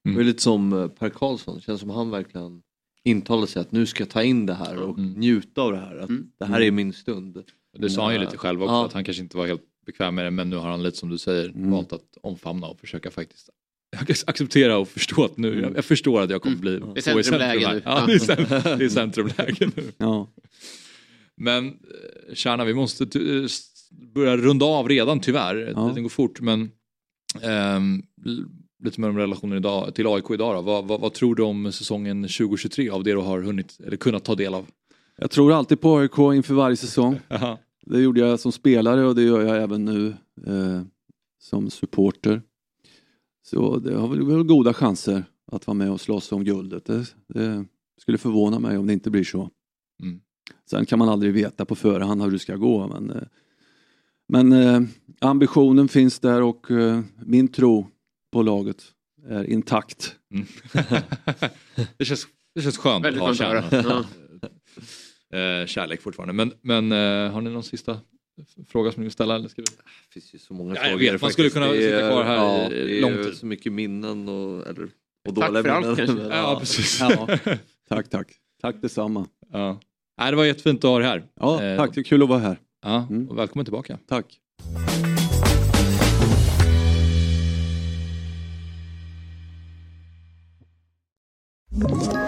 Det är lite som eh, Per Karlsson, känns som han verkligen intalar sig att nu ska jag ta in det här och njuta av det här. Att Det här är min stund. Det sa han ju lite själv också, Ja. att han kanske inte var helt bekväm med det men nu har han lite som du säger Mm. valt att omfamna och försöka faktiskt *laughs* acceptera och förstå att nu, jag, jag förstår att jag kommer bli Det är så i centrumläge centrum här. nu. Ja, det är, cent- det är centrumläge nu. *laughs* Ja. Men eh, Tjärna, vi måste s- börja runda av redan tyvärr. Ja. Tiden går fort men l- lite mer om relationen idag, till AIK idag då. Vad, vad, vad tror du om säsongen 2023 av det du har hunnit eller kunnat ta del av? Jag tror alltid på AIK inför varje säsong. *laughs* Det gjorde jag som spelare och det gör jag även nu eh, som supporter. Så det har väl, goda chanser att vara med och slåss om guldet. Det, det skulle förvåna mig om det inte blir så. Mm. Sen kan man aldrig veta på förhand hur det ska gå. Men, eh, men eh, ambitionen finns där och eh, min tro på laget är intakt. Mm. *laughs* det, känns, det känns skönt Väldigt att ha skönt. *laughs* Eh, kärlek fortfarande. Men, men eh, har ni någon sista fråga som ni vill ställa? Eller ska vi... Det finns ju så många Ja, jag frågor vet, man skulle faktiskt. kunna Det är- sitta kvar här ja, i det är så mycket minnen och, eller, och Tack dåliga för allt, minnen. kanske. Ja, precis. Ja, *laughs* tack, tack. Tack detsamma. Ja. Nej, det var jättefint att ha dig här. Ja, Eh, tack, det är kul att vara här. Ja, och välkommen tillbaka. Tack. Ett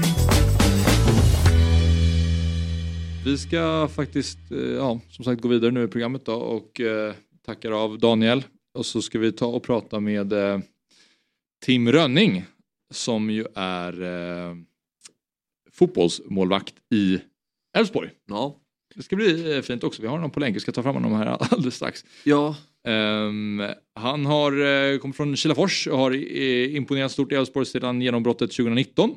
Vi ska faktiskt, eh, ja, som sagt gå vidare nu i programmet då och eh, tackar av Daniel. Och så ska vi ta och prata med eh, Tim Rönning som ju är eh, fotbollsmålvakt i Elfsborg. Ja. Det ska bli fint också. Vi har honom på länk. Vi ska ta fram honom här *laughs* alldeles strax. Ja. Ehm, han har kommit från Kilafors och har imponerat stort i Elfsborg sedan genombrottet 2019.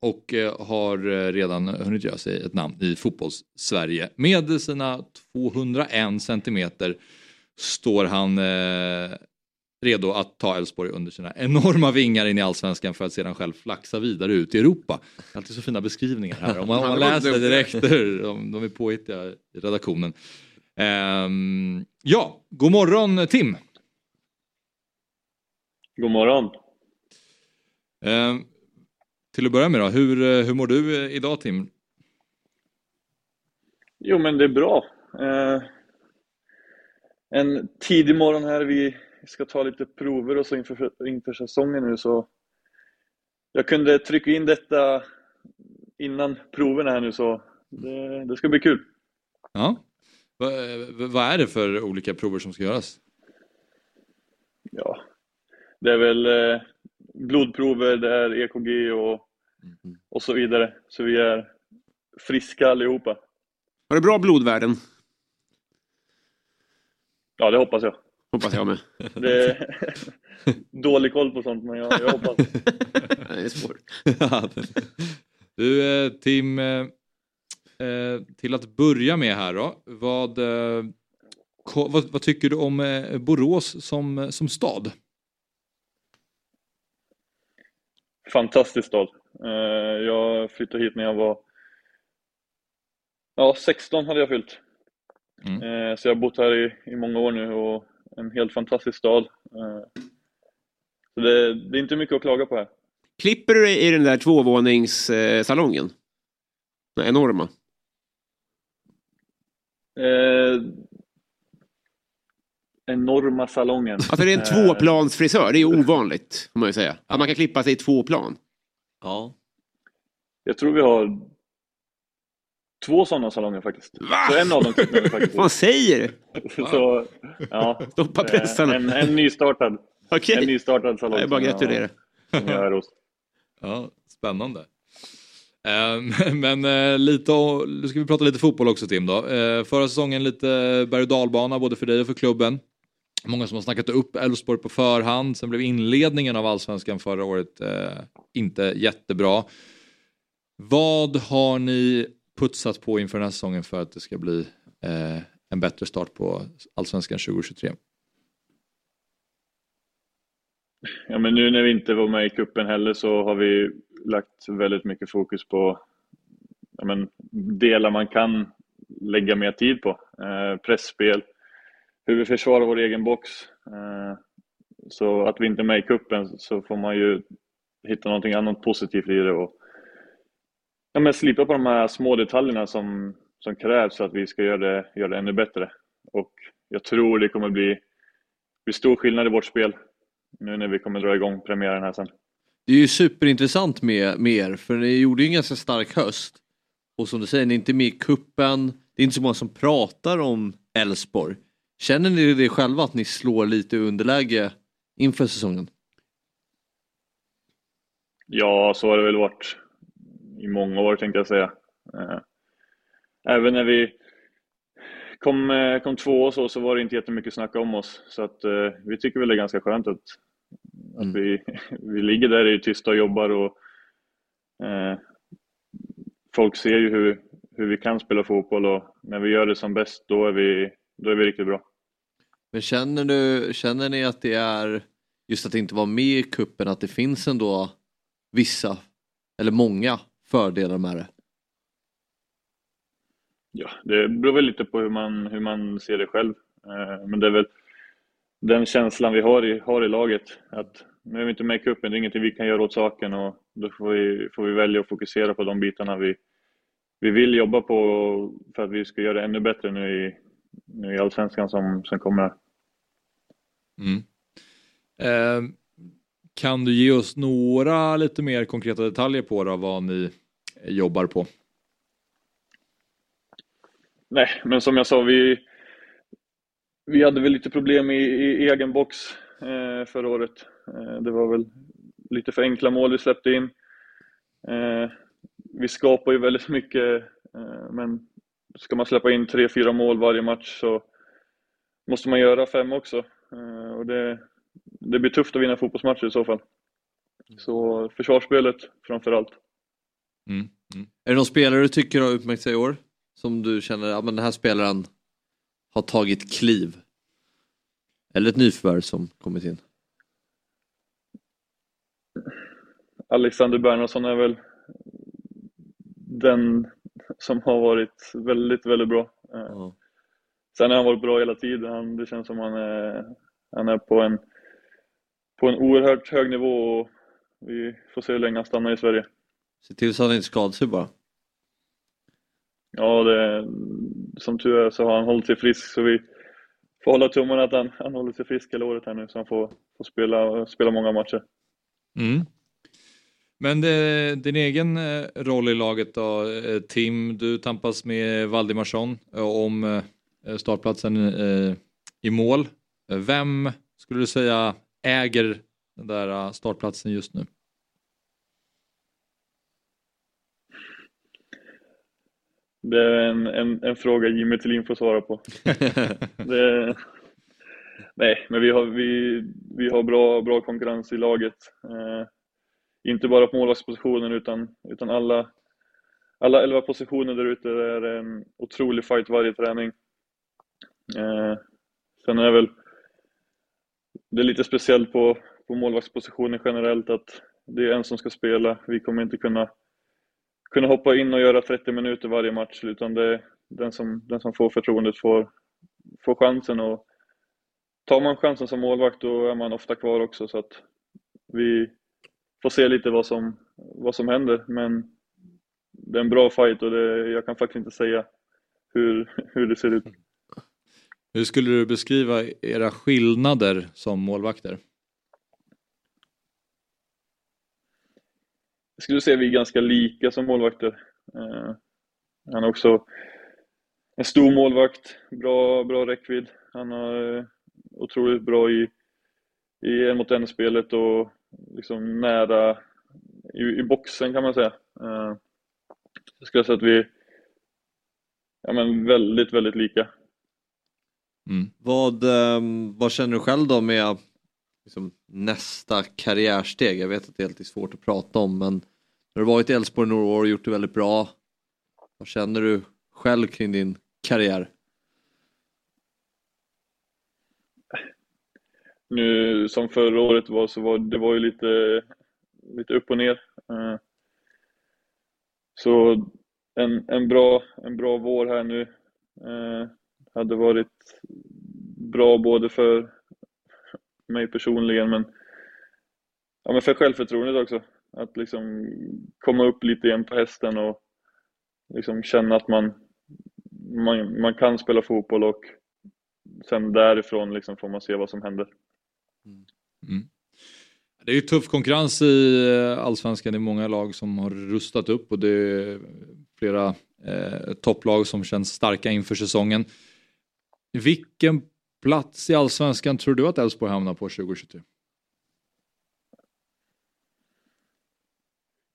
Och eh, har eh, redan hunnit göra sig ett namn i fotbolls-Sverige. Med sina 201 centimeter står han eh, redo att ta Elfsborg under sina enorma vingar in i allsvenskan för att sedan själv flaxa vidare ut i Europa. Alltid så fina beskrivningar här. Om man, om man *laughs* läser direkt, *laughs* de, de är påhittiga i redaktionen. Ehm, ja, god morgon Tim! God morgon! Ehm, till att börja med då, hur, eh, hur mår du eh, idag Tim? Jo, men det är bra. Eh, en tidig morgon här. Vi ska ta lite prover och så inför, inför säsongen nu så jag kunde trycka in detta innan proverna här nu så det, det ska bli kul. Ja. Vad, vad är det för olika prover som ska göras? Ja, det är väl eh, blodprover, det är EKG och, och så vidare. Så vi är friska allihopa. Har du bra blodvärden? Ja, det hoppas jag. Hoppas jag med. *laughs* Det är dålig koll på sånt, men jag, jag hoppas. *laughs* det är svårt. du eh, Tim, eh, eh, till att börja med här då. Vad, vad, vad, tycker du om Borås som, som stad? Fantastisk stad. Eh, jag flyttade hit när jag var Ja, 16 hade jag fyllt. Mm. Så jag har bott här i, i många år nu och en helt fantastisk stad. Så det, det, är inte mycket att klaga på här. Klipper du dig i den där tvåvåningssalongen? Den enorma. Eh, enorma salongen. Alltså det är en tvåplansfrisör, det är ovanligt. Får man ju säga. Att man kan klippa sig i två plan. Ja. Jag tror vi har två sådana salonger faktiskt. Va? Så en av dem vi faktiskt. Vad säger du? *laughs* Så, ja, *laughs* Stoppa pressarna. En, en nystartad. Okej. En nystartad salong. Jag bara gratulera. Som jag är hos. Ja, spännande. Eh, *laughs* men eh, lite, nu ska vi prata lite fotboll också Tim då. Eh, förra säsongen lite berg och dalbana både för dig och för klubben. Många som har snackat upp Elfsborg på förhand. Sen blev inledningen av allsvenskan förra året eh, inte jättebra. Vad har ni putsat på inför den här säsongen för att det ska bli eh, en bättre start på allsvenskan 2023? Ja, men nu när vi inte var med i kuppen heller så har vi lagt väldigt mycket fokus på ja, men, delar man kan lägga mer tid på. Eh, pressspel, hur vi försvarar vår egen box. Eh, så att vi inte är med i kuppen så får man ju hitta någonting annat positivt i det och ja, men slipa på de här små detaljerna som, som krävs för att vi ska göra det, göra det ännu bättre. Och jag tror det kommer bli, bli stor skillnad i vårt spel nu när vi kommer dra igång premiären här sen. Det är ju superintressant med, med er, för ni gjorde ju en ganska stark höst. Och som du säger, ni är inte med i kuppen. Det är inte så många som pratar om Elfsborg. Känner ni det själva att ni slår lite underläge inför säsongen? Ja, så har det väl varit i många år tänkte jag säga. Eh, även när vi kom, eh, kom två så, så var det inte jättemycket snack om oss. Så att, eh, vi tycker väl det är ganska skönt att, att mm. vi, *laughs* vi ligger där i tysta och jobbar och eh, folk ser ju hur, hur vi kan spela fotboll och när vi gör det som bäst då är vi, då är vi riktigt bra. Men känner, du, känner ni att det är just att inte vara med i kuppen att det finns ändå vissa eller många fördelar med det? Ja, det beror väl lite på hur man, hur man ser det själv. Eh, men det är väl den känslan vi har i, har i laget. Att nu är vi inte med i cupen, det är ingenting vi kan göra åt saken och då får vi, får vi välja att fokusera på de bitarna vi, vi vill jobba på för att vi ska göra det ännu bättre nu i, nu i Allsvenskan som, som kommer. Mm. Eh, kan du ge oss några lite mer konkreta detaljer på då, vad ni jobbar på? Nej, men som jag sa, vi, vi hade väl lite problem i, i egen box eh, förra året. Eh, det var väl lite för enkla mål vi släppte in. Eh, vi skapar ju väldigt mycket, eh, men ska man släppa in tre, fyra mål varje match så måste man göra fem också. Eh, och det, det blir tufft att vinna fotbollsmatcher i så fall. Så försvarsspelet framför allt. Mm. Mm. Är det någon spelare du tycker har utmärkt sig i år? Som du känner, ja men den här spelaren har tagit kliv? Eller ett nyförvärv som kommit in? Alexander Bernhardsson är väl den som har varit väldigt, väldigt bra. Ja. Sen har han varit bra hela tiden. Han, det känns som han är, han är på en, på en oerhört hög nivå och vi får se hur länge han stannar i Sverige. Se till så att han inte skadar sig bara. Ja, det, som tur är så har han hållit sig frisk så vi får hålla tummarna att han, han håller sig frisk hela året här nu så han får, får spela, spela många matcher. Mm. Men det, din egen eh, roll i laget då, eh, Tim, du tampas med Valdimarsson eh, om startplatsen eh, i mål. Eh, Vem skulle du säga äger den där eh, startplatsen just nu? Det är en, en, en fråga Jimmy Tillin får svara på. *laughs* det, nej, men vi har, vi, vi har bra, bra konkurrens i laget. Eh, inte bara på målvaktspositionen utan, utan alla, alla elva positioner där ute är en otrolig fight varje träning. Eh, sen är väl det är lite speciellt på, på målvaktspositionen generellt att det är en som ska spela. Vi kommer inte kunna, kunna hoppa in och göra 30 minuter varje match utan det är den som, den som får förtroendet får, får chansen. Och tar man chansen som målvakt då är man ofta kvar också så att vi får se lite vad som, vad som händer. Men det är en bra fight och det, jag kan faktiskt inte säga hur, hur det ser ut. Hur skulle du beskriva era skillnader som målvakter? Jag skulle säga att vi är ganska lika som målvakter. Eh, han är också en stor målvakt, bra, bra räckvidd. Han är eh, otroligt bra i, i en mot en-spelet och liksom nära i, i boxen kan man säga. Eh, jag skulle säga att vi är ja, men väldigt, väldigt lika. Mm. Vad, ehm, vad känner du själv då med liksom, nästa karriärsteg? Jag vet att det är lite svårt att prata om men när du varit i Elfsborg några år och gjort det väldigt bra. Vad känner du själv kring din karriär? Nu som förra året var så var det var ju lite, lite upp och ner. Eh, Så en, en, bra, en bra vår här nu eh, hade varit bra både för mig personligen men, ja, men för självförtroendet också. Att liksom komma upp lite igen på hästen och liksom känna att man, man, man kan spela fotboll och sen därifrån liksom får man se vad som händer. Mm. mm. Det är ju tuff konkurrens i eh, allsvenskan. Det är många lag som har rustat upp och det är flera eh, topplag som känns starka inför säsongen. Vilken plats i allsvenskan tror du att Elfsborg hamnar på 2023?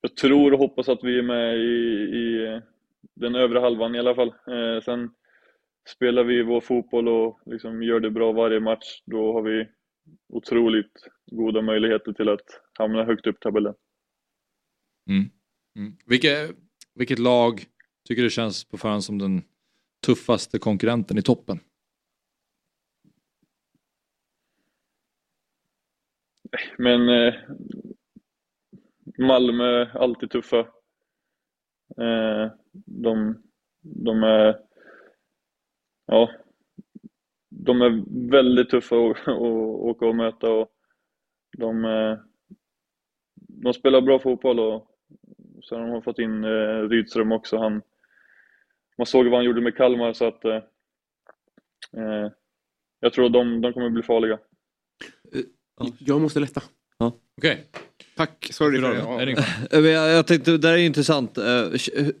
Jag tror och hoppas att vi är med i, i den övre halvan i alla fall. Eh, sen spelar vi vår fotboll och liksom gör det bra varje match, då har vi otroligt goda möjligheter till att hamna högt upp i tabellen. Mm. Mm. Vilke, vilket lag tycker du känns på förhand som den tuffaste konkurrenten i toppen? Men eh, Malmö är alltid tuffa. Eh, de, de är ja, de är väldigt tuffa *laughs* att, åka och möta och de, eh, de spelar bra fotboll och sen har de fått in eh, Rydström också. Han, man såg vad han gjorde med Kalmar så att eh, eh jag tror att de, de kommer bli farliga. Eh, jag måste lätta. Ja. Okej. Tack, sorry för Bra, det ingen Eh, men Jag, jag tänkte, det där är intressant. Eh,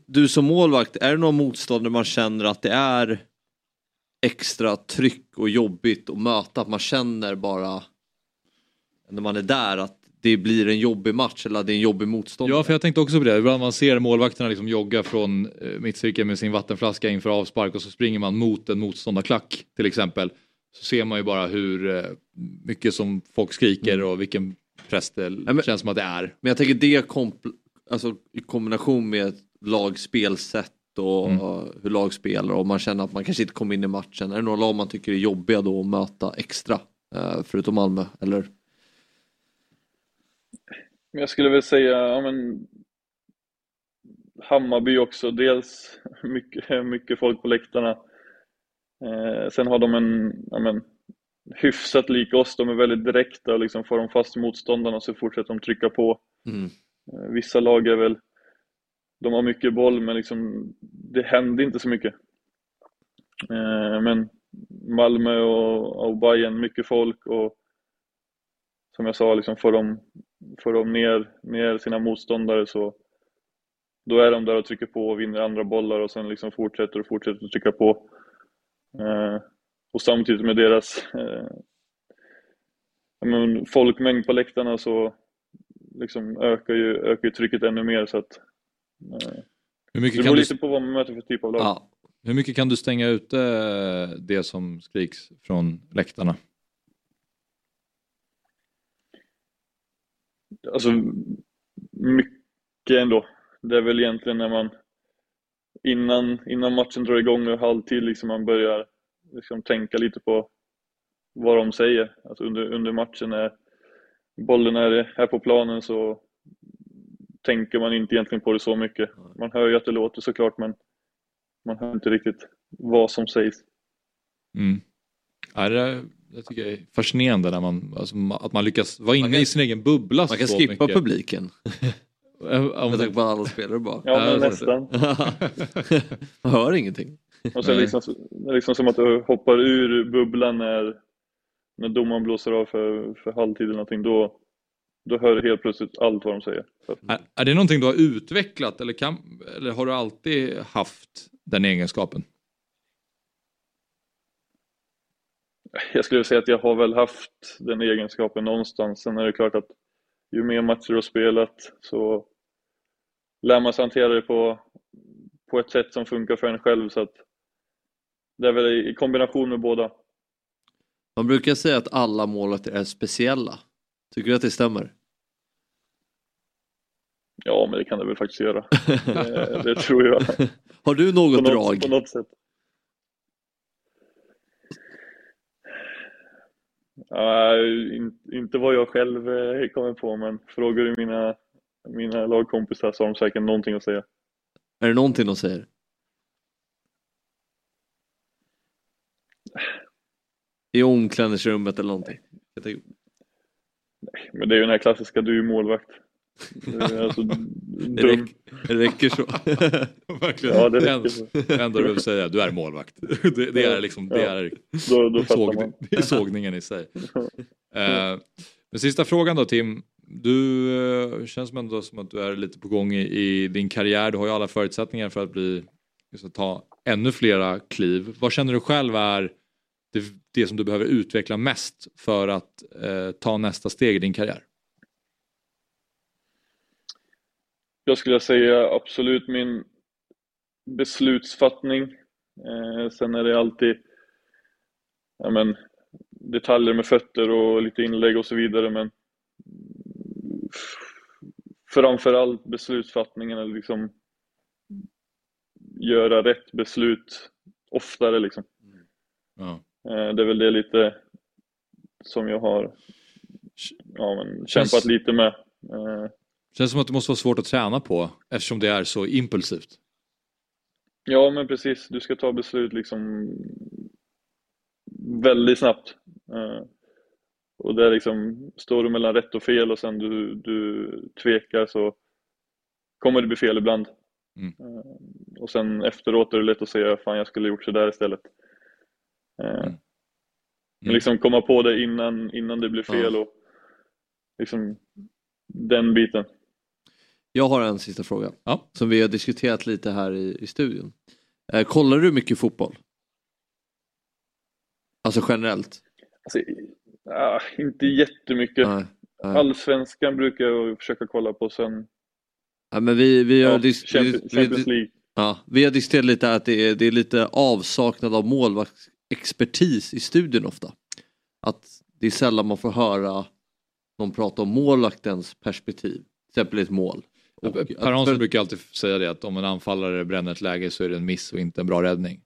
Du som målvakt, är det någon motstånd där man känner att det är extra tryck och jobbigt att möta? Att man känner bara när man är där att det blir en jobbig match eller att det är en jobbig motståndare? Ja, för jag tänkte också på det. Ibland man ser målvakterna liksom jogga från eh, mittcirkeln med sin vattenflaska inför avspark och så springer man mot en motståndarklack till exempel. Så ser man ju bara hur eh, mycket som folk skriker och vilken press det men- känns som att det är. Men jag tänker det kompl- alltså, i kombination med lagspelsätt och Mm. hur lag spelar och man känner att man kanske inte kommer in i matchen. Är det några lag man tycker är jobbiga då att möta extra? eh, Förutom Malmö, eller? Men jag skulle väl säga, ja men Hammarby också, dels *laughs* mycket, mycket folk på läktarna. Eh, sen har de en, ja men, hyfsat lik oss, de är väldigt direkta och liksom får de fast motståndarna så fortsätter de trycka på. Mm. Eh, vissa lag är väl, de har mycket boll men liksom, det händer inte så mycket. Eh, men Malmö och, och Bayern mycket folk och som jag sa, liksom får de, får de ner, ner sina motståndare så då är de där och trycker på och vinner andra bollar och sen liksom fortsätter och fortsätter att trycka på. Eh, och samtidigt med deras eh, men folkmängd på läktarna så liksom ökar, ju, ökar ju trycket ännu mer så att eh, Hur mycket, det beror du, lite på vad man möter för typ av lag. Ja. hur mycket kan du stänga ute det som skriks från läktarna? Alltså mycket ändå. Det är väl egentligen när man innan, innan matchen drar igång och halvtid liksom man börjar liksom tänka lite på vad de säger. Alltså under, under matchen när bollen är, är på planen så tänker man inte egentligen på det så mycket. Man hör ju att det låter såklart men man hör inte riktigt vad som sägs. Mm. Ja, det, det tycker jag är fascinerande när man, alltså, att man lyckas vara inne kan- i sin egen bubbla Man kan så skippa mycket. publiken. *laughs* Om Med tanke på alla spelare bara... Ja men nästan. *laughs* Man hör ingenting. Och sen Nej. liksom, är liksom som att du hoppar ur bubblan när, när domaren blåser av för, för halvtid eller någonting. Då, då hör du helt plötsligt allt vad de säger. Är, är det någonting du har utvecklat eller, kan, eller har du alltid haft den egenskapen? jag skulle säga att jag har väl haft den egenskapen någonstans. Sen är det klart att ju mer matcher du har spelat så lär man sig hantera det på, på ett sätt som funkar för en själv. Så att det är väl i kombination med båda. Man brukar säga att alla målvakter är speciella. Tycker du att det stämmer? Ja, men det kan det väl faktiskt göra. Det, *laughs* det tror jag. Har du På något något, drag? på något sätt. Ja, in, inte vad jag själv eh, kommer på, men frågar du mina, mina lagkompisar så har de säkert någonting att säga. Är det någonting de säger? I omklädningsrummet eller någonting? Tänker, Men det är ju den här klassiska, du är målvakt. Det, alltså, *laughs* det, dum. räck, det räcker så. *laughs* Verkligen. Ja, det det räcker så. enda du behöver säga, du är målvakt. *laughs* Det, det är liksom, det Ja. är, Då, då det är sågningen i sig. Eh, men sista frågan då Tim. Du eh, känns ändå som att du är lite på gång i, i din karriär. Du har ju alla förutsättningar för att bli, att ta ännu flera kliv. Vad känner du själv är det, det som du behöver utveckla mest för att eh, ta nästa steg i din karriär? Jag skulle säga absolut min beslutsfattning. Eh, sen är det alltid ja, men, detaljer med fötter och lite inlägg och så vidare. Men framförallt beslutsfattningen, eller liksom göra rätt beslut oftare. Liksom. Ja. Eh, det är väl det lite som jag har ja, men, kämpat lite med. Eh, Känns som att det måste vara svårt att träna på eftersom det är så impulsivt. Ja, men precis. Du ska ta beslut liksom väldigt snabbt. Eh, och där liksom, står du mellan rätt och fel och sen du, du tvekar så kommer det bli fel ibland. Mm. Eh, och sen efteråt är det lätt att säga, fan jag skulle gjort så där istället. Eh, Men liksom komma på det innan, innan det blir fel och liksom den biten. Jag har en sista fråga. Ja. Som vi har diskuterat lite här i, i studion. Eh, kollar du mycket fotboll? Alltså generellt? Alltså, ah, inte jättemycket. Nej, nej. Allsvenskan brukar jag försöka kolla på sen. Ja, men vi, vi, har Ja, dis- Champions, vi, Champions League. ja, vi har diskuterat lite att det är, det är lite avsaknad av målvaktsexpertis i studion ofta. Att det är sällan man får höra någon prata om målvaktens perspektiv. Till exempel ett mål. Och Per Hansson brukar alltid säga det att om en anfallare bränner ett läge så är det en miss och inte en bra räddning.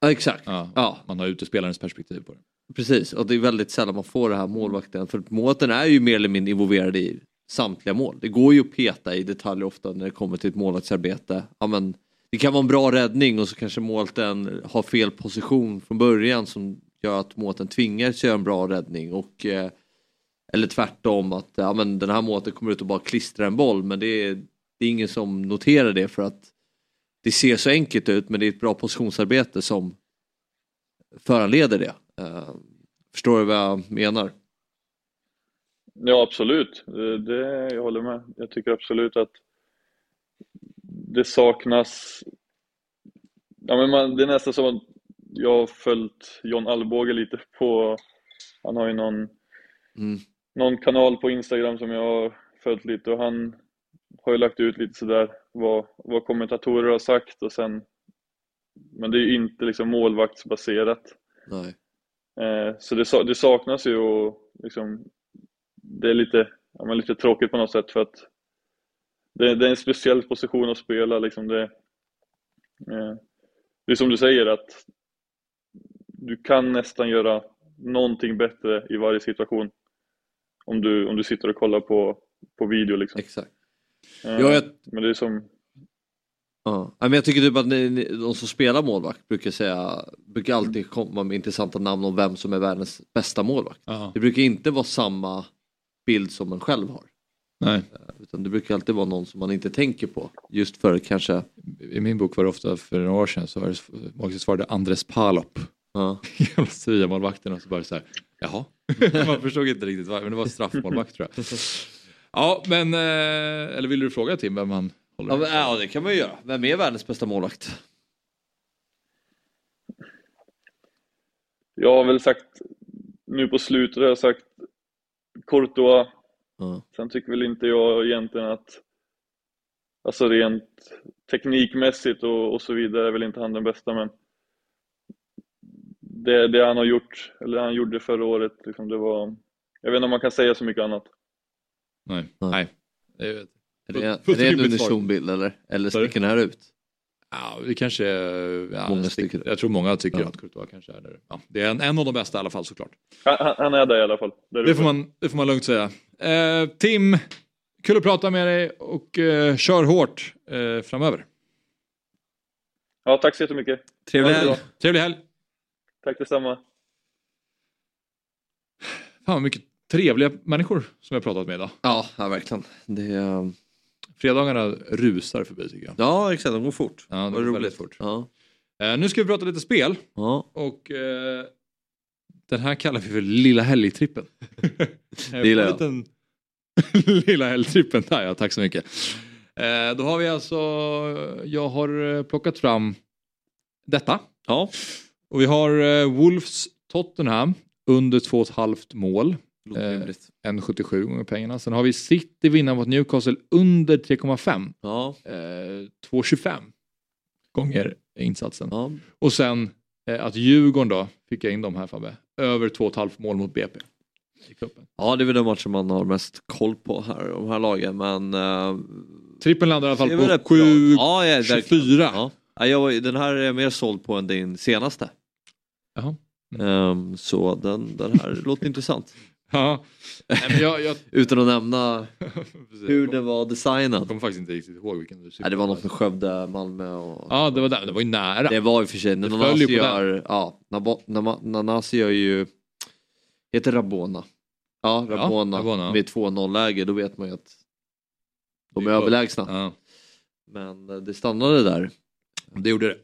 Ja, exakt. Ja, Ja. Man har utespelarens perspektiv på det. Precis, och det är väldigt sällan man får det här målvakten. För målvakten är ju mer eller mindre involverad i samtliga mål. Det går ju att peta i detaljer ofta när det kommer till ett målvaktsarbete. Ja, men det kan vara en bra räddning och så kanske målvakten har fel position från början som gör att målvakten tvingas göra en bra räddning. Och, eh, eller tvärtom att ja, men den här målvakten kommer ut och bara klistrar en boll men det är, det är ingen som noterar det för att det ser så enkelt ut men det är ett bra positionsarbete som föranleder det. Eh, förstår du vad jag menar? Ja, absolut. Det, det, jag håller med. Jag tycker absolut att det saknas... Ja, men man, det är nästan som att jag har följt John Alvbåge lite på... Han har ju någon, Mm. Någon kanal på Instagram som jag har följt lite och han har ju lagt ut lite sådär vad, vad kommentatorer har sagt och sen... Men det är ju inte liksom målvaktsbaserat. Nej. Eh, så det, det saknas ju och liksom, det är lite, ja, men lite tråkigt på något sätt för att det, det är en speciell position att spela. Liksom det, eh, det är som du säger att du kan nästan göra någonting bättre i varje situation om du, om du sitter och kollar på, på video. Liksom. Exakt. Eh, Ja, jag- Men det är som, Ja. Men jag tycker typ att ni, ni, de som spelar målvakt brukar säga, brukar alltid komma med intressanta namn om vem som är världens bästa målvakt. Ja. Det brukar inte vara samma bild som man själv har. Nej. Utan det brukar alltid vara någon som man inte tänker på. Just för kanske, I min bok var det ofta för några år sedan så var det, många svarade Andres Palop. ja. Gamla Sevilla-målvakten och så bara så här, jaha. *laughs* Man förstod inte riktigt varför, men det var straffmålvakt tror jag. Ja, men, eh, eller vill du fråga Tim vem han håller med? ja det kan man ju göra. Vem är världens bästa målvakt? jag har väl sagt, nu på slutet har jag sagt Courtois Ja. Sen tycker väl inte jag egentligen att Alltså rent teknikmässigt och, och så vidare är väl inte han den bästa men det, det han har gjort, eller han gjorde förra året, liksom det var Jag vet inte om man kan säga så mycket annat. Nej. Nej. Nej. Jag vet. Är det, är Fullt det en rimligt svar. unison bild eller? Eller sticker den här ut? Ja, det kanske är, ja, Många stick- tycker det. Jag tror många tycker Ja. att Courtois kanske är där. Ja, det är en, en av de bästa i alla fall såklart. Han, han- är där i alla fall. Där Det får man, det får man lugnt säga. Eh, Tim, kul att prata med dig och eh, kör hårt eh, framöver. Ja, tack så jättemycket. Trevlig helg! Trevlig helg! Tack detsamma. Fan vad mycket trevliga människor som jag pratat med idag. Ja, ja verkligen. Det, är- Fredagarna rusar förbi tycker jag. ja exakt, de går fort. Ja, det går roligt. väldigt fort. Ja. Eh, nu ska vi prata lite spel Ja. och eh, den här kallar vi för Lilla Helgtrippen. *laughs* Det gillar jag. Liten... *laughs* Lilla Helgtrippen, där ja, tack så mycket. Eh, då har vi alltså, jag har plockat fram detta. ja, Och vi har eh, Wolves Tottenham under 2,5 mål. Eh, rimligt. 1,77 gånger pengarna. Sen har vi City vinna mot Newcastle under 3,5. Ja, Eh, 2,25 gånger insatsen. ja. Och sen eh, att Djurgården då, fick jag in dem här Fabbe, över 2,5 mål mot BP. Ja, det är väl den matchen man har mest koll på här, de här lagen. Men... Uh, Trippen landar i alla fall på rätt bra. 7... ja, ja, verkligen. 24. Ja. Jag, den här är jag mer såld på än din senaste. Jaha. Ehm, så den, den här *laughs* låter intressant. Ja. Nej, jag, jag... *laughs* Utan att nämna *laughs* hur den var Jag designad. kommer faktiskt inte riktigt ihåg vilken du Ja, det var något med Skövde, Malmö och... Ja, det var där. Det var ju nära. Det var och för sig, Nanasi ju gör, ja, Nanasi gör ju, heter Rabona. Ja, Ja, Rabona, Rabona. med 2-0 läge, då vet man ju att de är överlägsna. Ja. Men eh, det stannade där. Det gjorde det.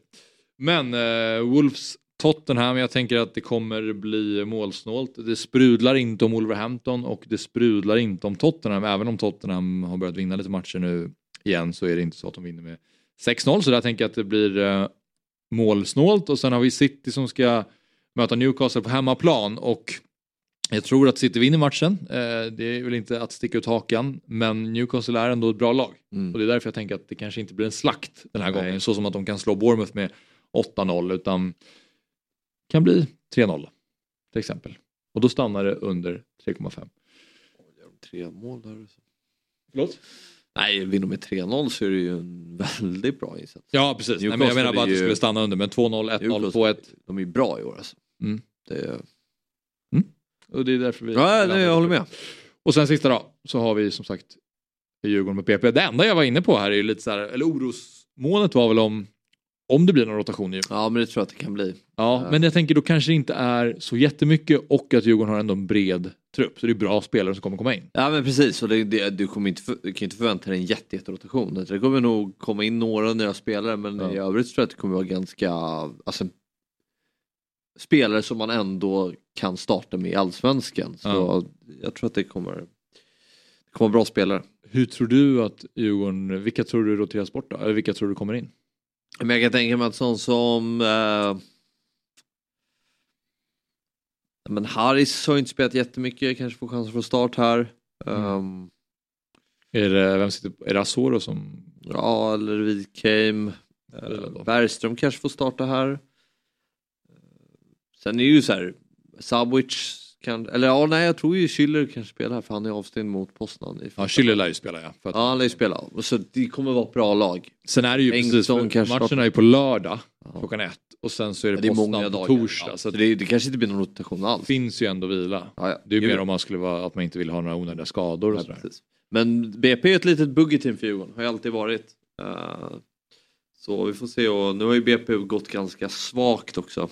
Men eh, Wolves Tottenham, jag tänker att det kommer bli målsnålt. Det sprudlar inte om Wolverhampton och det sprudlar inte om Tottenham. Även om Tottenham har börjat vinna lite matcher nu igen så är det inte så att de vinner med 6-0. Så där tänker jag att det blir eh, målsnålt. Och sen har vi City som ska möta Newcastle på hemmaplan. Och jag tror att City vinner matchen. Eh, det är väl inte att sticka ut hakan. Men Newcastle är ändå ett bra lag. Mm. Och det är därför jag tänker att det kanske inte blir en slakt den här Nej. gången. Så som att de kan slå Bournemouth med 8-0 utan kan bli 3-0 då, till exempel. Och då stannar det under 3,5. Tre mål där. Förlåt? Nej, vinner med 3-0 så är det ju en väldigt bra insats. Ja precis, Nej, men jag menar bara att det skulle stanna under. Men 2-0, 1-0, Newcastle, 2-1. De är ju bra i år alltså. Mm. Det är... Och det är därför vi... Ja, nej, jag håller med. Och sen sista då, så har vi som sagt Djurgården med PP. Det enda jag var inne på här är ju lite så här, eller orosmålet var väl om, om det blir någon rotation i Ja, men det tror jag att det kan bli. Ja, men jag tänker då kanske det inte är så jättemycket och att Djurgården har ändå en bred trupp. Så det är bra spelare som kommer komma in. Ja men precis, och det, det, du, kommer inte, du kan inte förvänta dig en jätte, jätterotation. Det kommer nog komma in några nya spelare men i övrigt tror jag att det kommer vara ganska, alltså spelare som man ändå kan starta med i Allsvenskan. Så Ja. jag tror att det kommer, det kommer vara bra spelare. Hur tror du att Djurgården, vilka tror du roteras bort då? Eller vilka tror du kommer in? Men jag kan tänka mig att sån som eh, men Harris har inte spelat jättemycket, kanske får chansen från start här. Ehm, Är det, vem sitter, är det Asoro som... Ja, eller Wikheim. Eller Eh, Bergström kanske får starta här. Eh, Sen är det ju så här, Subwich kan, eller ja nej jag tror ju Schüller kanske spelar här för han är avstängd mot Poznan. Ja, Schüller lär ju spela ja. Att, Ja han lär ju spela. Så det kommer vara ett bra lag. Sen är det ju precis, Engström kanske matchen är ju på lördag klockan ett och sen så är det, Det är Poznan på torsdag. Ja, så det, det kanske inte blir någon rotation alls. det finns ju ändå vila. Ja, ja. Det är ju mer om man skulle vara, att man inte vill ha några onödiga skador och Ja, sådär. precis. Men BP är ett litet buggy-team för Djurgården, har ju alltid varit. Eh, så vi får se och nu har ju BP gått ganska svagt också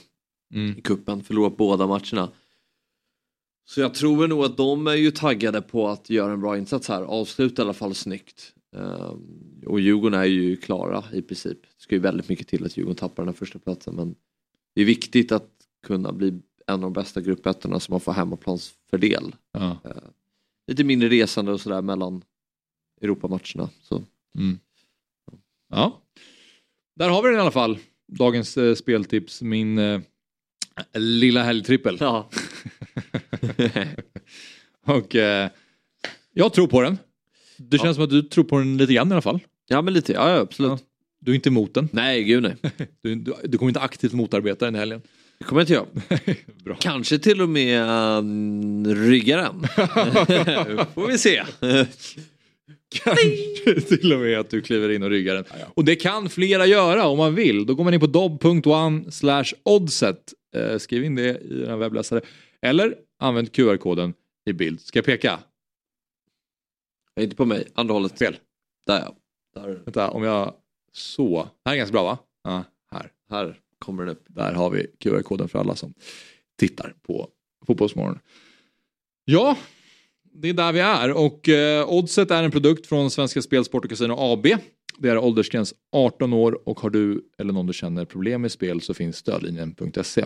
Mm. i kuppen, förlorat båda matcherna. Så jag tror nog att de är ju taggade på att göra en bra insats här, avsluta i alla fall snyggt. Eh, och Djurgården är ju klara i princip. Det ska ju väldigt mycket till att Djurgården tappar den här första platsen men det är viktigt att kunna bli en av de bästa gruppettorna så man får hemmaplansfördel. Ja. Eh, lite mindre resande och sådär mellan Europamatcherna. Så. Mm. Ja, där har vi den i alla fall. Dagens eh, speltips, min eh, lilla helgtrippel. Ja. *laughs* och eh, jag tror på den. Det känns som att du tror på den lite grann i alla fall. ja men lite, ja, ja absolut. Ja. Du är inte emot den. Nej gud nej. *laughs* Du, du, du kommer inte aktivt motarbeta den i helgen. Det kommer jag inte. *laughs* Bra. Kanske till och med um, rygga den. får vi se. Kanske till och med att du kliver in och ryggar den. Och det kan flera göra om man vill. Då går man in på dob.one slash oddset. Eh, skriv in det i den webbläsare. Eller använd QR-koden i bild. Ska jag peka? Inte på mig, andra hållet. Fel. Där ja. Där, Vänta, om jag så. Här är ganska bra va? Ja, här. här kommer den upp. Där har vi QR-koden för alla som tittar på Fotbollsmorgon. Ja, det är där vi är och eh, Oddset är en produkt från Svenska Spel, Sport och Casino AB. Det är åldersgräns 18 år och har du eller någon du känner problem med spel så finns stödlinjen.se.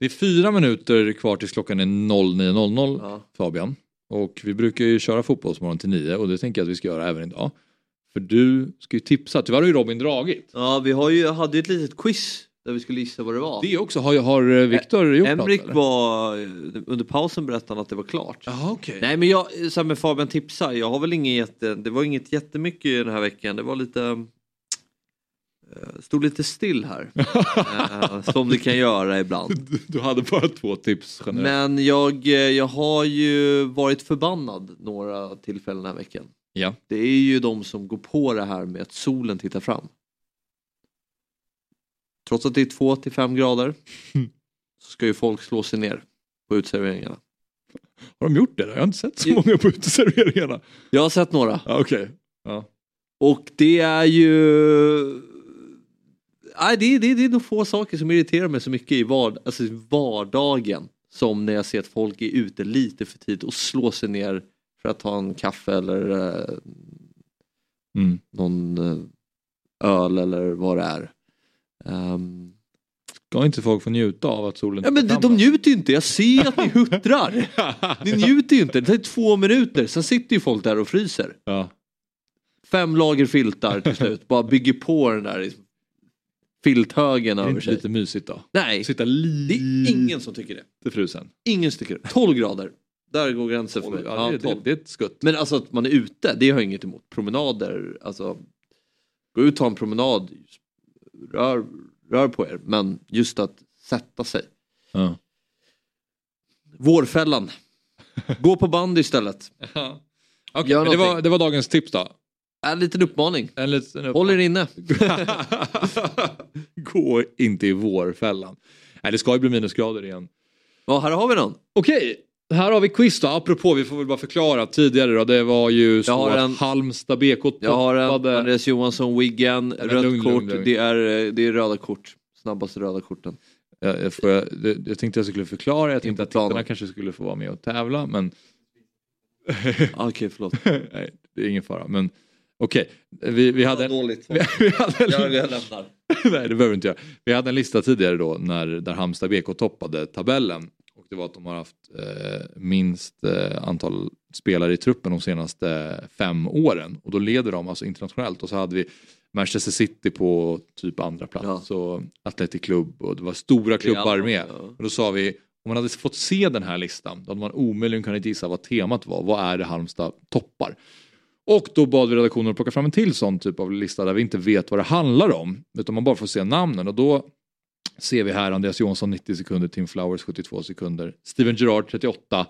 Det är fyra minuter kvar tills klockan är 09.00 Ja. Fabian. Och vi brukar ju köra Fotbollsmorgon till nio och det tänker jag att vi ska göra även idag. För du ska ju tipsa, tyvärr har ju Robin dragit. Ja vi har ju, hade ju ett litet quiz där vi skulle gissa vad det var. Det också, har, har eh, Viktor gjort Emrik något? eller? var, under pausen berättade han att det var klart. Jaha okej. Nej men jag, så här med Fabian tipsar, jag har väl ingen jätte, det var inget jättemycket den här veckan, det var lite eh, Stod lite still här. *laughs* Eh, som det kan göra ibland. Du, du hade bara två tips generellt. Men jag, eh, jag har ju varit förbannad några tillfällen den här veckan. Ja. Det är ju de som går på det här med att solen tittar fram. Trots att det är 2 till 5 grader *laughs* så ska ju folk slå sig ner på uteserveringarna. Har de gjort det? då? Jag har inte sett så många på uteserveringarna. Jag har sett några. Ja, Okej. Ja. Och det är ju... Nej, det, det, det är nog få saker som irriterar mig så mycket i vard... alltså, vardagen. Som när jag ser att folk är ute lite för tidigt och slår sig ner för att ta en kaffe eller eh, Mm. någon eh, öl eller vad det är. Ehm, Ska inte folk få njuta av att solen ja men de, de njuter ju inte, jag ser att ni *laughs* huttrar. Ni njuter ju inte, det tar två minuter, sen sitter ju folk där och fryser. Ja. Fem lager filtar till slut, bara bygger på den där liksom, filthögen Det är över inte sig. lite mysigt då? Nej, Sitta det är ingen som tycker det. frusen. Ingen som tycker det. 12 grader, där går gränsen för mig. Ja, Ja, det, det, 12. det är ett skutt. Men alltså att man är ute, det har jag inget emot. Promenader, alltså gå ut och ta en promenad, rör, rör på er. Men just att sätta sig. Ja. Vårfällan. Gå på bandy istället. *laughs* Ja. Okej, Gör men det, var, någonting. det var dagens tips då. En liten uppmaning. En liten upp... Håll er inne. *laughs* Gå inte i vårfällan. Nej, det ska ju bli minusgrader igen. Ja, här har vi någon. Okej, här har vi quiz då. Apropå, vi får väl bara förklara tidigare då. Det var ju så att en- Halmstad BK Jag har en toppade- Andreas Johansson, Wiggen, rött lugn, kort. lugn, lugn. Det, är, det är röda kort. Snabbaste röda korten. Jag, jag, får, jag, jag tänkte jag skulle förklara, jag tänkte att tittarna kanske skulle få vara med och tävla men Okej, förlåt. *laughs* nej, det är ingen fara. Men okej, vi, vi hade en... Dåligt. Vi, *laughs* vi hade en Jag, jag lämnar. *laughs* Nej, det behöver inte göra. Vi hade en lista tidigare då när, där Halmstad BK toppade tabellen. Och det var att de har haft eh, minst eh, antal spelare i truppen de senaste fem åren. Och då leder de alltså internationellt. Och så hade vi Manchester City på typ andra plats. Och Athletic Club och det var stora klubbar med. ja. Och då sa vi, om man hade fått se den här listan, då hade man omöjligen kunnat gissa vad temat var. Vad är det Halmstad toppar? Och då bad vi redaktionen att plocka fram en till sån typ av lista där vi inte vet vad det handlar om. Utan man bara får se namnen och då ser vi här Andreas Johansson 90 sekunder, Tim Flowers 72 sekunder, Steven Gerrard 38,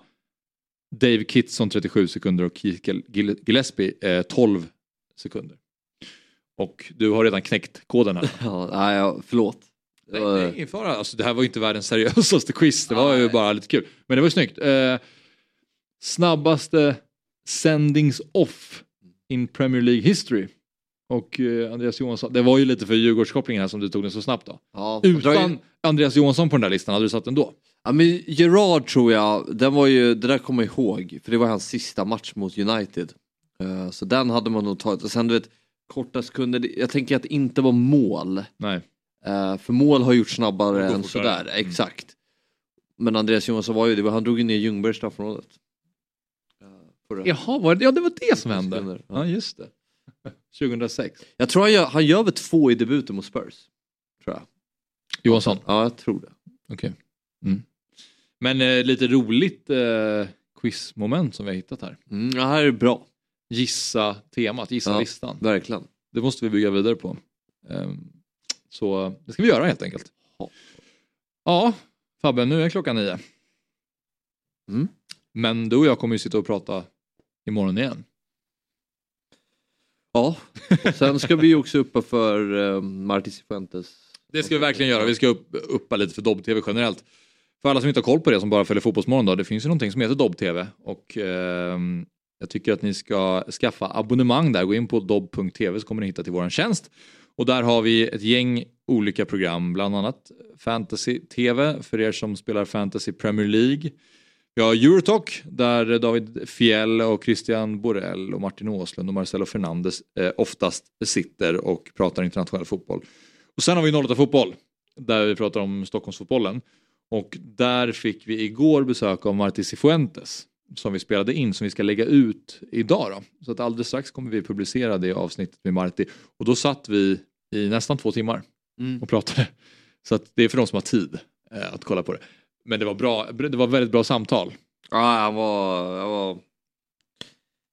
Dave Kitson 37 sekunder och Keith Gil- Gil- Gillespie eh, 12 sekunder. Och du har redan knäckt koden här. *laughs* Ja, nej, förlåt. Nej, är ingen fara. Alltså, det här var ju inte världens seriösaste quiz. Det var ju Nej. bara lite kul. Men det var ju snyggt. Eh, snabbaste sendings off in Premier League history. Och eh, Andreas Johansson, det var ju lite för Djurgårdskopplingen här som du tog den så snabbt då. Ja, Utan in- Andreas Johansson på den där listan, hade du satt den då? Ja men Gerard tror jag, den var ju, det där kommer jag ihåg, för det var hans sista match mot United. Eh, så den hade man nog tagit, och sen du vet, korta sekunder, jag tänker att det inte var mål. Nej. Eh, för mål har gjort snabbare än fortare. sådär, exakt. Men Andreas Johansson var ju det, var- han drog ju ner Ljungberg i straffområdet. Eh, förra- Jaha, var det, ja det var det som hände. Ja, just det. 2006. Jag tror han gör, han gör väl två i debuten mot Spurs. Tror jag. Johansson? Ja, jag tror det. Okej. Mm. Men eh, lite roligt eh, quizmoment som vi har hittat här. Mm, det här är bra. Gissa temat, gissa Ja, listan. Verkligen. Det måste vi bygga vidare på. Ehm, Så det ska vi göra helt enkelt. Ja, Fabbe, nu är klockan nio. Mm. Men du och jag kommer ju sitta och prata imorgon igen. Ja, och sen ska vi ju också uppa för uh, Martin Cifuentes. Det ska vi verkligen göra. Vi ska upp, uppa lite för Dobb-TV generellt. För alla som inte har koll på det, som bara följer Fotbollsmorgon då, det finns ju någonting som heter Dobb-TV. Och ehm, jag tycker att ni ska skaffa abonnemang där. Gå in på dobb.tv så kommer ni hitta till våran tjänst. Och där har vi ett gäng olika program, bland annat Fantasy-TV för er som spelar Fantasy Premier League. Vi har Eurotalk där David Fjell och Christian Borell och Martin Åslund och Marcelo Fernandes eh, oftast sitter och pratar internationell fotboll. Och sen har vi 08 fotboll där vi pratar om Stockholmsfotbollen. Och där fick vi igår besök av Marti Cifuentes som vi spelade in som vi ska lägga ut idag. Då. Så att alldeles strax kommer vi publicera det avsnittet med Marti. Och då satt vi i nästan två timmar Mm. och pratade. Så att det är för de som har tid eh, att kolla på det. Men det var bra, det var väldigt bra samtal. Ja, han var, jag var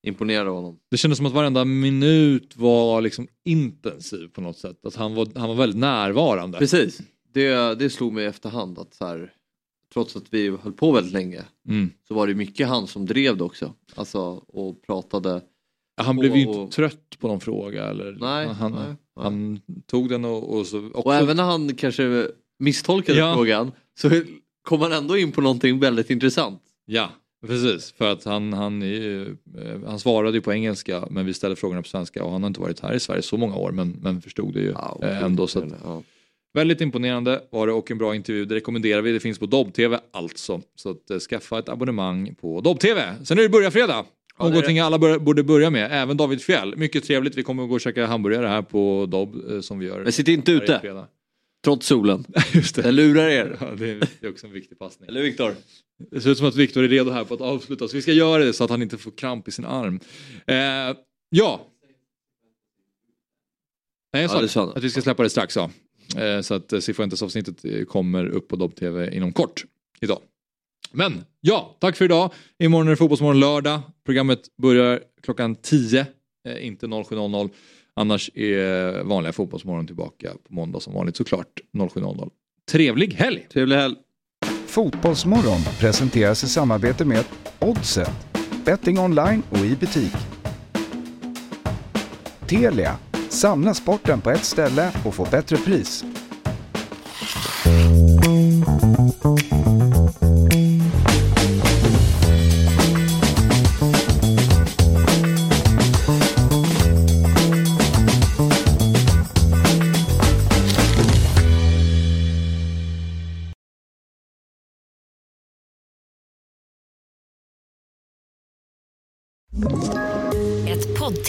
imponerad av honom. Det kändes som att varenda minut var liksom intensiv på något sätt. Att han var, han var väldigt närvarande. Precis, det, det slog mig i efterhand att så här, trots att vi höll på väldigt länge Mm. så var det mycket han som drev det också. Alltså och pratade. Han blev ju inte trött på någon fråga. Eller, Nej, han, nej, nej. han tog den och, och så... Också, och även när han kanske misstolkade Ja. frågan så kom han ändå in på någonting väldigt intressant. Ja, precis. För att han, han, ju, eh, han svarade ju på engelska men vi ställde frågorna på svenska och han har inte varit här i Sverige så många år men, men förstod det ju Ja, eh, ändå. Så att, ja. Väldigt imponerande var det och en bra intervju. Det rekommenderar vi. Det finns på Dobb-TV alltså. Så att, eh, skaffa ett abonnemang på Dobb-TV. Sen är det börja fredag. Ja, Någonting alla bör, borde börja med. Även David Fjell. Mycket trevligt. Vi kommer att gå och käka hamburgare här på Dobb som vi gör. Men sitt inte ute. Trots solen. *laughs* Just det. Jag lurar er. Ja, det är också en viktig passning. Eller Viktor? Det ser ut som att Viktor är redo här på att avsluta, så vi ska göra det så att han inte får kramp i sin arm. Eh, ja. Nej, jag sa Ja, det sa att vi ska släppa det strax. Ja. Eh, så att eh, Cifuentes-avsnittet eh, kommer upp på Dobb-TV inom kort idag. Men ja, tack för idag. Imorgon är det Fotbollsmorgon lördag. Programmet börjar klockan 10, eh, inte 07.00. Annars är vanliga Fotbollsmorgon tillbaka på måndag som vanligt såklart 07.00. Trevlig helg! Trevlig helg. Fotbollsmorgon presenteras i samarbete med Oddset, betting online och i butik. Telia. Samla sporten på ett ställe och få bättre pris.